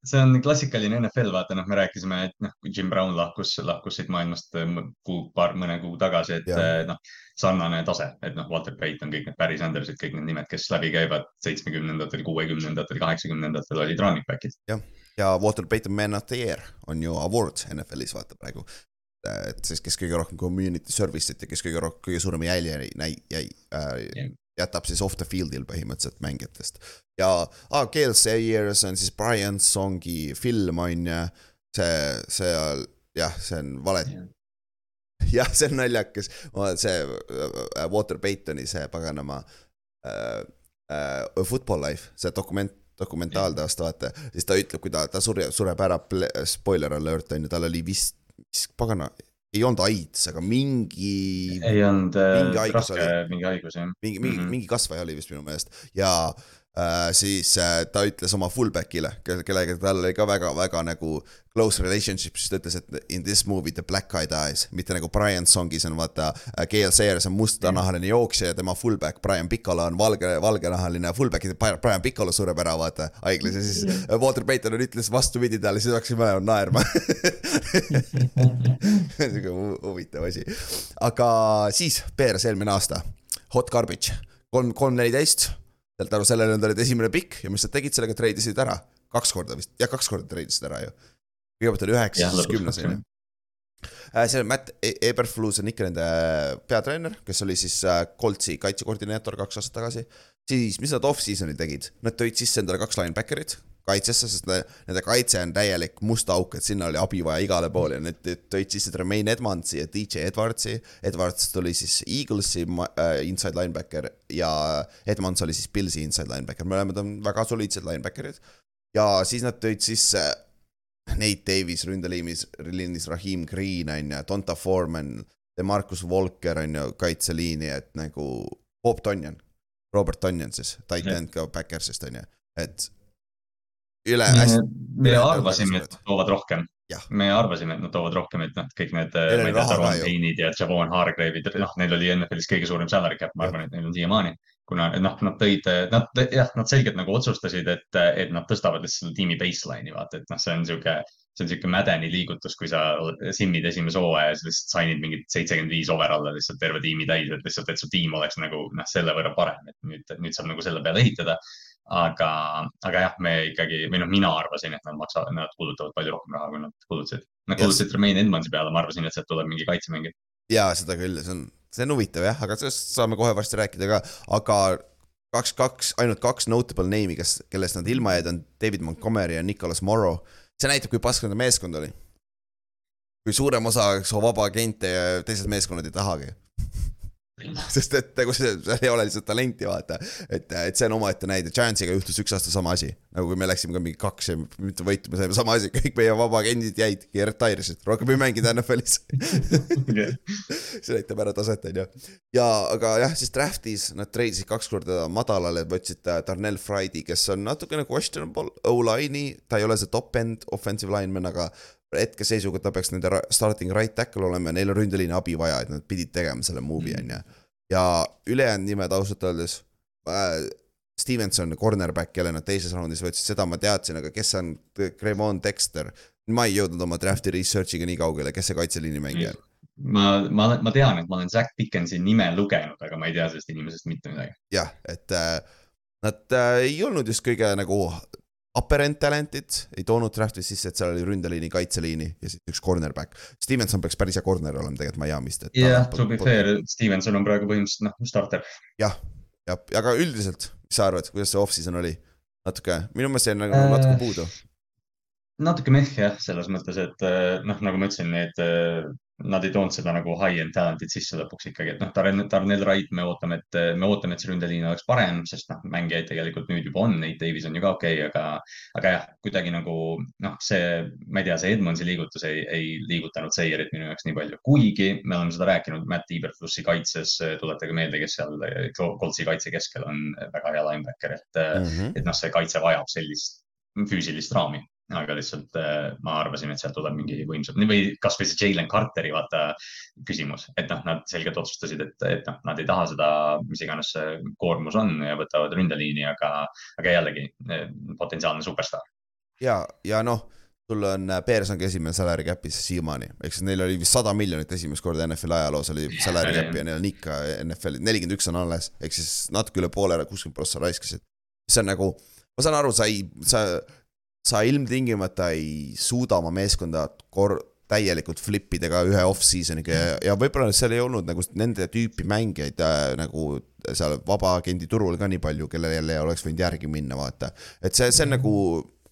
see on klassikaline NFL, vaata noh, me rääkisime, et noh, kui Jim Brown lahkus, lahkus siit maailmast äh, kuu, paar, mõne kuu tagasi, et äh, noh, sarnane tase, et noh, Walter Payton, kõik need Barry Sandersid, kõik need nimed, kes läbi käivad seitsmekümnendatel, kuuekümnendatel, kaheksakümnendatel olid running back'id. jah, ja Walter Payton Man of the Year on ju award NFL-is vaata praegu et siis, kes kõige rohkem community service'it ja kes kõige rohkem, kõige suurema jälje jäi, jäi äh, jätab siis off the field'il põhimõtteliselt mängijatest. Ja ah, Gale Sayers on siis Brian Songi film on ju, see, see jah, see on vale yeah jah, see on naljakas, see äh, Walter Paytoni see paganama äh, äh, Football Life, see dokument, dokumentaalteost, vaata, siis ta ütleb, kui ta, ta sure, sureb ära, spoiler alert on ju, tal oli vist, mis pagana, ei olnud AIDS, aga mingi. ei olnud äh, raske, mingi haigus jah. mingi, mingi mm, -hmm. mingi kasvaja oli vist minu meelest ja siis äh, ta ütles oma fullback'ile, kellega tal oli ka väga-väga nagu close relationship, siis ta ütles, et in this movie the black guy dies, mitte nagu Brian Songis on vaata äh,. Gail Sayers on mustanahaline jooksja ja tema fullback Brian Piccolo on valge, valgenahaline fullback ja Brian Piccolo sureb ära vaata haiglas ja siis äh, [LAUGHS] Walter Payton ütles vastupidi talle, siis hakkasime naerma [LAUGHS] sihuke huvitav asi. aga siis, Bears eelmine aasta, hot garbage, kolm, kolm neliteist sealt tänu sellele nad olid esimene pikk ja mis nad tegid sellega, treidisid ära. Kaks korda vist, jah, kaks korda treidisid ära ju. Kõigepealt oli üheksas, siis kümnes on ju. Äh, see on Matt E- Eberflus on ikka nende peatreener, kes oli siis äh, Coltsi kaitsekoordineeter kaks aastat tagasi. siis, mis nad off-season'il tegid, nad tõid sisse endale kaks linebacker'it kaitsesse, sest ne, nende kaitse on täielik must auk, et sinna oli abi vaja igale poole ja need tõid sisse Tremaine Edmondsi ja DJ Edwardsi. Edwards tuli siis Eaglesi äh, inside linebacker ja Edmonds oli siis Pillsi inside linebacker, mõlemad on väga soliidsed linebacker'id. ja siis nad tõid sisse Nate Davis ründeliinis, liinis Raheem Green on ju, Donta Foreman, Demarcus Walker on ju kaitseliini, et nagu Bob Tonjan, Robert Tonjan siis, tight end ka Backersist on ju, et üle hästi. me arvasime, et toovad rohkem. me arvasime, et nad toovad rohkem, et noh, kõik need, ma ei tea, Taron Payne'id ja Javon Hargrave'id, noh, neil oli NFL-is kõige suurem salary cap, ma arvan, et neil on siiamaani. kuna noh, nad tõid, nad jah, nad selgelt nagu otsustasid, et, et nad tõstavad lihtsalt selle tiimi baseline'i, vaata, et noh, see on sihuke see on sihuke mädeni liigutus, kui sa simmid esimese hooaja ja sa lihtsalt sign'id mingit seitsekümmend viis overall'i lihtsalt terve tiimi täis, et lihtsalt, et su tiim oleks nagu noh, selle võrra parem, et nüüd, nüüd saab nagu selle peale ehitada aga, aga jah, me ikkagi, või noh, mina arvasin, et nad maksavad, nad kulutavad palju rohkem raha, kui nad kulutasid. Nad kulutasid Remain Edmondsi peale, ma arvasin, et sealt tuleb mingi kaitsemängija. ja seda küll, see on, see on huvitav jah, aga sellest saame kohe varsti rääkida ka, aga kaks, kaks, ainult kaks notable name'i, kes, kellest nad ilma jäid, on David Montgomery ja Nicolas Morrow. see näitab, kui pask nende meeskond oli. kui suurem osa su vaba agente ja teised meeskonnad ei tahagi [LAUGHS] [LAUGHS] sest et nagu see, seal ei ole lihtsalt talenti, vaata. et, et see on omaette näide, Giantsiga juhtus üks aasta sama asi. nagu kui me läksime ka mingi kaks ja mitu võitu, me saime sama asi, kõik meie vabaagendid jäid ja retire isid, rohkem ei mänginud NFL-is [LAUGHS] see näitab ära taset, on ju. ja, aga jah, siis draft'is nad treidisid kaks korda madalale, võtsid Darnell Friday, kes on natukene questionable O-line'i, ta ei ole see top-end offensive lineman, aga hetkeseisuga ta peaks nende starting right tackle olema ja neil on ründeliini abi vaja, et nad pidid tegema selle move'i, on ju. ja ülejäänud nimed ausalt öeldes äh,, Stevenson, cornerback, kelle nad teises raundis võtsid, seda ma teadsin, aga kes on Cremon Dexter? ma ei jõudnud oma draft'i research'iga nii kaugele, kes see kaitseliini mängija on? ma, ma, ma tean, et ma olen Zack Dickensi nime lugenud, aga ma ei tea sellest inimesest mitte midagi. jah, et äh, nad äh, ei olnud just kõige nagu upper end talent'id, ei toonud draft'is sisse, et seal oli ründeliini, kaitseliini ja siis üks cornerback. Stevenson peaks päris hea corner olema tegelikult Miami'st. jah to be fair, Stevenson on praegu põhimõtteliselt noh, starter. jah, ja, aga üldiselt, mis sa arvad, kuidas see off-season oli? natuke, minu meelest jäi nagu äh, natuke puudu. natuke meh jah, selles mõttes, et äh, noh, nagu ma ütlesin, need äh, nad ei toonud seda nagu high-end talent'it sisse lõpuks ikkagi, et noh, Darnell Wright, me ootame, et me ootame, et see ründeliin oleks parem, sest noh, mängijaid tegelikult nüüd juba on, Nate Davis on ju ka okei okay,, aga, aga jah, kuidagi nagu noh, see, ma ei tea, see Edmondsi liigutus ei, ei liigutanud Seirit minu jaoks nii palju, kuigi me oleme seda rääkinud Matt Iberflussi kaitses, tuletage meelde, kes seal Coltsi kaitse keskel on väga hea linebacker, et mm, -hmm. et noh, see kaitse vajab sellist füüsilist raami aga lihtsalt äh, ma arvasin, et sealt tuleb mingi võimsam või kasvõi see Jalen Carteri vaata küsimus, et noh, nad selgelt otsustasid, et, et noh, nad ei taha seda, mis iganes see koormus on ja võtavad ründeliini, aga, aga jällegi äh, potentsiaalne superstaar. ja, ja noh, sul on, Bears ongi esimene salary cap'is siiamaani, ehk siis neil oli vist sada miljonit esimest korda NFL-i ajaloos oli salary [LAUGHS] cap ja neil on ikka NFL-i, nelikümmend üks on alles, ehk siis natuke üle poole, kuuskümmend prossa raiskasid. see on nagu, ma saan aru, sa ei, sa sa ilmtingimata ei suuda oma meeskonda kor-, täielikult flip ida ka ühe off-season'iga ja, ja võib-olla seal ei olnud nagu nende tüüpi mängijaid äh, nagu seal vabaagendi turul ka nii palju, kellel jälle oleks võinud järgi minna, vaata. et see, see on nagu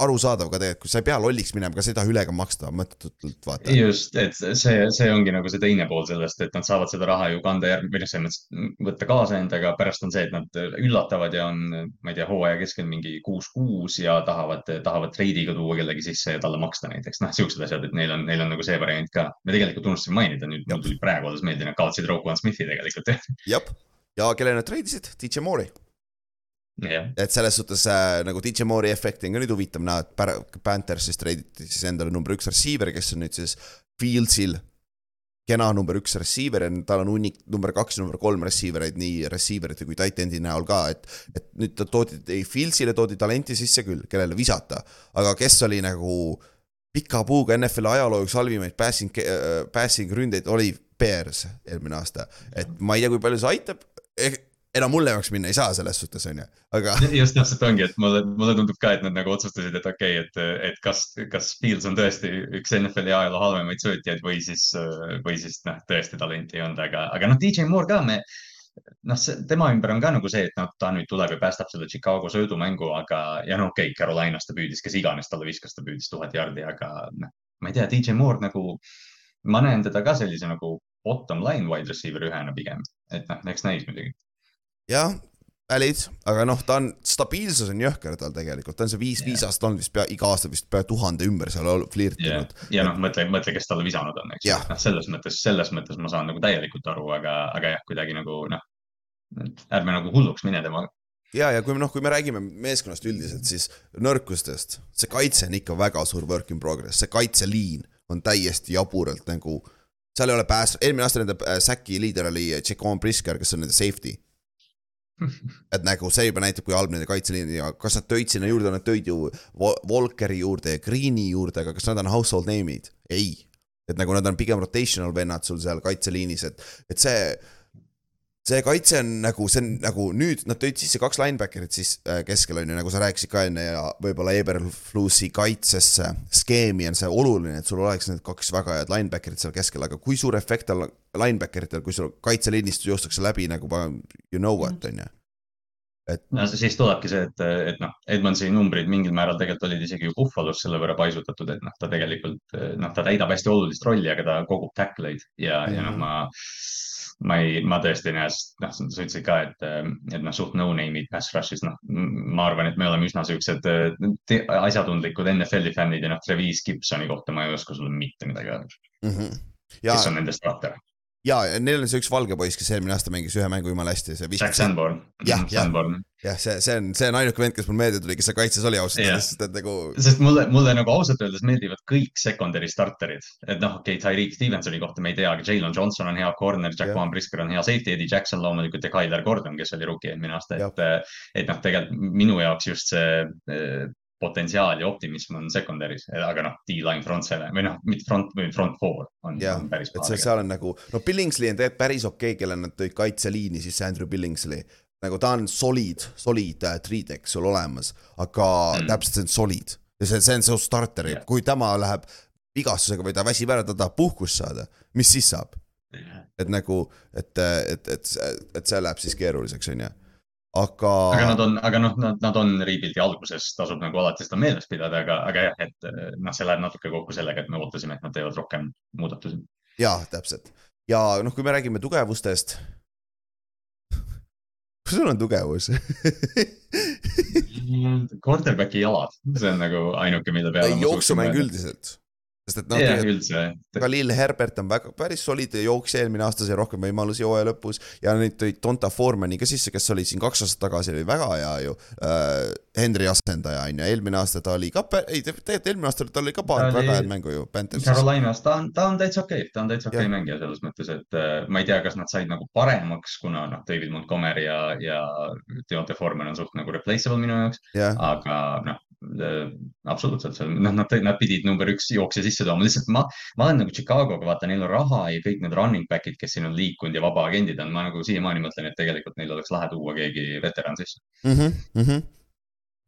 arusaadav ka tegelikult, sa ei pea lolliks minema, ka seda üle ka maksta mõttetult, vaata. just, et see, see ongi nagu see teine pool sellest, et nad saavad seda raha ju kanda järg-, või noh, selles mõttes võtta kaasa endaga, pärast on see, et nad üllatavad ja on, ma ei tea, hooaja keskel mingi kuus-kuus ja tahavad, tahavad treidiga tuua kellegi sisse ja talle maksta näiteks, noh, siuksed asjad, et neil on, neil on nagu see variant ka. me tegelikult unustasime mainida, nüüd mul tuli praegu alles meelde, nad kaotasid Rogue One Smithi tegelikult. jah, ja kelle nad treidisid, DJ Moore'i yeah.. et selles suhtes äh, nagu DJ Moore'i efekti on ka nüüd huvitav näha, et Panthers siis treiditi siis endale number üks receiver, kes on nüüd siis Fieldsil kena number üks receiver ja tal on hunnik number kaks ja number kolm receiver eid nii receiver ite kui tight end'i näol ka, et. et nüüd ta toodi, ei Fieldsile toodi talenti sisse küll, kellele visata, aga kes oli nagu pika puuga NFL-i ajaloo üks halvimaid passing, äh, passing ründeid oli Bears eelmine aasta, et ma ei tea, kui palju see aitab mulle jaoks minna ei saa selles suhtes on ju, aga. just täpselt ongi, et mulle, mulle tundub ka, et nad nagu otsustasid, et okei okay,, et, et kas, kas Fields on tõesti üks NFL-i ajaloo halvemaid söötjaid või siis, või siis noh, tõesti talenti ei olnud, aga, aga noh, DJ Moore ka me noh, tema ümber on ka nagu see, et noh, ta nüüd tuleb ja päästab selle Chicago söödumängu, aga ja no okei okay,, Carolinas ta püüdis, kes iganes talle viskas, ta püüdis tuhat jardi, aga noh, ma ei tea, DJ Moore nagu, ma näen teda ka sellise nagu bottom line wide receiver ühena pigem, et noh, eks näis muidugi jah, valid, aga noh, ta on, stabiilsus on jõhker tal tegelikult, ta on see viis yeah., aastat olnud vist pea iga aasta vist pea tuhande ümber seal flirtinud. Yeah.. ja noh, mõtle, mõtle, kes talle visanud on, eks. Yeah.. noh, selles mõttes, selles mõttes ma saan nagu täielikult aru, aga, aga jah, kuidagi nagu noh, ärme nagu hulluks mine temaga ja, ja kui noh, kui me räägime meeskonnast üldiselt, siis nõrkustest, see kaitse on ikka väga suur work in progress, see kaitseliin on täiesti jaburalt nagu, seal ei ole pääs-, eelmine aasta nende äh, säki liider oli Jacon Brisker, kes on nende safety [LAUGHS] et nagu see juba näitab, kui halb nende kaitseliin ja kas nad tõid sinna juurde, nad tõid ju Volkeri juurde ja Green'i juurde, aga kas nad on household name'id? ei. et nagu nad on pigem rotational vennad sul seal kaitseliinis, et, et see, see kaitse on nagu, see on nagu nüüd nad tõid sisse kaks linebacker'it siis äh, keskel on ju, nagu sa rääkisid ka enne ja võib-olla Eberflussi kaitsesse skeemi on see oluline, et sul oleks need kaks väga head linebacker'it seal keskel, aga kui suur efekt on linebacker itel, kui sul kaitseliinist joostakse läbi nagu you know what mhm. on ju et. no siis tulebki see, et, et noh, Edmondsi numbrid mingil määral tegelikult olid isegi ju Buffalo's selle võrra paisutatud, et noh, ta tegelikult noh, ta täidab hästi olulist rolli, aga ta kogub tackleid ja mm, -hmm. ja noh, ma ma ei, ma tõesti sest noh, sa ütlesid ka, et, et noh, suht no-name'id pass rush'is, noh, ma arvan, et me oleme üsna siuksed asjatundlikud NFL-i fännid ja noh, Trevis Gibsoni kohta ma ei oska sulle mitte midagi öelda mm. -hmm. Ja... kes on nendest starter ja, neil on see üks valge poiss, kes eelmine aasta mängis ühe mängu jumala hästi, see Jack Sanborn. jah, jah, jah, see, see on, see on ainuke vend, kes mul meelde tuli, kes seal kaitses oli ausalt öeldes, sest et nagu. sest mulle, mulle nagu ausalt öeldes meeldivad kõik secondary starterid, et noh, okei okay,, Tyreek Stevensoni kohta me ei tea, aga Jalen Johnson on hea corner, Jaquan Brisker on hea safety, Eddie Jackson loomulikult ja Tyler Gordon, kes oli rookie eelmine aasta, et, et noh, tegelikult minu jaoks just see potentsiaal ja optimism on secondary's, aga noh, D-line front seven või noh, mitte front või front four on, on päris. et see, seal on nagu, no Billingsley on tegelikult päris okei okay,, kelle nad tõid kaitseliini, siis see Andrew Billingsley. nagu ta on solid, solid uh, three deck sul olemas, aga mm. täpselt see on solid ja see, see on su starter yeah., kui tema läheb vigastusega või ta väsib ära, ta tahab puhkust saada, mis siis saab? et nagu, et, et, et, et see läheb siis keeruliseks, on ju aga. aga nad on, aga noh, nad, nad on rebuild'i alguses, tasub nagu alati seda meeles pidada, aga, aga jah, et noh, see läheb natuke kokku sellega, et me ootasime, et nad teevad rohkem muudatusi. ja täpselt ja noh, kui me räägime tugevustest. kus [LAUGHS] sul on tugevus [LAUGHS] Quarterbacki jalad, see on nagu ainuke, mille peale. jooksumäng üldiselt sest et noh yeah,, üldse. Khalil Herbert on väga, päris soliidne jooksja, eelmine aasta sai rohkem võimalusi hooaja lõpus ja nüüd tõid Donta Formani ka sisse, kes oli siin kaks aastat tagasi, oli väga hea ju äh,. Henry asendaja on ju, eelmine aasta ta oli ka, ei tegelikult eelmine aasta tal oli ka paar oli... väga head mängu ju. Carolinas, ta on, ta on täitsa okei okay., ta on täitsa okei okay mängija selles mõttes, et äh, ma ei tea, kas nad said nagu paremaks, kuna noh, David Montgomery ja, ja Deontay Foreman on suht nagu replaceable minu jaoks yeah., aga noh, absoluutselt, noh, nad, nad pidid number üks jooksja sisse tooma, lihtsalt ma, ma olen nagu Chicago'ga, vaata, neil on raha ja kõik need running back'id, kes siin on liikunud ja vabaagendid on, ma nagu siiamaani mõtlen, et tegelikult neil oleks lahe tuua keegi veteran sisse. Mm. -hmm, mm -hmm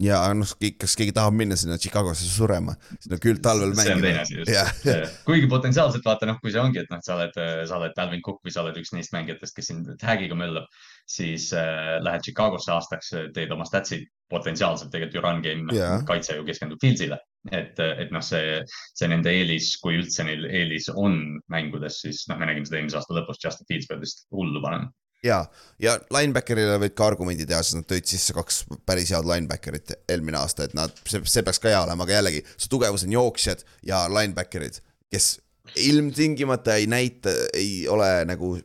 ja noh, kas keegi tahab minna sinna Chicagosse surema, sinna küll talvel mängima. see on teine asi just. Yeah.. kuigi potentsiaalselt vaata noh, kui see ongi, et noh, sa oled, sa oled Alvin Cook või sa oled üks neist mängijatest, kes sind tag'iga möllab, siis äh, lähed Chicagosse aastaks, teed oma statsid potentsiaalselt tegelikult ju run game yeah., kaitse ju keskendub Fieldsile. et, et noh, see, see nende eelis, kui üldse neil eelis on mängudes, siis noh, me nägime seda eelmise aasta lõpus, Justin Fields peab vist hullu panema ja, ja linebacker'ile võid ka argumendi teha, sest nad tõid sisse kaks päris head linebacker'it eelmine aasta, et nad, see, see peaks ka hea olema, aga jällegi, su tugevus on jooksjad ja linebacker'id, kes ilmtingimata ei näita, ei ole nagu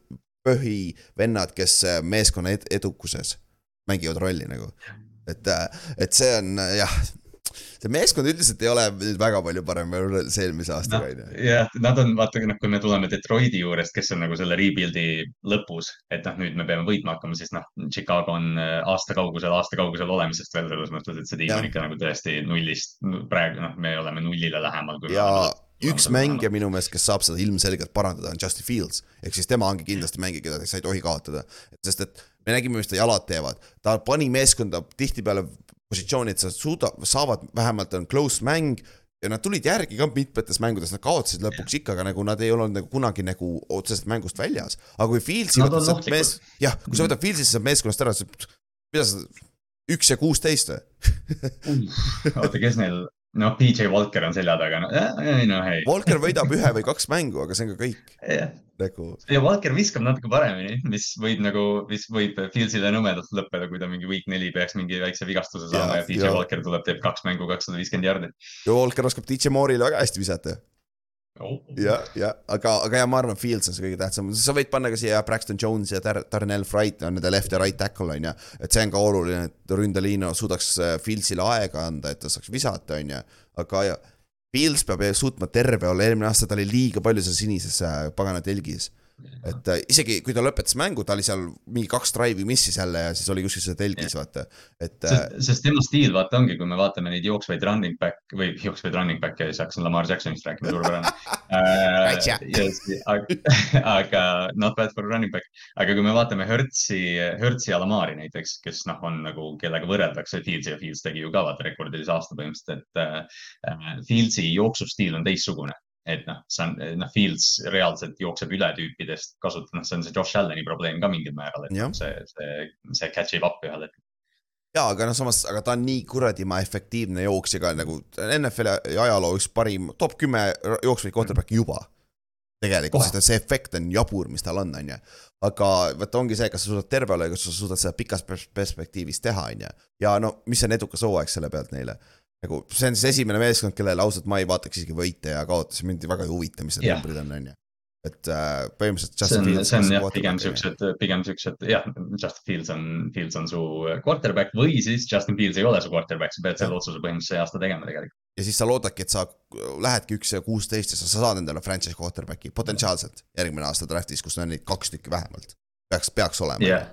põhivennad, kes meeskonna ed edukuses mängivad rolli nagu et, äh, et see on äh, jah, see meeskond üldiselt ei ole nüüd väga palju parem võrreldes eelmise aastaga no,. jah, nad on, vaata, noh, kui me tuleme Detroiti juurest, kes on nagu selle rebuild'i lõpus, et noh, nüüd me peame võitma hakkama, siis noh, Chicago on äh, aasta kaugusel, aasta kaugusel olemisest veel selles mõttes, et see tiim on ikka nagu tõesti nullist, praegu noh, me oleme nullile lähemal. ja üks mängija minu meelest, kes saab seda ilmselgelt parandada, on Justin Fields. ehk siis tema ongi kindlasti mängija, keda sa ei tohi kaotada. sest et me nägime, mis ta jalad teevad, ta pani meeskonda tihtipeale positsiooni, et sa suuda, saavad, vähemalt on close mäng ja nad tulid järgi ka mitmetes mängudes, nad kaotasid lõpuks ikka, aga nagu nad ei olnud nagu kunagi nagu otseselt mängust väljas. aga kui Fieldsi võtad sealt mees, jah, kui sa võtad Fieldsi sealt meeskonnast ära, siis mida sa, üks ja kuusteist või? oota, kes neil, noh, PJ Walker on selja taga, no ei no ei. Walker võidab ühe või kaks mängu, aga see on ka kõik nagu. ja Walker viskab natuke paremini, mis võib nagu, mis võib Fieldile nõmedalt lõppeda, kui ta mingi week neli peaks mingi väikse vigastuse saama ja, ja DJ Walker tuleb, teeb kaks mängu, kakssada viiskümmend jardi. ja Walker oskab DJ Moore'ile väga hästi visata oh.. ja, ja. Aga, aga ja ma arvan, Fields on see kõige tähtsam, sa võid panna ka siia Braxton Jones ja Dar Darnell Fright on nende left ja right tackle on ju. et see on ka oluline, et Ründeliino suudaks äh, Fieldsile aega anda, et ta saaks visata, on ju, aga ja Pils peab suutma terve olla, eelmine aasta ta oli liiga palju seal sinises äh, pagana telgis et äh, isegi kui ta lõpetas mängu, ta oli seal mingi kaks drive'i missis jälle ja siis oli kuskil seal telgis, vaata, et. sest, äh, sest tema stiil vaata ongi, kui me vaatame neid jooksvaid running back või jooksvaid running back'e ja siis hakkasin Lamar Jacksonist rääkima, suurepärane. [LAUGHS] Äh, [LAUGHS] aga not bad for running back, aga kui me vaatame Hertzi, Hertzi ja Lamari näiteks, kes noh, on nagu kellega võrreldakse, Fields ja Fields tegi ju ka vaata rekordilise aasta põhimõtteliselt, et äh, Fieldsi jooksustiil on teistsugune et noh, see on, noh, Fields reaalselt jookseb üle tüüpidest, kasutab, noh, see on see Josh Allan'i probleem ka mingil määral, et ja. see, see, see catch ib up ühel hetkel ja aga noh, samas, aga ta on nii kuradi ma efektiivne jooksja ka nagu NFL-i ajaloo üks parim, top kümme jooksvaid quarterback'i juba. tegelikult, et see efekt on jabur, mis tal on, on ju. aga vot ongi see, kas sa suudad terve olla ja kas sa suudad seda pikas perspektiivis teha, on ju. ja no mis on edukas hooaeg selle pealt neile nagu see on siis esimene meeskond, kellele ausalt ma ei vaataks isegi võite ja kaotusi, mind väga ei huvita, mis need yeah. numbrid on, on ju. et äh, põhimõtteliselt Justin see on, see on jah, pigem siuksed, pigem siuksed jah, Justin Fields on, Fields on su quarterback või siis Justin Fields ei ole su quarterback, sa pead selle otsuse põhimõtteliselt see aasta tegema tegelikult. ja siis sa loodadki, et sa lähedki üks ja kuusteist ja sa saad endale franchise quarterback'i potentsiaalselt järgmine aasta draft'is, kus on neid kaks tükki vähemalt. Peaks, peaks olema yeah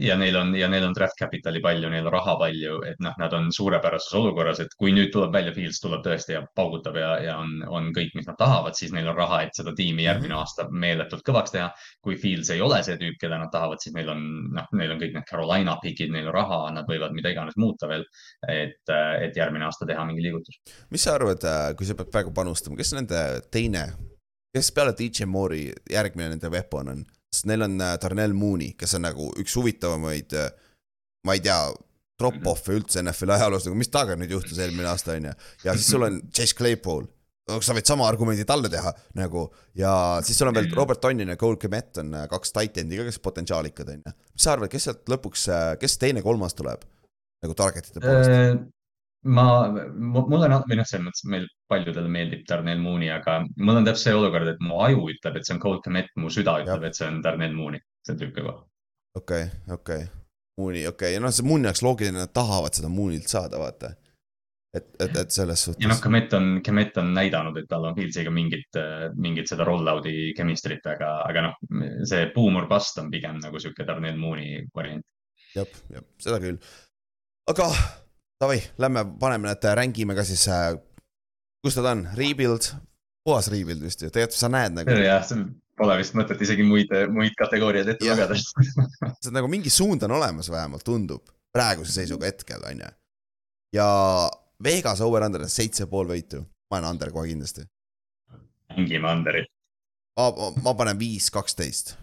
ja neil on, ja neil on draft capital'i palju, neil on raha palju, et noh, nad on suurepärases olukorras, et kui nüüd tuleb välja, Fields tuleb tõesti ja paugutab ja, ja on, on kõik, mis nad tahavad, siis neil on raha, et seda tiimi järgmine mhm. aasta meeletult kõvaks teha. kui Fields ei ole see tüüp, keda nad tahavad, siis neil on, noh, neil on kõik need Carolina pick'id, neil on raha, nad võivad mida iganes muuta veel. et, et järgmine aasta teha mingi liigutus. mis sa arvad, äh, kui sa pead praegu panustama, kes nende teine, kes peale DJ Moore'i järgmine nende weapon on? Sest neil on äh, Darnell Mooney, kes on nagu üks huvitavamaid, äh, ma ei tea, drop-off'e üldse NFL-i ajaloos, nagu mis temaga nüüd juhtus eelmine aasta, on ju. ja siis sul on Chase Claypool, sa võid sama argumendi talle teha nagu ja siis sul on veel Robert Tonyan ja Cole Kmet on äh, kaks titan'i ka, kes potentsiaalikad on ju. mis sa arvad, kes sealt lõpuks, kes teine-kolmas tuleb nagu target'ite poolest? ma, mulle on, või noh, selles mõttes meil paljudele meeldib Darnell Mooney, aga mul on täpselt see olukord, et mu aju ütleb, et see on Cold Commit, mu süda ütleb, et see on Darnell Mooney, see on tüüpi koht. okei okay,, okei okay., Mooney, okei okay., ja noh, see Mooney oleks loogiline, nad tahavad seda Mooney'lt saada, vaata. et, et, et selles suhtes. ja noh, Commit on, Commit on näidanud, et tal on Fieldsiga mingit, mingit seda roll-out'i chemistry't, aga, aga noh, see boom or bust on pigem nagu sihuke Darnell Mooney variant. jah, jah, seda küll. aga Davai, lähme paneme need, rängime ka siis äh,, kus nad on, rebuild, puhas rebuild vist ju, tegelikult sa näed nagu. jah, pole vist mõtet isegi muid, muid kategooriaid ette lugeda [LAUGHS] see nagu mingi suund on olemas vähemalt, tundub, praeguse seisuga hetkel, on ju. ja Vegas over-under on seitse pool võitu, ma olen under kohe kindlasti. mängime under'it. ma, ma panen viis, kaksteist.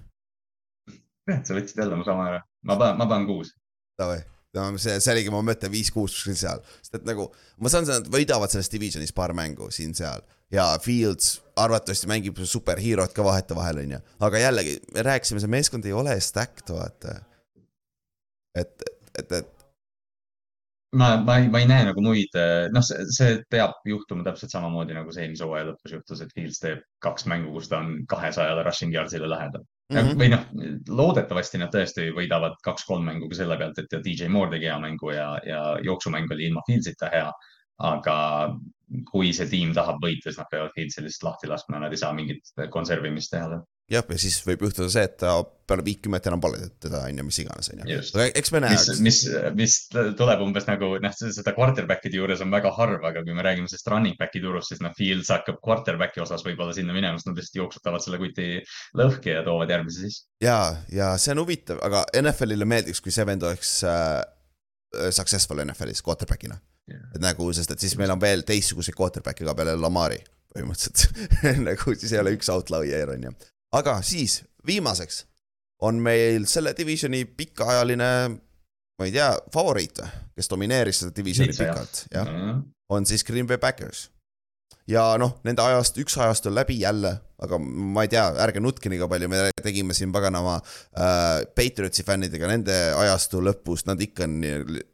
sa võtsid jälle mu sama ära, ma panen, ma panen kuus. Davai no see, see oligi mu mõte, viis-kuus seal, sest et nagu ma saan, nad võidavad selles divisionis paar mängu siin-seal ja Fields arvatavasti mängib superheerot ka vahetevahel, onju, aga jällegi me rääkisime, see meeskond ei ole stacked, vaata. et, et, et. ma, ma ei, ma ei näe nagu muid, noh, see, see peab juhtuma täpselt samamoodi nagu see eelmise hooaja lõpus juhtus, et Fields teeb kaks mängu, kus ta on kahesajale rushing yards'ile lähedal Mm -hmm. või noh, loodetavasti nad tõesti võidavad kaks-kolm mängu ka selle pealt, et DJ Moore tegi hea mängu ja, ja jooksumäng oli ilma Fieldsita hea. aga kui see tiim tahab võita, siis nad peavad Fieldsi lihtsalt lahti laskma, nad ei saa mingit konservimist teha. Jah, ja siis võib juhtuda see, et ta peale viitkümmet enam pole teda, on ju, mis iganes, on ju. aga eks me näe. mis, mis, mis tuleb umbes nagu noh, seda quarterback'ide juures on väga harv, aga kui me räägime sellest running back'i turust, siis noh, Fields hakkab quarterback'i osas võib-olla sinna minema, sest nad lihtsalt jooksutavad selle kuti lõhki ja toovad järgmise sisse. ja, ja see on huvitav, aga NFL-ile meeldiks, kui see vend oleks äh, successful NFL-is quarterback'ina yeah.. et nagu, sest et siis meil on veel teistsuguseid quarterback'e ka peale Lamari põhimõtteliselt [LAUGHS] nagu siis ei ole üks outlier on ju. Aga siis viimaseks on meil selle divisioni pikaajaline, ma ei tea, favoriit, kes domineeris seda divisioni pikalt, jah mm, -hmm. on siis Green Bay Packers. ja noh, nende ajast, üks ajast on läbi jälle, aga ma ei tea, ärge nutke nii palju, me tegime siin paganama äh, Patriotsi fännidega nende ajastu lõpus, nad ikka on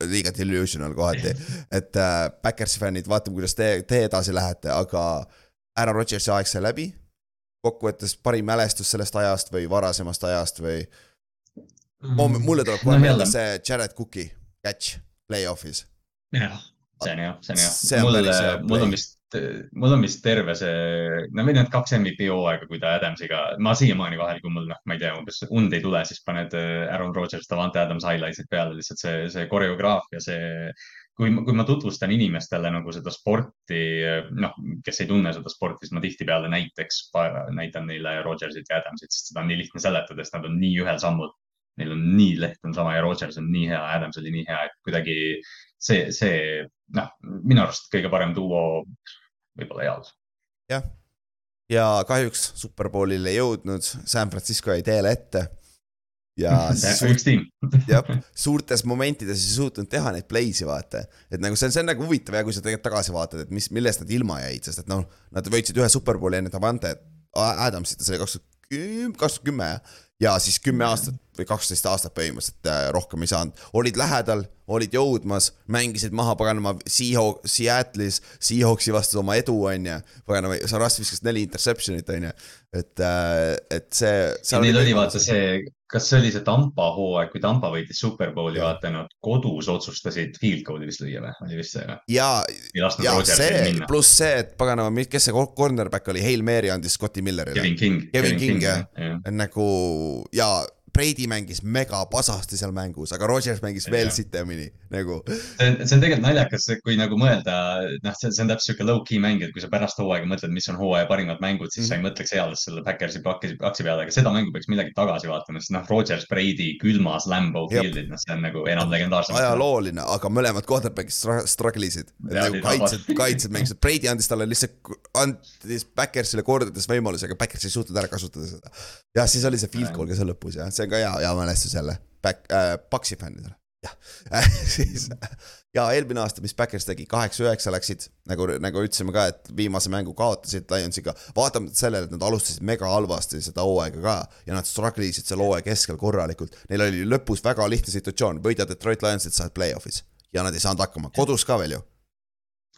liiga delusional kohati. [LAUGHS] et äh, Backersi fännid, vaatame, kuidas te, te edasi lähete, aga Aaron Rodgersi aeg sai läbi kokkuvõttes parim mälestus sellest ajast või varasemast ajast või mm.? mulle tuleb kohe no, meelde see Jared Cooki catch play-off'is. jah, see on jah, see on jah. mul, mul on vist, mul on vist terve see, no või need kaks MVP hooaega, kui ta Adamsiga, ma siiamaani vahel, kui mul noh, ma ei tea, umbes und ei tule, siis paned äh, Aaron Rodgers, Davante Adams highlights'id peale, lihtsalt see, see koreograafia, see kui, kui ma tutvustan inimestele nagu seda sporti, noh, kes ei tunne seda sporti, siis ma tihtipeale näiteks näitan neile Rodgersit ja Adamsit, sest seda on nii lihtne seletada, sest nad on nii ühel sammul. Neil on nii leht on sama ja Rodgers on nii hea, Adams oli nii hea, et kuidagi see, see noh, minu arust kõige parem duo võib-olla eales. jah, ja kahjuks Superbowlile ei jõudnud, San Francisco jäi teele ette ja [LAUGHS] üks tiim. jah, suurtes momentides ei suutnud teha neid play'si, vaata. et nagu see on, see on nagu huvitav ja kui sa tegelikult tagasi vaatad, et mis, millest nad ilma jäid, sest et noh, nad võitsid ühe superbowli enne Davante Adamsit ja see oli kaks tuhat, kaks tuhat kümme ja siis kümme aastat või kaksteist aastat põhimõtteliselt äh, rohkem ei saanud, olid lähedal, olid jõudmas, mängisid maha paganama Seahawk, Seattle'is, Seahawksi vastu oma edu, on ju. paganama, Saras viskas neli interception'it, on ju, et, äh, et see. Neil oli vaata see kas see oli see Tampa hooaeg, kui Tampa võitis Superbowli, vaata nad kodus otsustasid field goal'i vist lüüa või, oli vist see või? ja, ja see, pluss see, et paganama, kes see cornerback oli, Hail Mary andis Scotti Millerile. Kevin King. Kevin King, King jah ja. ja., nagu ja Brady mängis mega pasasti seal mängus, aga Rodgers mängis veel sitemini nagu. see on, see on tegelikult naljakas, kui nagu mõelda, noh, see, see on täpselt sihuke low-key mäng, et kui sa pärast hooaega mõtled, mis on hooaja parimad mängud, siis mm -hmm. sa ei mhm. mõtleks eales selle Backersi aktsi peale, aga seda mängu peaks millegi tagasi vaatama, sest noh, Rodgers, Brady külmas Lambo field'id, noh, see on nagu enam legendaarsem. ajalooline, aga mõlemad quarterback'id struggle isid. nagu kaitsed, kaitsed mängisid, Brady andis talle lihtsalt, andis Backersile kordades võimaluse, aga Backers ei suutnud ära kasutada seda. jah, siis oli see field goal ka seal lõpus jah, see on ka hea, hea mälestus jälle, back äh,, Paxi fännidele, jah. [LAUGHS] Siis ja eelmine aasta, mis Backers tegi, kaheksa-üheksa läksid, nagu, nagu ütlesime ka, et viimase mängu kaotasid Lionsiga, vaatamata sellele, et nad alustasid mega halvasti seda hooaega ka ja nad struggle isid seal hooaja keskel korralikult. Neil oli lõpus väga lihtne situatsioon, võidad Detroit Lionsit, sa oled play-off'is ja nad ei saanud hakkama, kodus ka veel ju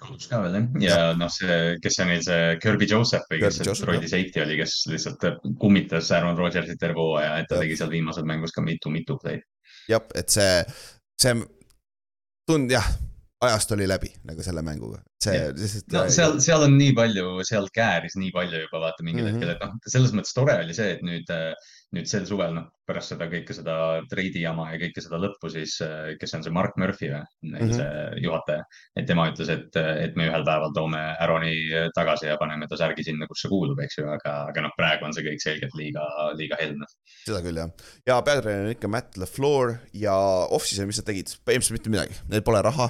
kodus ka veel jah, ja noh, see, kes see neil see Kirby Joseph või kes see Detroiti safety oli, kes lihtsalt kummitas Aaron Rodgersit terve hooaja, et ta ja. tegi seal viimasel mängus ka mitu-mitu play'd. jah, et see, see tund jah, ajast oli läbi nagu selle mänguga, see lihtsalt. no seal, seal on nii palju, seal kääris nii palju juba vaata mingil mm -hmm. hetkel, et noh, selles mõttes tore oli see, et nüüd äh, nüüd sel suvel, noh, pärast seda kõike seda treidi jama ja kõike seda lõppu, siis kes on see Mark Murphy või mm, -hmm. see juhataja, et tema ütles, et, et me ühel päeval toome Aaroni tagasi ja paneme ta särgi sinna, kus see kuulub, eks ju, aga, aga noh, praegu on see kõik selgelt liiga, liiga helne. seda küll jah, ja peatreener on ikka Matt LaFleur ja off-season, mis nad tegid, põhimõtteliselt mitte midagi, neil pole raha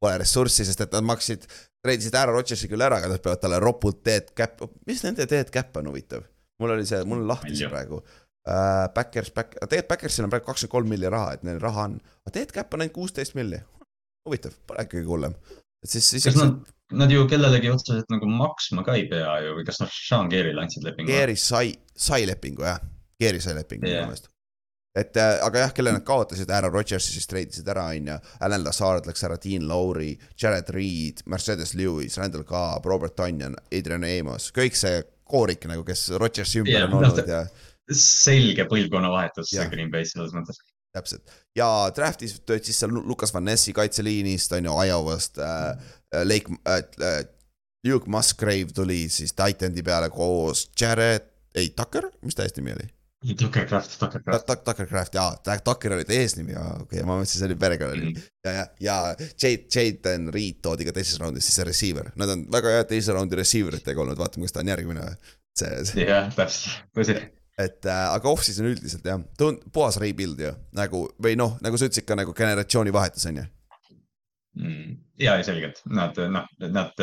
pole ressurssi, sest et nad maksid, treidisid ära Rodgersi küll ära, aga nad peavad talle ropult dead cap, mis nende dead cap on huvitav? Mul oli see, mul on lahti see praegu uh,. Backers, back, tegelikult Backersil on praegu kakskümmend kolm milli raha, et neil raha on, aga dead cap on ainult kuusteist milli. huvitav, pole kõige hullem. et siis, siis. kas nad, nad ju kellelegi otseselt nagu maksma ka ei pea ju või kas nad Sean Keerile andsid lepingu? Keeri sai, sai lepingu jah, Keeri sai lepingu minu yeah. meelest et äh, aga jah, kelle nad kaotasid, Aaron Rodgersi siis treidisid ära, on ju. Alan Lazard läks ära, Dean Lowry, Jared Reed, Mercedes Lewis, Randall Cobb, Robert Tonyan, Adrian Amos, kõik see koorik nagu, kes Rodgersi ümber yeah, on olnud ja. selge põlvkonnavahetus Green Bay's selles mõttes. täpselt ja draft'is töötas siis seal Lukas Van Nessi kaitseliinist on ju Iowast äh,, äh Lake äh,, äh, Luke Musgrave tuli siis Titan'i peale koos Jared ei Tucker, mis ta eesnimi oli? Tuckercraft, Tuckercraft. Tuckercraft, jaa, Tucker oli ta eesnimi, okei okay,, ma mõtlesin, see oli perekonnanimi mm. -hmm. ja, ja, ja Jade, Jaden Reed toodi ka teises raundis, siis see receiver, nad on väga head teise raundi receiver itega olnud, vaatame, kas ta on järgmine või. see, see. jah, täpselt, tõsi. et äh, aga off-season üldiselt jah, puhas rebuild ju, nagu või noh, nagu sa ütlesid ka nagu generatsioonivahetus on ju. Ja, ja selgelt. Nad, noh, nad,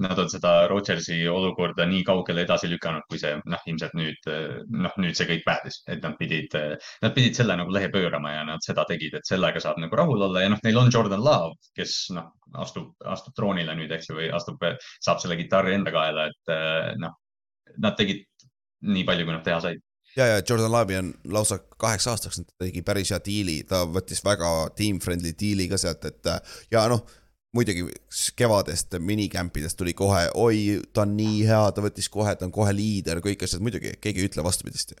nad on seda Rodgersi olukorda nii kaugele edasi lükanud, kui see noh, ilmselt nüüd noh, nüüd see kõik päädis, et nad pidid, nad pidid selle nagu lehe pöörama ja nad seda tegid, et sellega saab nagu rahul olla ja noh, neil on Jordan Love, kes noh, astub, astub troonile nüüd, eks ju, või astub, saab selle kitarri enda kaela, et noh, nad tegid nii palju, kui nad teha said ja, ja Jordan Love'i on lausa kaheks aastaks, ta tegi päris hea diili, ta võttis väga team-friendly diili ka sealt, et ja noh, muidugi kevadest minikämpidest tuli kohe, oi, ta on nii hea, ta võttis kohe, ta on kohe liider, kõik asjad, muidugi keegi ei ütle vastupidist ju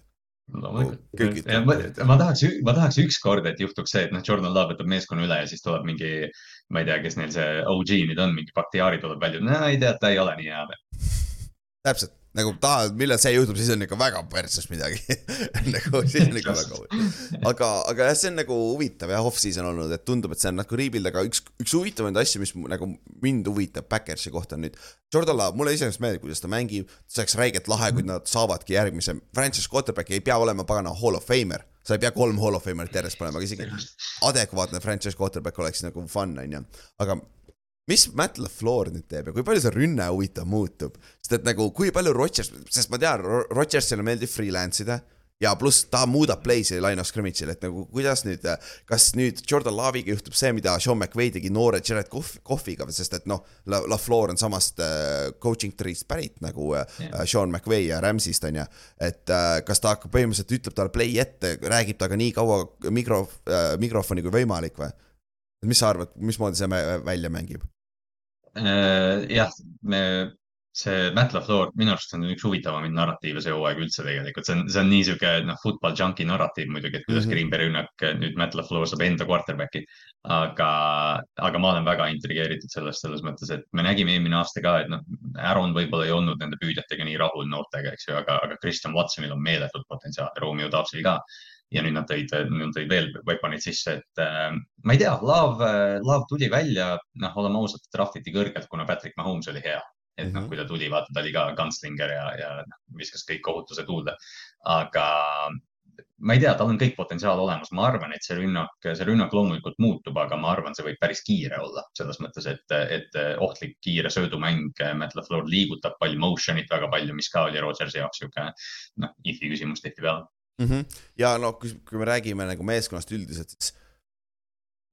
no,. ma, ma tahaks, ma tahaks ükskord, et juhtuks see, et noh, Jordan Love võtab meeskonna üle ja siis tuleb mingi, ma ei tea, kes neil see OG nüüd on, mingi Bakhtiari tuleb välja, no ei tea, ta ei ole nii hea veel. täpselt, nagu tahad, millal see juhtub, siis on ikka väga perses midagi [LAUGHS] nagu siis on ikka väga huvitav. aga, aga jah, see on nagu huvitav jah, off-season olnud, et tundub, et see on nagu rebuild, aga üks, üks huvitavaid asju, mis nagu mind huvitab Backersi kohta on nüüd. Jordan Love, mulle iseenesest meeldib, kuidas ta mängib, see oleks räigelt lahe, kui nad saavadki järgmise, franchise quarterback'i ei pea olema pagana hall of famer sa ei pea kolm hall of famer'it järjest panema, aga isegi adekvaatne franchise quarterback oleks nagu fun, on ju. aga mis Matt LaFleur nüüd teeb ja kui palju see rünne huvitav muutub, sest et nagu kui palju Rodgers, sest ma tean, Rodgersile meeldib freelance ida ja pluss ta muudab play'si line of scrimmage'il, et nagu kuidas nüüd, kas nüüd Jordan Love'iga juhtub see, mida Sean McVay tegi noore Jared Cough'iga, sest et noh, La, LaFleur on samast äh, coaching tree'st pärit nagu äh, yeah. Sean McVay ja Rams'ist on ju. et äh, kas ta hakkab põhimõtteliselt, ütleb talle play ette, räägib temaga nii kaua mikro äh,, mikrofoni kui võimalik või? Mis sa arvad, mismoodi see välja mängib? Äh, jah, me, see Matt LaFleur, minu arust on üks huvitavamaid narratiive see hooaeg üldse tegelikult, see on, see on nii sihuke noh, football junkie narratiiv muidugi, et kuidas mm -hmm. Green Bay rünnak nüüd Matt LaFleur saab enda quarterback'i. aga, aga ma olen väga intrigeeritud sellest selles mõttes, et me nägime eelmine aasta ka, et noh, Aaron võib-olla ei olnud nende püüdjatega nii rahul noortega, eks ju, aga, aga Christian Watsonil on meeletult potentsiaali, Romeo Dubsil ka ja nüüd nad tõid, nad tõid veel weapon'id sisse, et äh, ma ei tea, Love, Love tuli välja, noh, oleme ausad, draftiti kõrgelt, kuna Patrick Mahomes oli hea. et noh, mhm. kui ta tuli, vaata, ta oli ka gunslinger ja, ja noh, viskas kõik kohutuse tuulde. aga ma ei tea, tal on kõik potentsiaal olemas, ma arvan, et see rünnak, see rünnak loomulikult muutub, aga ma arvan, see võib päris kiire olla selles mõttes, et, et ohtlik kiire söödumäng, Matt LaFleur liigutab palju motion'it väga palju, mis ka oli Rodgersi jaoks sihuke noh, if'i küsimus tihtipeale mm. -hmm. ja no kui, kui me räägime nagu meeskonnast üldiselt, siis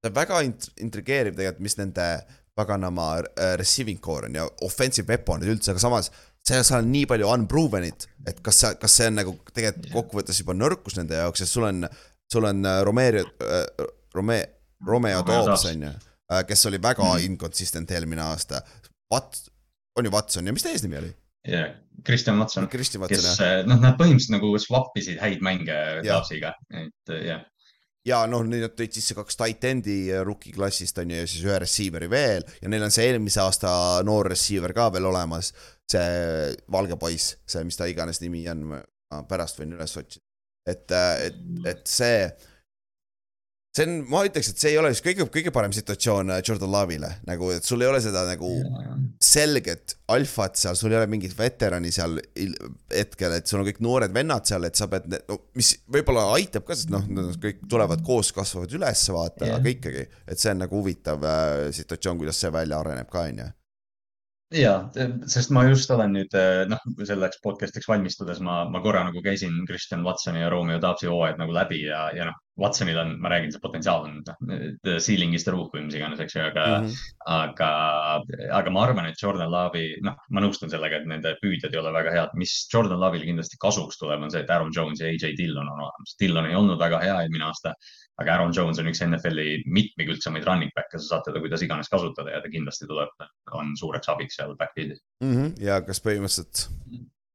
see on väga int-, intrigeeriv tegelikult, mis nende paganama äh, receiving core on ja offensive weapon'id üldse, aga samas seal, seal on nii palju unproven'it, et kas see, kas see on nagu tegelikult kokkuvõttes juba nõrkus nende jaoks, sest sul on, sul on äh, Romero äh,, Rome-, Romeo Dobbs on ju äh,, kes oli väga mm -hmm. inconsistent eelmine aasta. Wat-, on ju Watson ja mis ta eesnimi oli? jah, Kristjan Matson, kes eh, noh, nad põhimõtteliselt nagu swap isid häid mänge Taavsiga, et eh, jah. Ja noh, nüüd nad tõid sisse kaks tight end'i rookie klassist on ju ja siis ühe receiver'i veel. Ja neil on see eelmise aasta noor receiver ka veel olemas. see valge poiss, see, mis ta iganes nimi on, ma pärast võin üles otsida. et, et, et see see on, ma ütleks, et see ei ole just kõige, kõige parem situatsioon Jordan Love'ile, nagu, et sul ei ole seda nagu selget alfat seal, sul ei ole mingit veterani seal hetkel, et sul on kõik noored vennad seal, et sa pead, no mis võib-olla aitab ka, sest noh, nad kõik tulevad koos, kasvavad üles, vaata yeah., aga ikkagi, et see on nagu huvitav äh, situatsioon, kuidas see välja areneb ka, on ju ja, sest ma just olen nüüd äh, noh, selleks podcast'iks valmistudes ma, ma korra nagu käisin Kristjan Watsoni ja Romeo Taapsi hooajad nagu läbi ja, ja noh, Watsonil on, ma räägin, see potentsiaal on noh, ceiling is the roof või mis iganes, eks ju, aga mm, -hmm. aga, aga ma arvan, et Jordan Love'i, noh, ma nõustun sellega, et nende püüdjad ei ole väga head. mis Jordan Love'il kindlasti kasuks tuleb, on see, et Aaron Jones ja AJ Dillon on olemas. Dillon ei olnud väga hea eelmine aasta, aga Aaron Jones on üks NFL-i mitmekülgsemaid running back'e, sa saad teda kuidas iganes kasutada ja ta kindlasti tuleb, on suureks abiks seal backfield'is mm. -hmm. ja kas põhimõtteliselt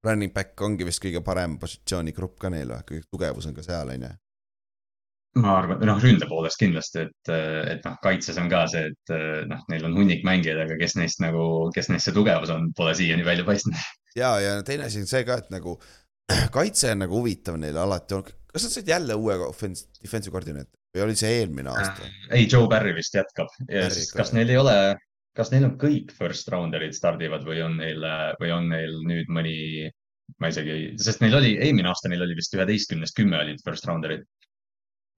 running back ongi vist kõige parem positsioonigrupp ka neil või, kõige tugevus on ka seal, on ju? ma arvan, noh ründe poolest kindlasti, et, et noh, kaitses on ka see, et noh, neil on hunnik mängijaid, aga kes neist nagu, kes neist see tugevus on, pole siiani välja paistnud. ja, ja teine asi on see ka, et nagu [CLEARS THROAT] kaitse on nagu huvitav neil alati kas nad said jälle uue offense, defensive koordineeritori või oli see eelmine aasta? ei, Joe Barry vist jätkab ja siis kas neil ei ole, kas neil on kõik first rounder'id stardivad või on neil, või on neil nüüd mõni, ma isegi, sest neil oli, eelmine aasta neil oli vist üheteistkümnest kümme olid first rounder'id.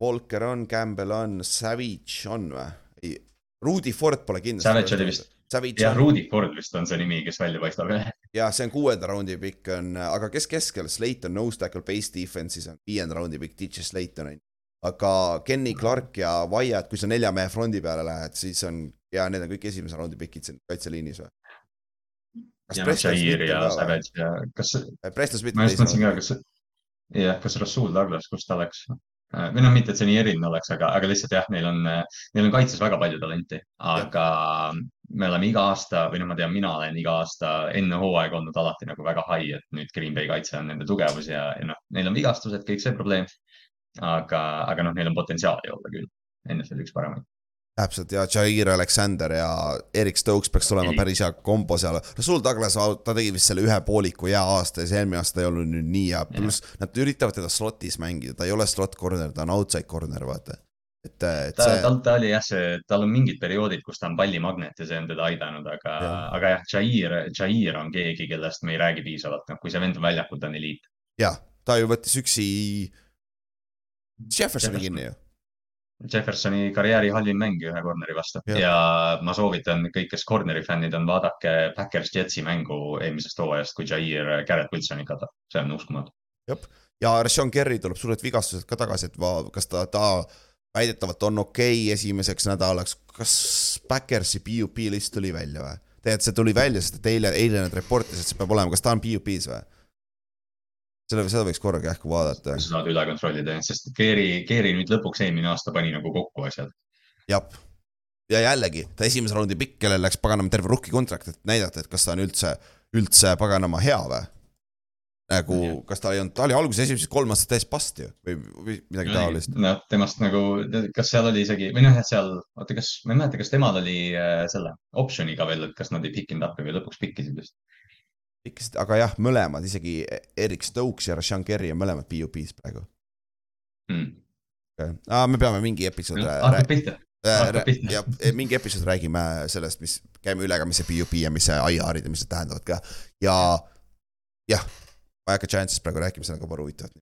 Walker on, Campbell on, Savage on või? Rudy Ford pole kindlasti. Savage oli vist jah, Rudy Ford vist on see nimi, kes välja paistab. jah, see on kuuenda raundi pikk on, aga kes keskel, Slate on nose tackle base defense'is on viienda raundi pikk, DJ Slate on. aga Kenny Clark ja Wyatt, kui sa nelja mehe frondi peale lähed, siis on ja need on kõik esimese raundi pikid siin kaitseliinis või? ja noh, Jair ja Savage ja kas. Preston Smith. ma just mõtlesin ka, kas, jah, kas Rasul Douglas, kus ta läks? Äh, või noh, mitte, et see nii eriline oleks, aga, aga lihtsalt jah, neil on, neil on kaitses väga palju talenti, aga me oleme iga aasta või noh, ma tean, mina olen iga aasta enne hooaega olnud alati nagu väga high, et nüüd Green Bay kaitse on nende tugevus ja, ja noh, neil on vigastused, kõik see probleem. aga, aga noh, neil on potentsiaali olla küll, NFL üks paremaid täpselt ja Jair Alexander ja Erik Stokes peaks tulema päris hea kombo seal. Rasul Douglas, ta tegi vist selle ühe pooliku hea aasta ja see eelmine aasta ei olnud nüüd nii hea, pluss nad üritavad teda slot'is mängida, ta ei ole slot corner, ta on outside corner, vaata. et, et ta see..., tal, ta oli jah, see, tal on mingid perioodid, kus ta on pallimagnet ja see on teda aidanud, aga ja., aga jah, Jair, Jair on keegi, kellest me ei räägi piisavalt, noh, kui see vend on väljakul, ta on eliit. jah, ta ju võttis üksi Jeffersoni kinni ju Jeffersoni karjääri halvim mäng ühe corner'i vastu ja. ja ma soovitan kõik, kes corner'i fännid on, vaadake Backers Jetsi mängu eelmisest hooajast, kui Jair Garrett Wilsoni katab, see on uskumatu. jah, ja Rashawn Kerry tuleb suured vigastused ka tagasi, et va, kas ta, ta väidetavalt on okei okay esimeseks nädalaks, kas Backersi PUP list tuli välja või? tegelikult see tuli välja, sest et eile, eile nad reportis, et see peab olema, kas ta on PUP-s või? Selle, seda võiks korraga ähku vaadata. sa saad üle kontrollida, sest Keeri, Keeri nüüd lõpuks eelmine aasta pani nagu kokku asjad. jah, ja jällegi ta esimese raundi pikk, kellel läks paganama terve rookie kontrakt, et näidata, et kas ta on üldse, üldse paganama hea või nagu, kas ta ei olnud, ta oli alguses esimesed kolm aastat täis past ju või, või midagi taolist. noh, temast nagu, kas seal oli isegi või noh, et seal, oota, kas, ma ei mäleta, kas temal oli äh, selle optsiooniga veel, et kas nad ei pikinud up'i või lõpuks pikkisid vist ikka, aga jah, mõlemad, isegi Erik Stokes ja Rashan Kerry on mõlemad PUP-s praegu. Hmm.. Ah, me peame mingi episood no,. hakkab pihta. ja mingi episood räägime sellest, mis, käime üle ka, mis see PUP ja mis see IR-id ja mis need tähendavad ka. Ja jah, ma ei hakka Giantsist praegu rääkima, see on ka palju huvitavat.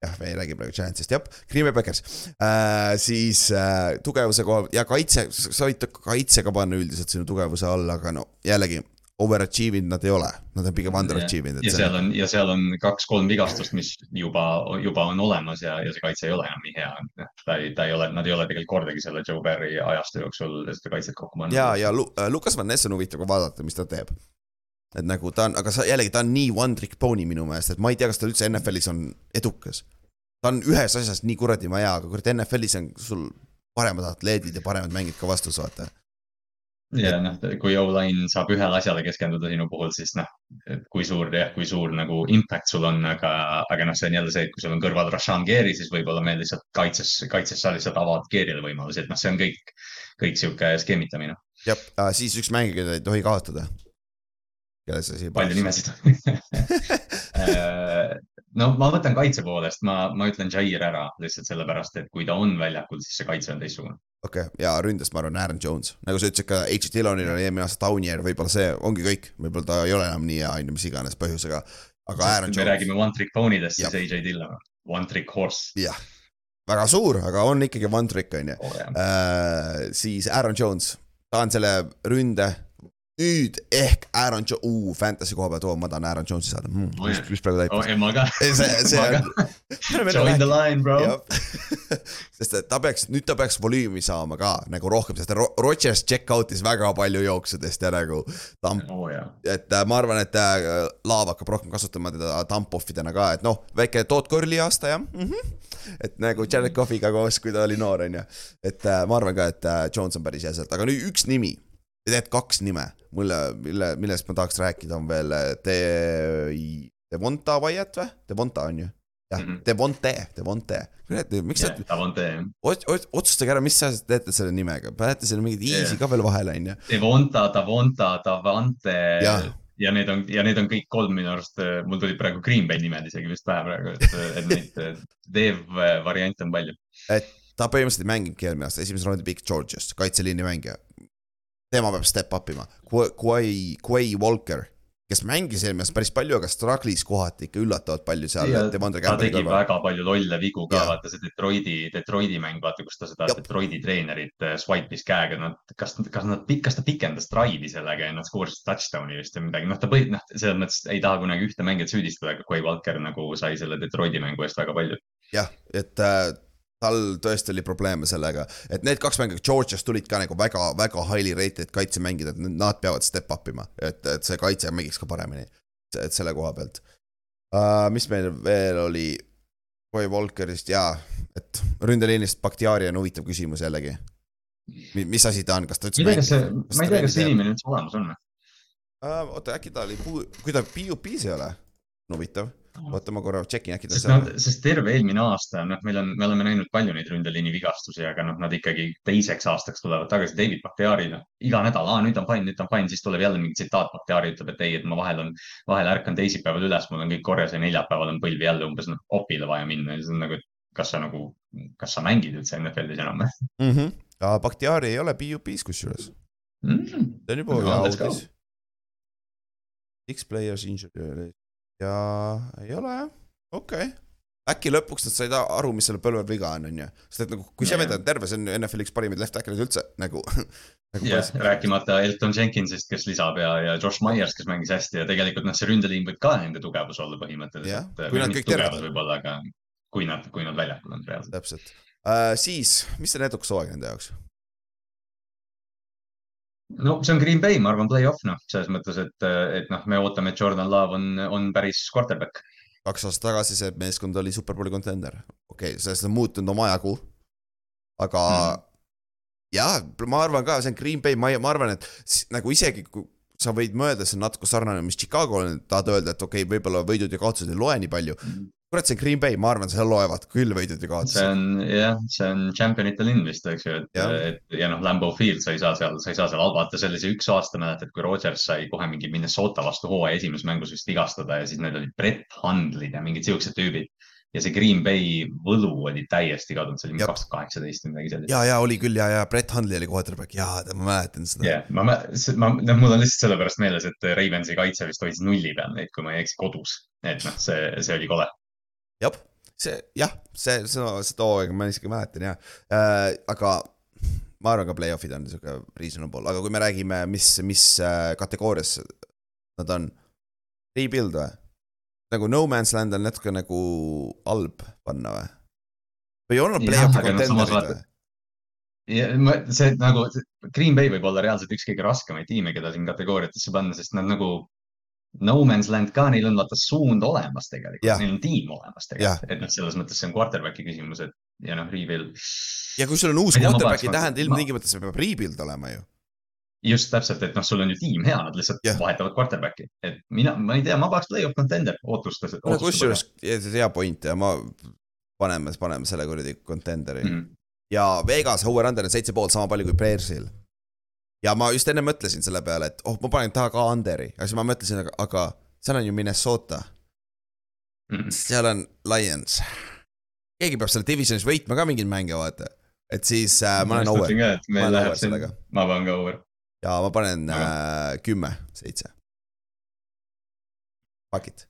Jah, me ei räägi praegu Giantsist, jah, Green Bay Packers. Äh,. siis äh, tugevuse koha ja kaitse, sa võid kaitse ka panna üldiselt sinu tugevuse alla, aga no jällegi overachieve inud nad ei ole, nad on pigem underachieve inud. ja seal on, ja seal on kaks-kolm vigastust, mis juba, juba on olemas ja, ja see kaitse ei ole enam nii hea. ta ei, ta ei ole, nad ei ole tegelikult kordagi selle Joe Barry ajastu jooksul seda kaitset kokku pannud. ja, ja Lu äh, Lukas Van Ness on huvitav ka vaadata, mis ta teeb. et nagu ta on, aga sa jällegi, ta on nii one trick pony minu meelest, et ma ei tea, kas ta üldse NFL-is on edukas. ta on ühes asjas nii kuradi hea, aga kurat NFL-is on sul paremad atleedid ja paremad mängid ka vastus, vaata ja noh, kui O-line saab ühele asjale keskenduda sinu puhul, siis noh, kui suur jah, kui suur nagu impact sul on, aga, aga noh, see on jälle see, et kui sul on kõrval Rashan Geri, siis võib-olla me lihtsalt kaitses, kaitses sa lihtsalt avad Gerile võimalusi, et noh, see on kõik, kõik sihuke skeemitamine. jah, siis üks mängija, keda ei tohi kaotada. kelle sa siia. palju nimesid [LAUGHS] [LAUGHS] äh, no ma võtan kaitse poolest, ma, ma ütlen Jair ära lihtsalt sellepärast, et kui ta on väljakul, siis see kaitse on teistsugune okei okay., ja ründes ma arvan Aaron Jones, nagu sa ütlesid ka, H. Dillonil oli eelmine aasta down year, võib-olla see ongi kõik, võib-olla ta ei ole enam nii hea, on ju, mis iganes põhjusega. aga Sest Aaron Jones. me räägime one trick pony dest, siis AJ Dillon, one trick horse. jah, väga suur, aga on ikkagi one trick on ju oh,. Uh, siis Aaron Jones, ta on selle ründe nüüd ehk Aaron Jo-, uu, fantasy koha pealt, oo, ma tahan Aaron Jonesi saada mm,. mis, mis praegu täipab? oh, ei, ma ka. see, see on. Join the line, bro. [LAUGHS] sest ta peaks, nüüd ta peaks volüümi saama ka nagu rohkem, sest Rodgers check out'is väga palju jooksudest ja nagu. Oh, yeah. et äh, ma arvan, et äh, Laav hakkab rohkem kasutama teda dump-off idena ka, et noh, väike Todd Curly aasta jah mm. -hmm et nagu Jared Cough'iga koos, kui ta oli noor, on ju. et äh, ma arvan ka, et Jones on päris hea sealt, aga nüüd üks nimi tegelikult kaks nime, mulle, mille, millest ma tahaks rääkida, on veel De, Devonta Wyatt või? Devonta on ju? jah mm -hmm., Devonte, Devonte. kurat, miks yeah, te, otsustage ära, mis sa teete selle nimega, panete sinna mingid easy yeah. ka veel vahele, on ju. Devonta, Davonta, Davante. jah, ja need on ja need on kõik kolm minu arust, mul tulid praegu Green Bay nimed isegi vist pähe praegu, et, et neid dev variante on palju. et ta põhimõtteliselt ei mänginudki eelmine aasta, esimese raundi pikk Georgiast, kaitseliini mängija. Tema peab step up ima, Quay, Quay Walker kes mängis eelmine aasta päris palju, aga struggle'is kohati ikka üllatavalt palju seal. ta tegi väga palju lolle vigu ka, vaata see Detroiti, Detroiti mäng, vaata, kus ta seda Jop. Detroiti treenerit äh, swipe'is käega, nad, kas, kas nad, kas ta pikendas drive'i sellega ja nad skoorisid touchdown'i vist või midagi, noh, ta põhi-, noh, selles mõttes ei taha kunagi ühte mängijat süüdistada, aga Quay Walker nagu sai selle Detroiti mängu eest väga palju. jah, et äh, tal tõesti oli probleeme sellega, et need kaks mängu Georgias tulid ka nagu väga, väga highly rated kaitsemängijad, et nad peavad step up ima, et, et see kaitse mängiks ka paremini. et selle koha pealt uh,. mis meil veel oli? Roy Walkerist ja, et ründeliinist Bakhtiari on huvitav küsimus jällegi. mis asi ta on, kas ta üldse ma ei tea, kas see, ma ei tea, kas see inimene üldse olemas on uh,? oota, äkki ta oli, kui ta PUP-s ei ole, huvitav oota, ma korra tšekin äkki. sest nad, sest terve eelmine aasta, noh, meil on, me oleme näinud palju neid ründeliini vigastusi, aga noh, nad ikkagi teiseks aastaks tulevad tagasi. David Bakhtiari, noh, iga nädal, aa, nüüd on fine, nüüd on fine, siis tuleb jälle mingi tsitaat, Bakhtiari ütleb, et ei, et ma vahel on, vahel ärkan teisipäeval üles, mul on kõik korjas ja neljapäeval on põlvi jälle umbes noh, opile vaja minna ja siis on nagu, et kas sa nagu, kas sa mängid üldse NFL-is enam mm? -hmm. aga Bakhtiari ei ole PUP-s kusjuures mm. -hmm. see on juba hea uudis. Six players injured ja ei ole jah, okei okay. äkki lõpuks nad said aru, mis selle põlvel viga on, on ju. sest et nagu, kui see vend on terve, see on NFL-i üks parimaid left tackle'id üldse nagu [LAUGHS] nagu. jah, rääkimata Elton Jenkinsist, kes lisab ja, ja Josh Myers, kes mängis hästi ja tegelikult noh, see ründeliin võib ka nende tugevus olla põhimõtteliselt. kui nad kõik terved võib-olla, aga kui nad, kui nad väljakul on reaalselt. täpselt uh,, siis, mis on edukas hooaeg nende jaoks? No see on Green Bay, ma arvan, play-off noh, selles mõttes, et, et noh, me ootame, et Jordan Love on, on päris quarterback. kaks aastat tagasi see meeskond oli superbowli kontender, okei okay,, sellest on muutunud omajagu. aga mm. jah, ma arvan ka, see on Green Bay, ma, ma arvan, et nagu isegi kui sa võid mõelda, see on natuke sarnane, mis Chicago on, tahad öelda, et okei okay,, võib-olla võidud ja kaotused ei loe nii palju mm kurat, see Green Bay, ma arvan, seal loevad küll võidud ja kaotused. see on jah, see on champion'ite linn vist, eks ju, et, et ja noh, Lambeau Field, sa ei saa seal, sa ei saa seal vaata sellise üks aasta mäletad, kui Rodgers sai kohe mingi Minnesota vastu hooaja esimeses mängus vist vigastada ja siis need olid Brett Handlid ja mingid siuksed tüübid ja see Green Bay võlu oli täiesti kadunud, see oli kaks tuhat kaheksateist või midagi sellist. ja, ja oli küll ja, ja Brett Hundley oli quarterback ja ma mäletan seda. jah yeah,, ma, ma, noh, mul on lihtsalt sellepärast meeles, et Ravensi kaitse vist hoidis nulli peal neid, kui ma ei eksi, kodus. et noh, see, see oli kole. Jah see jah, see, seda, seda hooaega ma isegi mäletan jah äh,, aga ma arvan ka play-off'id on sihuke reasonable, aga kui me räägime, mis, mis äh, kategoorias nad on, rebuild või? nagu No Man's Land on natuke nagu halb panna või? või on nad play-off'i contender'id või? ja ma, see nagu, Green Bay võib olla reaalselt üks kõige raskemaid tiime, keda siin kategooriatesse panna, sest nad nagu No Man's Land ka, neil on vaata suund olemas tegelikult, neil on tiim olemas tegelikult, et noh, selles mõttes see on quarterback'i küsimus, et ja noh, rebuild. ja kui sul on uus quarterback, ei tähenda ilmtingimata, see peab rebuild olema ju. just täpselt, et noh, sul on ju tiim hea, nad lihtsalt yeah. vahetavad quarterback'i, et mina, ma ei tea, ma paneks play-off contender ootustas. no kusjuures, hea point ja ma, paneme, paneme selle kuradi contenderi mm. -hmm. ja Vegas over-under on seitse pool, sama palju kui Bearsil ja ma just enne mõtlesin selle peale, et oh, ma panen taha ka underi, aga siis ma mõtlesin, aga, aga seal on ju Minnesota mm. seal on Lions. keegi peab seal divisionis võitma ka mingeid mänge, vaata. et siis äh, ma olen over. ma olen over sellega. ma panen ka over. ja ma panen äh, kümme, seitse. Fuck it.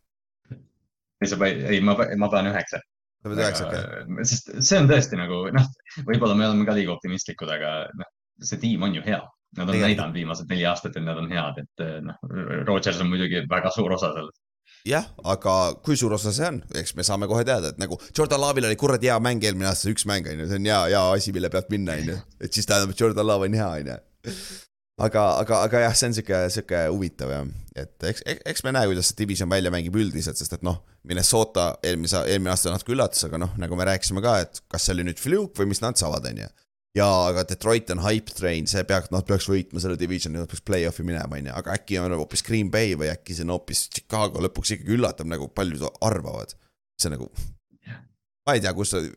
ei, sa paned, ei, ma, ma panen üheksa. sa paned üheksa, okay.. sest see on tõesti nagu noh, võib-olla me oleme ka liiga optimistlikud, aga noh, see tiim on ju hea Nad on näidanud viimased neli aastat, et nad on head, et eh, noh, Rodgers on muidugi väga suur osa sellest. jah, aga kui suur osa see on, eks me saame kohe teada, et nagu Jordan Love'il oli kuradi hea mäng eelmine aasta, üks mäng on ju, see on hea, hea asi, mille pealt minna, on ju. et siis tähendab, et Jordan Love on hea, on ju. aga, aga, aga jah, see on sihuke, sihuke huvitav jah, et eks, eks me näe, kuidas see division välja mängib üldiselt, sest et noh, Minnesota eelmise, eelmine aasta natuke üllatus, aga noh, nagu me rääkisime ka, et kas see oli nüüd fluke või mis nad saavad, on ju ja aga Detroit on hype train, see peaks, nad peaks võitma selle divisioni, nad peaks play-off'i minema, on ju, aga äkki on hoopis Green Bay või äkki see on hoopis Chicago, lõpuks ikkagi üllatab nagu paljud arvavad. see nagu, ma ei tea, kus see,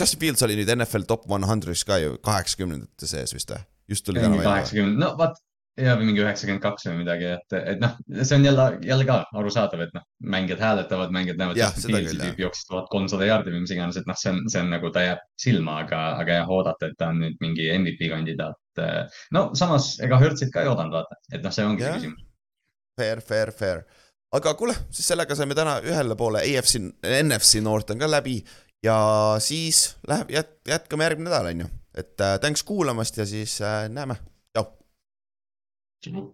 Justin Fields oli nüüd NFL top one hundred'is ka ju kaheksakümnendate sees vist või? just tuli täna välja. kaheksakümmend, no vaat ja või mingi üheksakümmend kaks või midagi, et, et noh, see on jälle, jälle ka arusaadav, et noh, mängijad hääletavad, mängijad näevad, et tüüp jooksis tuhat kolmsada jaardi või mis iganes, et noh, see on, see on nagu, ta jääb silma, aga, aga jah, oodata, et ta on nüüd mingi MVP kandidaat. no samas, ega Hertzit ka ei oodanud, vaata, et noh, see ongi ja. see küsimus. Fair, fair, fair. aga kuule, siis sellega saime täna ühele poole EFC, NFC noort on ka läbi ja siis läheb, jät-, jätkame järgmine nädal, on ju. et äh, thanks kuulamast ja siis äh, näeme today